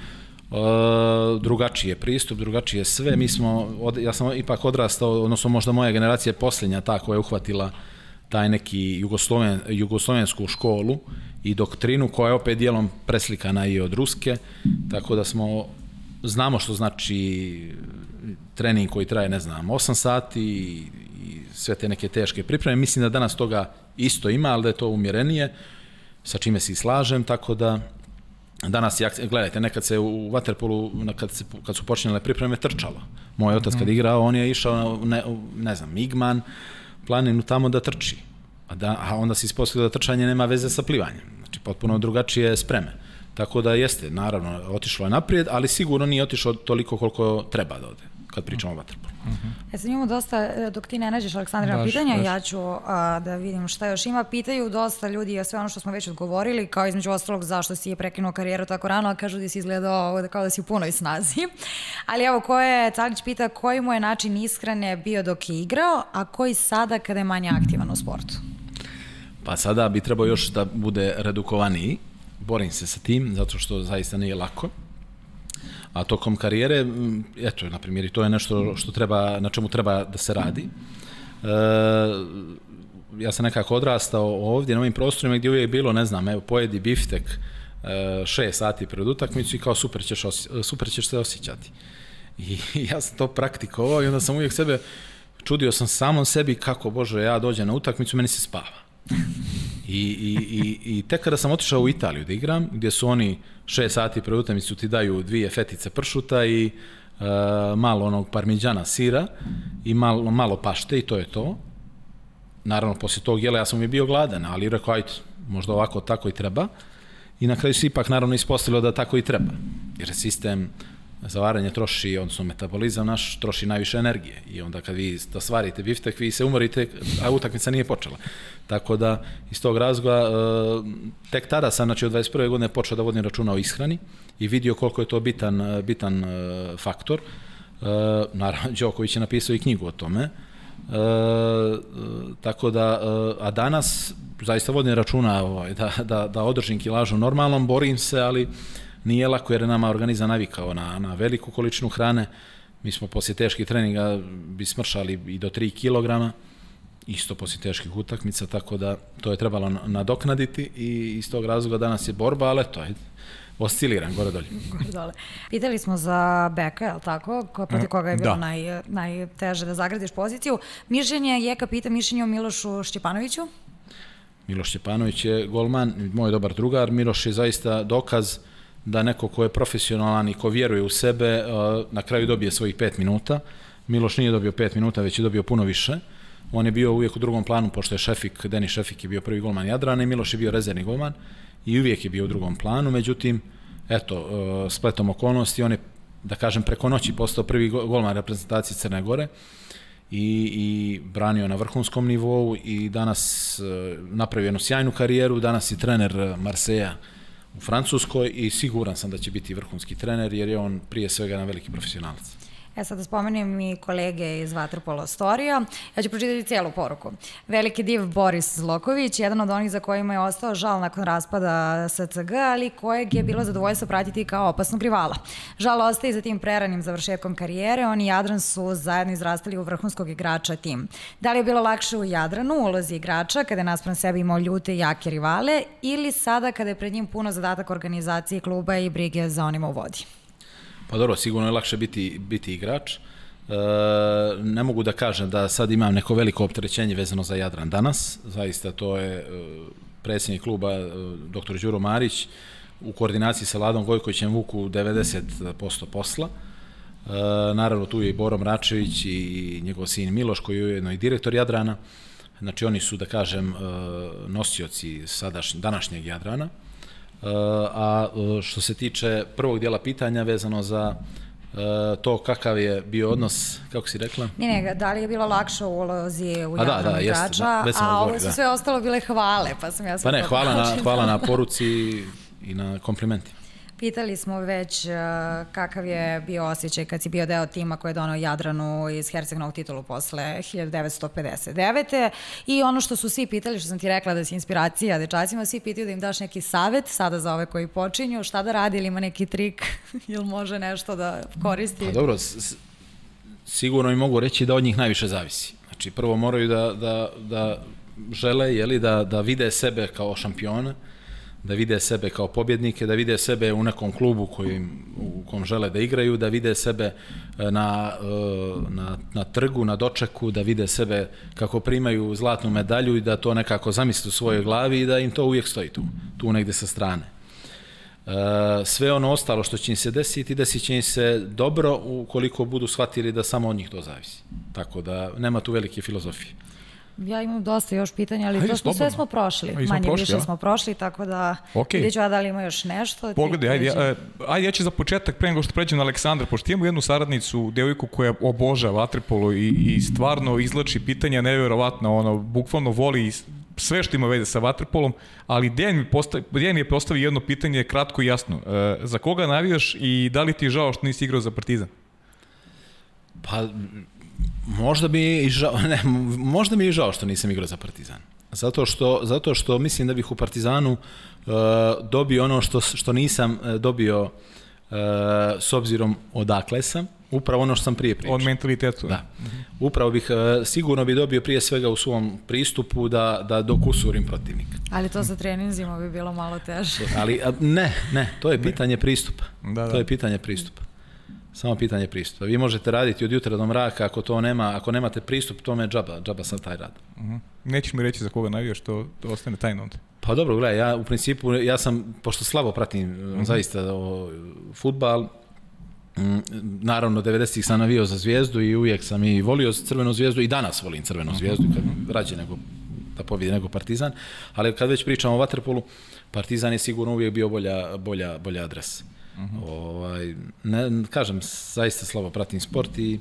Uh, drugačiji je pristup, drugačiji je sve. Mi smo, od, ja sam ipak odrastao, odnosno možda moja generacija je posljednja ta koja je uhvatila taj neki jugosloven, jugoslovensku školu i doktrinu koja je opet dijelom preslikana i od ruske, tako da smo znamo što znači trening koji traje, ne znam, 8 sati i, i sve te neke teške pripreme. Mislim da danas toga isto ima, ali da je to umjerenije, sa čime se i slažem, tako da danas, je, gledajte, nekad se u Waterpolu, kad, se, kad su počinjale pripreme, trčalo. Moj otac kad mhm. igrao, on je išao, ne, ne znam, Migman, planinu tamo da trči. A, da, a onda se ispostavilo da trčanje nema veze sa plivanjem. Znači, potpuno drugačije spreme. Tako da jeste, naravno, otišlo je naprijed, ali sigurno nije otišlo toliko koliko treba da ode kad pričamo o vaterpolu. Uh -huh. E sad imamo dosta, e, dok ti ne nađeš Aleksandra na pitanja, baš. ja ću a, da vidim šta još ima. Pitaju dosta ljudi sve ono što smo već odgovorili, kao između ostalog zašto si je prekinuo karijeru tako rano, a kažu da si izgledao kao da si u punoj snazi. Ali evo, ko je, Calić pita koji mu je način ishrane bio dok je igrao, a koji sada kada je manje aktivan u sportu? Pa sada bi trebao još da bude redukovaniji. Borim se sa tim, zato što zaista nije lako. A tokom karijere, eto, na primjer, i to je nešto što treba, na čemu treba da se radi. E, ja sam nekako odrastao ovdje na ovim prostorima gdje uvijek bilo, ne znam, evo, pojedi biftek e, šest sati pred utakmicu i kao super ćeš, super ćeš se osjećati. I ja sam to praktikovao i onda sam uvijek sebe, čudio sam samom sebi kako, Bože, ja dođem na utakmicu, meni se spava. I, i, i, I tek kada sam otišao u Italiju da igram, gdje su oni šest sati pre utakmicu ti daju dvije fetice pršuta i uh, malo onog parmiđana sira i malo, malo pašte i to je to. Naravno, poslije tog jela ja sam mi bio gladan, ali rekao, ajde, možda ovako tako i treba. I na kraju se ipak naravno ispostavilo da tako i treba. Jer sistem zavaranje troši, odnosno metabolizam naš troši najviše energije i onda kad vi da svarite biftek, vi se umorite, a utakmica nije počela. Tako da, iz tog razloga, e, tek tada sam, znači od 21. godine počeo da vodim računa o ishrani i vidio koliko je to bitan, e, bitan e, faktor. Naravno, Đoković je napisao i knjigu o tome. tako da, a danas zaista vodim računa ovaj, da, da, da održim kilažu normalnom, borim se, ali nije lako jer je nama organizam navikao na, na veliku količinu hrane. Mi smo poslije teških treninga bi smršali i do 3 kg, isto poslije teških utakmica, tako da to je trebalo nadoknaditi i iz tog razloga danas je borba, ali to je osciliran gore dolje. gore dole. Pitali smo za Beka, je li tako? Ko, protiv koga je bilo da. naj, najteže da zagradiš poziciju. Mišljenje, Jeka pita mišljenje o Milošu Šćepanoviću? Miloš Šćepanović je golman, moj dobar drugar. Miloš je zaista dokaz da neko ko je profesionalan i ko vjeruje u sebe na kraju dobije svojih pet minuta. Miloš nije dobio pet minuta, već je dobio puno više. On je bio uvijek u drugom planu, pošto je Šefik, Deni Šefik je bio prvi golman Jadrana i Miloš je bio rezervni golman i uvijek je bio u drugom planu, međutim, eto, spletom okolnosti, on je, da kažem, preko noći postao prvi golman reprezentacije Crne Gore i, i branio na vrhunskom nivou i danas e, napravio jednu sjajnu karijeru, danas je trener Marseja u Francuskoj i siguran sam da će biti vrhunski trener jer je on prije svega jedan veliki profesionalac. E sad da spomenem i kolege iz Vatrpolo Storija. Ja ću pročitati cijelu poruku. Veliki div Boris Zloković, jedan od onih za kojima je ostao žal nakon raspada SCG, ali kojeg je bilo zadovoljstvo pratiti kao opasnog rivala. Žal ostaje za tim preranim završetkom karijere, oni i Jadran su zajedno izrastali u vrhunskog igrača tim. Da li je bilo lakše u Jadranu, ulozi igrača, kada je naspram sebe imao ljute i jake rivale, ili sada kada je pred njim puno zadatak organizacije kluba i brige za onima u vodi? Pa dobro, sigurno je lakše biti, biti igrač. E, ne mogu da kažem da sad imam neko veliko opterećenje vezano za Jadran danas. Zaista to je e, predsjednik kluba e, dr. Đuro Marić u koordinaciji sa Ladom Gojkovićem vuku 90% posla. E, naravno tu je i Boro Mračević i njegov sin Miloš koji je ujedno i direktor Jadrana. Znači oni su, da kažem, e, nosioci sadašnj, današnjeg Jadrana a e, što se tiče prvog dijela pitanja vezano za e, to kakav je bio odnos, kako si rekla? Ne, ne, da li je bilo lakše u ulozi u da, da, igrača, da, a ovo su da. sve ostalo bile hvale, pa sam ja Pa ne, hvala na, hvala na poruci i na komplimentima. Pitali smo već uh, kakav je bio osjećaj kad si bio deo tima koji je donao Jadranu iz Herceg titulu posle 1959. I ono što su svi pitali, što sam ti rekla da si inspiracija dečacima, svi pitaju da im daš neki savet sada za ove koji počinju, šta da radi ili ima neki trik ili može nešto da koristi? Pa dobro, sigurno i mogu reći da od njih najviše zavisi. Znači, prvo moraju da, da, da žele, jeli, da, da vide sebe kao šampiona, da vide sebe kao pobjednike, da vide sebe u nekom klubu kojim, u kom žele da igraju, da vide sebe e, na, e, na, na trgu, na dočeku, da vide sebe kako primaju zlatnu medalju i da to nekako zamisle u svojoj glavi i da im to uvijek stoji tu, tu negde sa strane. E, sve ono ostalo što će im se desiti, desit će im se dobro ukoliko budu shvatili da samo od njih to zavisi. Tako da nema tu velike filozofije. Ja imam dosta još pitanja, ali Ajde, to smo, sve smo prošli. Ajde, Manje prošli, više ja? smo prošli, tako da okay. vidjet ću da li ima još nešto. Pogledaj, ajde, ja, ajde, ja ću za početak, pre nego što pređem na Aleksandra, pošto imamo jednu saradnicu, devojku koja obožava vaterpolo i, i stvarno izlači pitanja nevjerovatno, ono, bukvalno voli sve što ima veze sa vaterpolom, ali Dejan mi, postavi, Dejan mi je postavio jedno pitanje kratko i jasno. E, za koga navijaš i da li ti je žao što nisi igrao za Partizan? Pa, Možda bi i žao, ne, možda mi je žao što nisam igrao za Partizan. Zato što, zato što mislim da bih u Partizanu uh, dobio ono što, što nisam uh, dobio uh, s obzirom odakle sam, upravo ono što sam prije pričao. Od mentalitetu. Da. Upravo bih, uh, sigurno bi dobio prije svega u svom pristupu da, da dokusurim protivnika. Ali to sa treninzima bi bilo malo teže. Ali ne, ne, to je pitanje pristupa. Da, da. To je pitanje pristupa. Samo pitanje pristupa. Vi možete raditi od jutra do mraka, ako to nema, ako nemate pristup, tome je džaba, džaba sam taj rad. Uh mhm. -huh. Nećeš mi reći za koga navijaš, to, to ostane tajno onda. Pa dobro, gledaj, ja u principu, ja sam, pošto slabo pratim uh mhm. -huh. zaista o, futbal, m, naravno 90-ih sam navio za zvijezdu i uvijek sam i volio crvenu zvijezdu i danas volim crvenu mhm. zvijezdu, kad rađe nego da pobjede nego Partizan, ali kad već pričamo o Waterpolu, Partizan je sigurno uvijek bio bolja, bolja, bolja adresa. Uh -huh. ovaj, ne, kažem, zaista slabo pratim sport i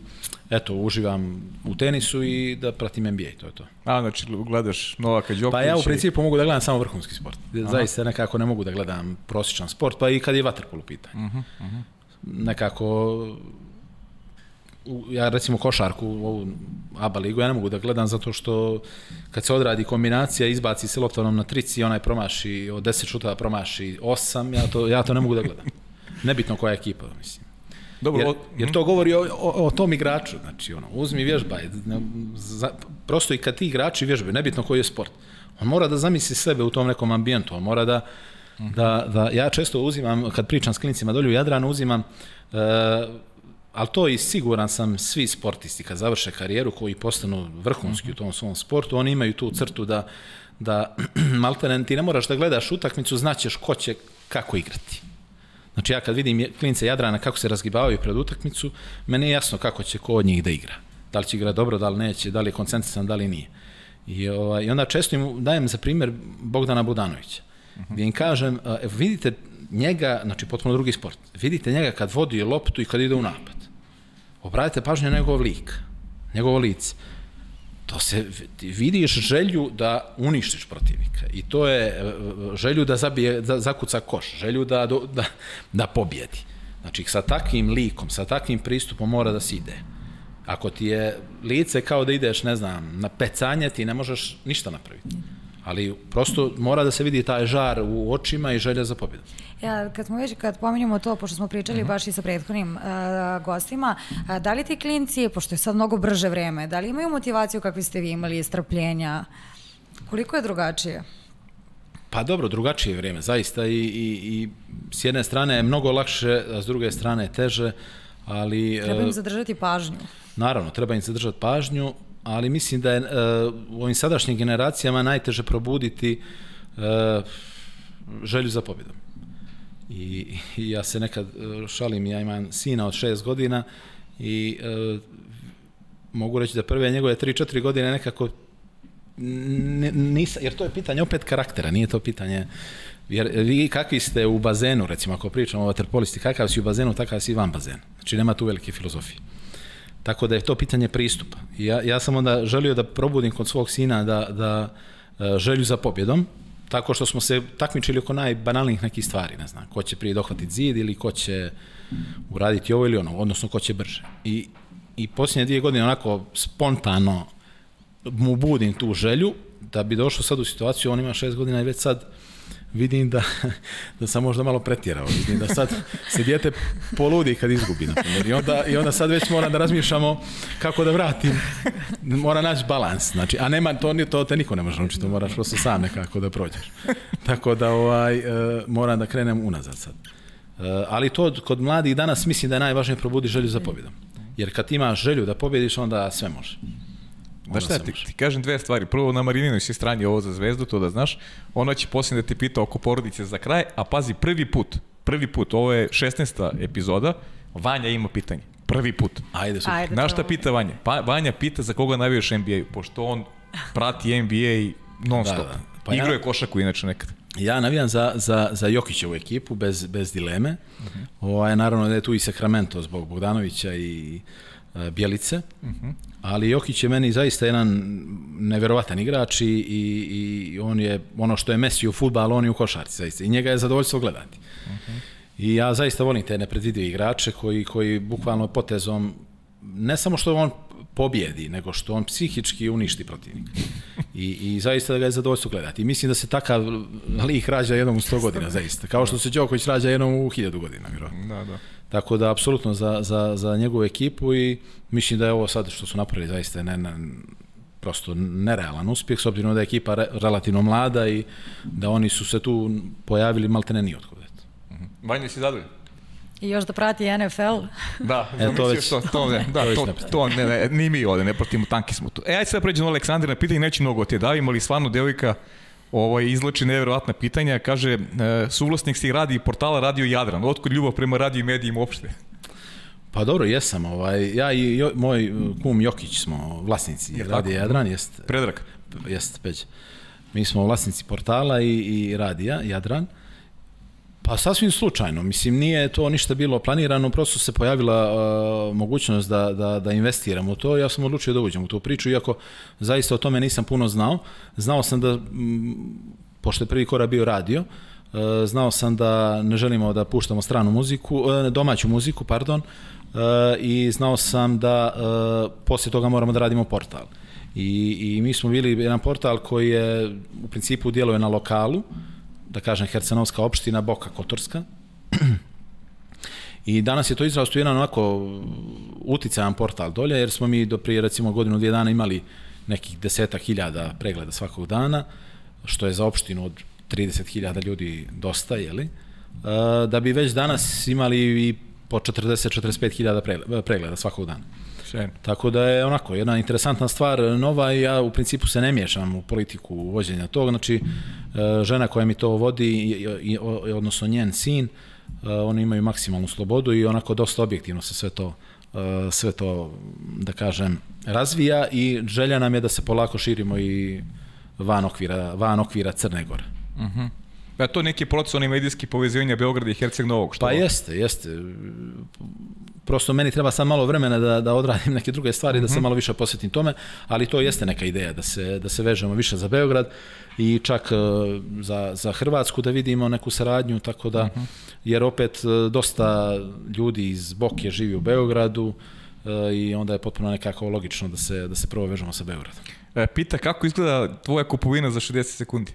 eto, uživam u tenisu i da pratim NBA, to je to. A, znači gledaš Novaka Đokovića? Pa ja u principu mogu da gledam samo vrhunski sport. Aha. Zaista nekako ne mogu da gledam prosječan sport, pa i kad je vaterpolo pitanje. Uh -huh, uh -huh. Nekako ja recimo košarku, ovu ABA ligu, ja ne mogu da gledam zato što kad se odradi kombinacija, izbaci se loptanom na trici, onaj promaši, od 10 šutova promaši 8, ja to, ja to ne mogu da gledam. Nebitno koja ekipa, mislim. Dobro, jer, jer to govori o, o, o tom igraču, znači ono, uzmi vježbaj, za, prosto i kad ti igrači vježbaju, nebitno koji je sport, on mora da zamisli sebe u tom nekom ambijentu, on mora da, da, da, ja često uzimam, kad pričam s klinicima dolju u Jadranu, uzimam, uh, ali to i siguran sam, svi sportisti kad završe karijeru, koji postanu vrhunski u tom svom sportu, oni imaju tu crtu da, da maltene, ti ne moraš da gledaš utakmicu, znaćeš ko će kako igrati. Znači ja kad vidim klince Jadrana kako se razgibavaju pred utakmicu, meni je jasno kako će ko od njih da igra. Da li će igra dobro, da li neće, da li je koncentrisan, da li nije. I, ovaj, I onda često im dajem za primjer Bogdana Budanovića. Uh -huh. Gdje im kažem, evo vidite njega, znači potpuno drugi sport, vidite njega kad vodi loptu i kad ide u napad. Obratite pažnju na njegov lik, njegovo lice. To se vidiš želju da uništiš protivnika i to je e, želju da zabije da zakuca koš, želju da da da pobjedi. Znači sa takvim likom, sa takvim pristupom mora da se ide. Ako ti je lice kao da ideš, ne znam, na pecanje, ti ne možeš ništa napraviti. Ali prosto mora da se vidi taj žar u očima i želja za pobjedu. Ja, kad smo već, kad pominjamo to, pošto smo pričali uh -huh. baš i sa prethodnim uh, gostima, uh, da li ti klinci, pošto je sad mnogo brže vreme, da li imaju motivaciju kakvi ste vi imali, strpljenja? Koliko je drugačije? Pa dobro, drugačije je vrijeme, zaista i, i, i s jedne strane je mnogo lakše, a s druge strane je teže, ali... Treba im zadržati pažnju. Naravno, treba im zadržati pažnju, ali mislim da je uh, u ovim sadašnjim generacijama najteže probuditi uh, želju za pobjedom. I, I ja se nekad šalim, ja imam sina od šest godina i uh, mogu reći da prve njegove 3-4 godine nekako nisam, jer to je pitanje opet karaktera, nije to pitanje jer vi kakvi ste u bazenu, recimo ako pričamo o vaterpolisti, kakav si u bazenu, takav si van bazena. Znači nema tu velike filozofije. Tako da je to pitanje pristupa. I ja, ja sam onda želio da probudim kod svog sina da, da e, želju za pobjedom, tako što smo se takmičili oko najbanalnijih nekih stvari, ne znam, ko će prije dohvatiti zid ili ko će uraditi ovo ili ono, odnosno ko će brže. I, i posljednje dvije godine onako spontano mu budim tu želju da bi došao sad u situaciju, on ima šest godina i već sad vidim da, da sam možda malo pretjerao. Vidim da sad se dijete poludi kad izgubi. Na primjer. I, onda, I onda sad već moram da razmišljamo kako da vratim. Mora naći balans. Znači, a nema, to, to te niko ne može naučiti, to moraš prosto sam nekako da prođeš. Tako da ovaj, uh, moram da krenem unazad sad. Uh, ali to kod mladih danas mislim da je najvažnije probudi želju za pobjedom. Jer kad imaš želju da pobjediš, onda sve može. Znaš šta, ti, ti kažem dve stvari. Prvo, na Marininoj si strani ovo za zvezdu, to da znaš. Ona će poslije da te pita oko porodice za kraj, a pazi, prvi put, prvi put, ovo je 16. epizoda, Vanja ima pitanje. Prvi put. Ajde, super. Ajde, Znaš šta pita Vanja? Pa, Vanja pita za koga navijaš NBA, pošto on prati NBA non stop. Da, da. Pa Igrao ja, je košaku inače nekad. Ja navijam za, za, za Jokićevu ekipu, bez, bez dileme. Uh -huh. Je naravno da je tu i Sacramento zbog Bogdanovića i Bjelice. Uh -huh. Ali Jokić je meni zaista jedan neverovatan igrač i, i, i on je ono što je Messi u futbalu, on je u košarci zaista. I njega je zadovoljstvo gledati. Uh -huh. I ja zaista volim te nepredvidive igrače koji, koji bukvalno potezom, ne samo što on pobjedi, nego što on psihički uništi protivnika. I, I zaista da ga je zadovoljstvo gledati. I mislim da se takav lik rađa jednom u 100 godina, zaista. Kao što se Đoković rađa jednom u 1000 godina, vjerojatno. Da, da. Tako da, apsolutno za, za, za njegovu ekipu i mislim da je ovo sad što su napravili zaista ne, ne, prosto nerealan uspjeh, s obzirom da je ekipa re, relativno mlada i da oni su se tu pojavili malte ne nijotko. Uh -huh. Vanja si zadovoljan? I još da prati NFL. Da, e, to već, to, to, ne, da, to, to, ne, ne, ni mi ovde, ne pratimo, tanki smo tu. E, ajde sad pređemo Aleksandra na pitanje, neće mnogo te davimo, ali stvarno devojka ovaj, izlači nevjerovatna pitanja, kaže, e, suvlasnik si radi portala Radio Jadran, otkud ljubav prema radio i medijima uopšte? Pa dobro, jesam. Ovaj, ja i jo, moj kum Jokić smo vlasnici je Radio Jadran. Jest, Predrag. Jest, Peć. Mi smo vlasnici portala i, i radija Jadran. Pa sasvim slučajno, mislim nije to ništa bilo planirano, prosto se pojavila uh, mogućnost da, da, da investiram u to, ja sam odlučio da uđem u tu priču, iako zaista o tome nisam puno znao. Znao sam da, m, pošto je prvi korak bio radio, uh, znao sam da ne želimo da puštamo stranu muziku, uh, domaću muziku, pardon, uh, i znao sam da uh, poslije toga moramo da radimo portal. I, I mi smo bili jedan portal koji je u principu djeluje na lokalu, da kažem, Hercenovska opština, Boka Kotorska. I danas je to izrasto jedan onako uticajan portal dolje, jer smo mi do prije recimo godinu, dvije dana imali nekih desetak hiljada pregleda svakog dana, što je za opštinu od 30.000 ljudi dosta, jeli? E, da bi već danas imali i po 40-45 hiljada pregleda svakog dana. Sjajno. Tako da je onako jedna interesantna stvar nova i ja u principu se ne miješam u politiku vođenja tog. Znači, e, žena koja mi to vodi, odnosno njen sin, oni imaju maksimalnu slobodu i onako dosta objektivno se sve to sve to, da kažem, razvija i želja nam je da se polako širimo i van okvira, van okvira Crne Gore. Uh -huh. Da to neki proces oni medijski povezivanja Beograda i Herceg Novog, što? Pa jeste, jeste. Prosto meni treba sad malo vremena da, da odradim neke druge stvari, uh -huh. da se mhm. malo više posvetim tome, ali to jeste neka ideja, da se, da se vežemo više za Beograd i čak uh, za, za Hrvatsku da vidimo neku saradnju, tako da, mhm. -huh. jer opet uh, dosta ljudi iz Boke živi u Beogradu, uh, i onda je potpuno nekako logično da se, da se prvo vežemo sa Beogradom. E, pita kako izgleda tvoja kupovina za 60 sekundi?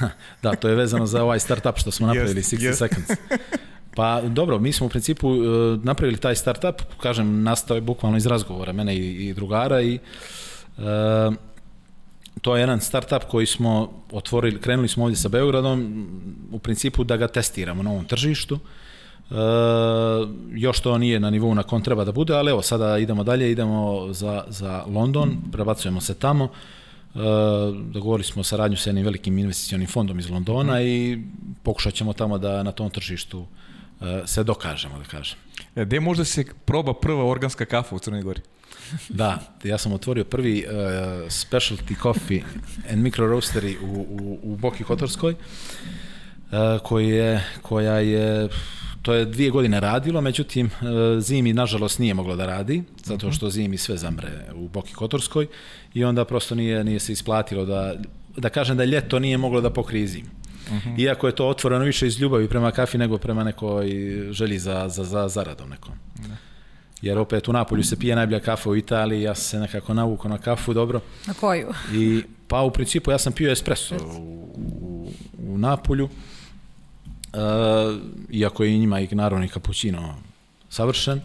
da, to je vezano za ovaj startup što smo napravili, yes, 60 yes. seconds. Pa dobro, mi smo u principu uh, napravili taj startup, kažem, nastao je bukvalno iz razgovora mene i, i drugara i uh, to je jedan startup koji smo otvorili, krenuli smo ovdje sa Beogradom, u principu da ga testiramo na ovom tržištu. Uh, još to nije na nivou na kom treba da bude, ali evo sada idemo dalje, idemo za, za London, prebacujemo se tamo. Uh, dogovorili smo saradnju sa jednim velikim investicionim fondom iz Londona i pokušat ćemo tamo da na tom tržištu se dokažemo, da kažem. E, gde možda se proba prva organska kafa u Crnoj Gori? da, ja sam otvorio prvi uh, specialty coffee and micro roastery u, u, u Boki Kotorskoj, uh, koji je, koja je to je dvije godine radilo, međutim e, zimi nažalost nije moglo da radi, zato mhm. što zimi sve zamre u Boki Kotorskoj i onda prosto nije, nije se isplatilo da, da kažem da ljeto nije moglo da pokrije -huh. Iako je to otvoreno više iz ljubavi prema kafi nego prema nekoj želji za, za, za zaradom nekom. Da. Jer opet u Napolju se pije najbolja kafa u Italiji, ja sam se nekako navukao na kafu, dobro. Na koju? I, pa u principu ja sam pio espresso u, u, u Napolju. Uh, iako je i njima i naravno i kapućino savršen,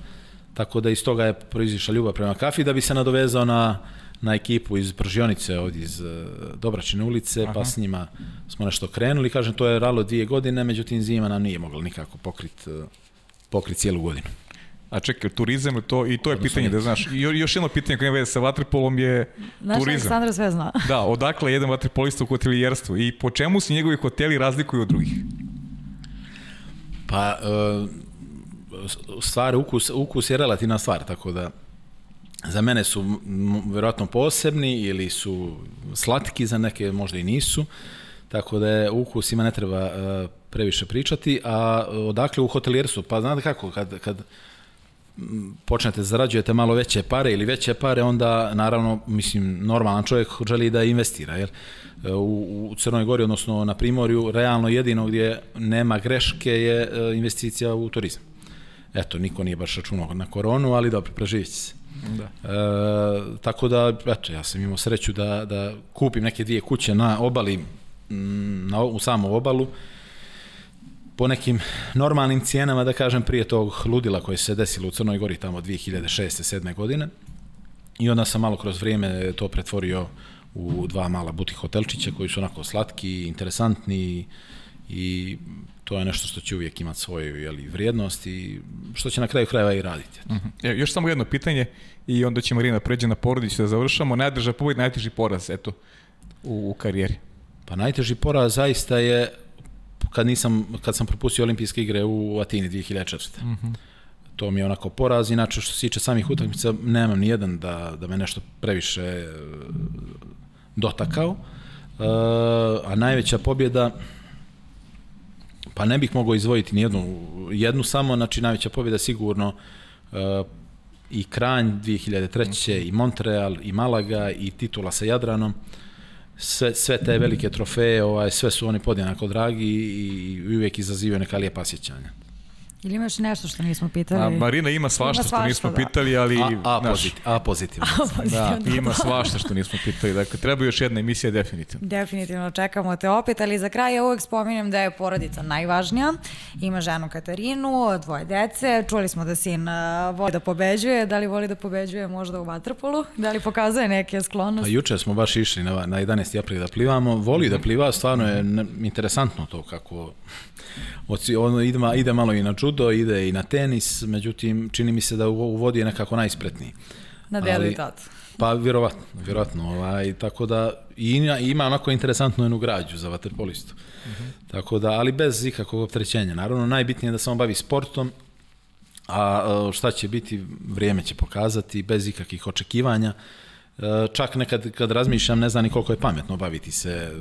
tako da iz toga je proizišla ljubav prema kafi, da bi se nadovezao na, na ekipu iz Pržionice, ovdje iz uh, Dobračine ulice, pa Aha. pa s njima smo nešto krenuli. Kažem, to je ralo dvije godine, međutim zima nam nije mogla nikako pokriti uh, pokrit cijelu godinu. A čekaj, turizam to i to je Odnosno pitanje da znaš. I još jedno pitanje koje ima veze sa vaterpolom je Naš turizam. Aleksandra sve zna. Da, odakle jedan vaterpolista u hotelijerstvu i po čemu se njegovi hoteli razlikuju od drugih? Pa, uh, stvar, ukus, ukus je relativna stvar, tako da za mene su verovatno posebni ili su slatki, za neke možda i nisu, tako da je ukus ima ne treba uh, previše pričati, a odakle u hotelijerstvu, pa znate kako, kad, kad počnete zarađujete malo veće pare ili veće pare, onda naravno, mislim, normalan čovjek želi da investira, jer u, u Crnoj Gori, odnosno na Primorju, realno jedino gdje nema greške je e, investicija u turizam. Eto, niko nije baš računao na koronu, ali dobro, preživit će se. Da. E, tako da, eto, ja sam imao sreću da, da kupim neke dvije kuće na obali, na, u samu obalu, po nekim normalnim cijenama, da kažem, prije tog ludila koje se desilo u Crnoj Gori tamo 2006. 7. godine. I onda sam malo kroz vrijeme to pretvorio u dva mala butik hotelčića koji su onako slatki, interesantni i to je nešto što će uvijek imati svoju jeli, vrijednost i što će na kraju krajeva i raditi. Uh mhm. -huh. e, još samo jedno pitanje i onda će Marina pređe na porodić da završamo. Najdrža pobjed, najteži poraz eto, u, u karijeri. Pa najteži poraz zaista je kad, nisam, kad sam propustio olimpijske igre u Atini 2004. Uh -huh. To mi je onako poraz, inače što se tiče samih utakmica nemam ni jedan da, da me nešto previše dotakao. Uh, a najveća pobjeda pa ne bih mogao izvojiti ni jednu, jednu samo, znači najveća pobjeda sigurno uh, i Kranj 2003. i Montreal i Malaga i titula sa Jadranom. Sve, sve te velike trofeje, ovaj, sve su oni podjednako dragi i, i uvijek izazivaju neka lijepa sjećanja. Ili imaš nešto što nismo pitali? A, Marina ima svašta, ima svašta što nismo da. pitali, ali... A, a, naš, a pozitivno. A, pozitivno. Da, ima svašta što nismo pitali. Dakle, treba još jedna emisija definitivno. Definitivno, čekamo te opet, ali za kraj ja uvek spominjem da je porodica najvažnija. Ima ženu Katarinu, dvoje dece, čuli smo da sin voli da pobeđuje, da li voli da pobeđuje možda u vaterpolu, da li pokazuje neke sklonosti? Pa juče smo baš išli na, na 11. april da plivamo, voli da pliva, stvarno je interesantno to kako ono ide, ide malo i na judo, ide i na tenis, međutim čini mi se da u, u vodi je nekako najspretniji. Na i tatu. Pa vjerovatno, vjerovatno. Ovaj, tako da i ima, ima onako interesantnu jednu građu za vaterpolistu. Tako da, ali bez ikakvog opterećenja. Naravno, najbitnije je da se on bavi sportom, a e, šta će biti, vrijeme će pokazati, bez ikakvih očekivanja. E, Čak nekad kad razmišljam, ne znam ni koliko je pametno baviti se e,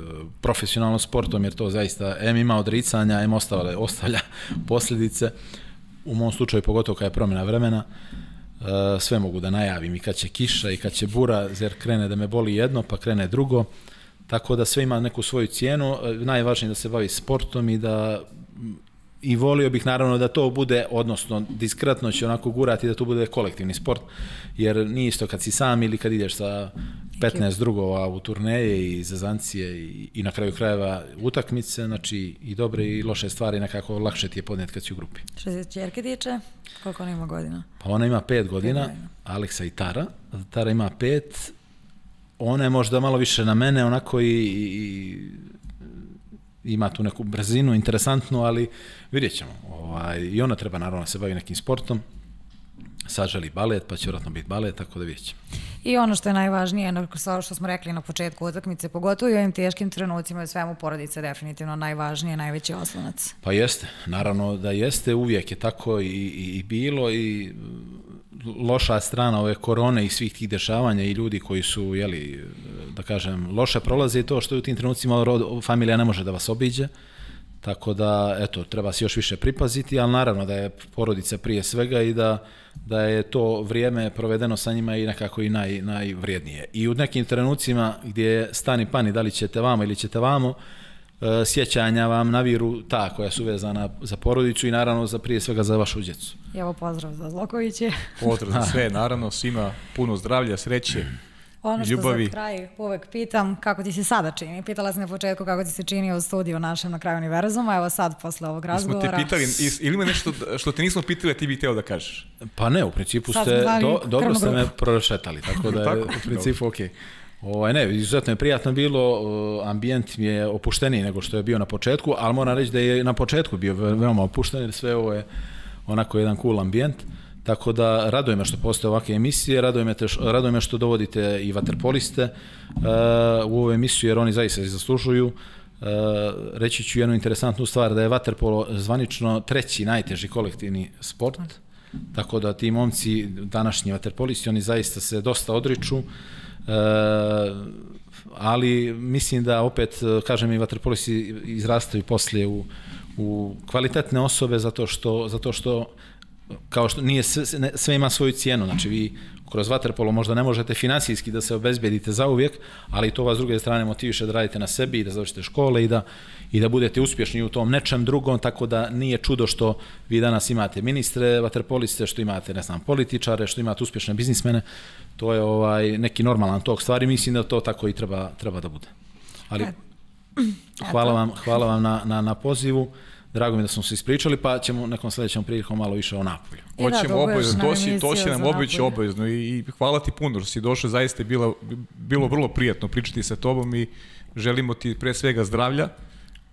profesionalno sportom, jer to zaista em ima odricanja, em ostavlja, ostavlja posljedice. U mom slučaju, pogotovo kad je promjena vremena, e, sve mogu da najavim i kad će kiša i kad će bura, jer krene da me boli jedno, pa krene drugo. Tako da sve ima neku svoju cijenu. Najvažnije je da se bavi sportom i da i volio bih naravno da to bude, odnosno diskretno će onako gurati da to bude kolektivni sport, jer nije isto kad si sam ili kad ideš sa 15 drugova u turneje i zezancije i, i na kraju krajeva utakmice, znači i dobre i loše stvari nekako lakše ti je podnijeti kad si u grupi. Što se čerke tiče, koliko ona ima godina? Pa ona ima pet godina, godina. Aleksa i Tara. Tara ima pet. Ona je možda malo više na mene, onako i, i ima tu neku brzinu, interesantnu, ali vidjet ćemo. Ovaj, I ona treba naravno da se bavi nekim sportom. Sad želi balet, pa će vjerojatno biti balet, tako da vidjet ćemo. I ono što je najvažnije, sa- što smo rekli na početku utakmice, pogotovo i ovim teškim trenucima, je svemu porodice definitivno najvažnije, najveći oslonac. Pa jeste, naravno da jeste, uvijek je tako i, i, i bilo i mm, loša strana ove korone i svih tih dešavanja i ljudi koji su, jeli, da kažem, loše prolaze i to što u tim trenucima rod, familija ne može da vas obiđe, tako da, eto, treba se još više pripaziti, ali naravno da je porodica prije svega i da, da je to vrijeme provedeno sa njima i nekako i naj, najvrijednije. I u nekim trenucima gdje je stani pani, da li ćete vamo ili ćete vamo, e, sjećanja vam naviru ta koja su vezana za porodicu i naravno za prije svega za vašu djecu. Evo pozdrav za Zlokoviće. Pozdrav za sve, naravno, svima puno zdravlja, sreće, Ono što ljubavi. za kraj uvek pitam, kako ti se sada čini? Pitala sam na početku kako ti se čini u studiju našem na kraju univerzuma, evo sad posle ovog Smo razgovora. te pitali, ili ima nešto što te nismo pitali, a ti bi hteo da kažeš? Pa ne, u principu Sad ste, smo do, dobro ste me prošetali, tako da je Tako? u principu ok. Ovaj, ne, izuzetno je prijatno bilo, uh, ambijent mi je opušteniji nego što je bio na početku, ali moram reći da je na početku bio ve- veoma opušten, jer sve ovo je onako jedan cool ambijent. Tako da raduje me što postoje ovakve emisije, raduje me, te, š- raduje me što dovodite i vaterpoliste uh, u ovu emisiju jer oni zaista zaslužuju. Uh, reći ću jednu interesantnu stvar da je vaterpolo zvanično treći najteži kolektivni sport. Tako da ti momci, današnji vaterpolisti, oni zaista se dosta odriču. E, ali mislim da opet, kažem i vaterpolisti izrastaju poslije u, u kvalitetne osobe zato što, zato što kao što nije sve, sve ima svoju cijenu, znači vi kroz vaterpolo možda ne možete finansijski da se obezbedite za uvijek, ali to vas s druge strane motiviše da radite na sebi i da završite škole i da, i da budete uspješni u tom nečem drugom, tako da nije čudo što vi danas imate ministre, vaterpoliste, što imate, ne znam, političare, što imate uspješne biznismene, to je ovaj neki normalan tok stvari, mislim da to tako i treba, treba da bude. Ali hvala vam, hvala vam na, na, na pozivu, drago mi da smo se ispričali, pa ćemo nekom sljedećem prilikom malo više o Napolju. I da, Hoćemo duguješ obavezno, to, si, to si nam Napolje. obavezno i, i hvala ti puno što si došao, zaista je bila, bilo vrlo prijatno pričati sa tobom i želimo ti pre svega zdravlja,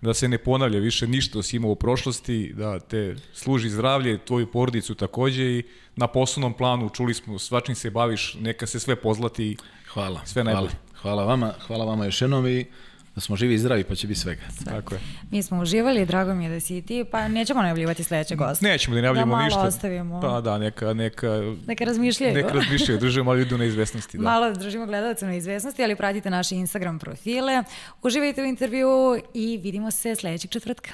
da se ne ponavlja više ništa si imao u prošlosti, da te služi zdravlje, tvoju porodicu takođe i na poslovnom planu čuli smo svačim se baviš, neka se sve pozlati i Hvala. Sve hvala. najbolje. Hvala vama, hvala vama još jednom i da smo živi i zdravi pa će biti svega. tako je. Mi smo uživali, drago mi je da si i ti, pa nećemo najavljivati sledećeg gosta. Nećemo da najavljamo Da malo ništa. ostavimo. Pa da, neka, neka, Neka razmišljaju. neka razmišljaju, držimo malo ljudi na izvesnosti. Da. Malo držimo gledalce na izvesnosti, ali pratite naše Instagram profile. Uživajte u intervju i vidimo se sledećeg četvrtka.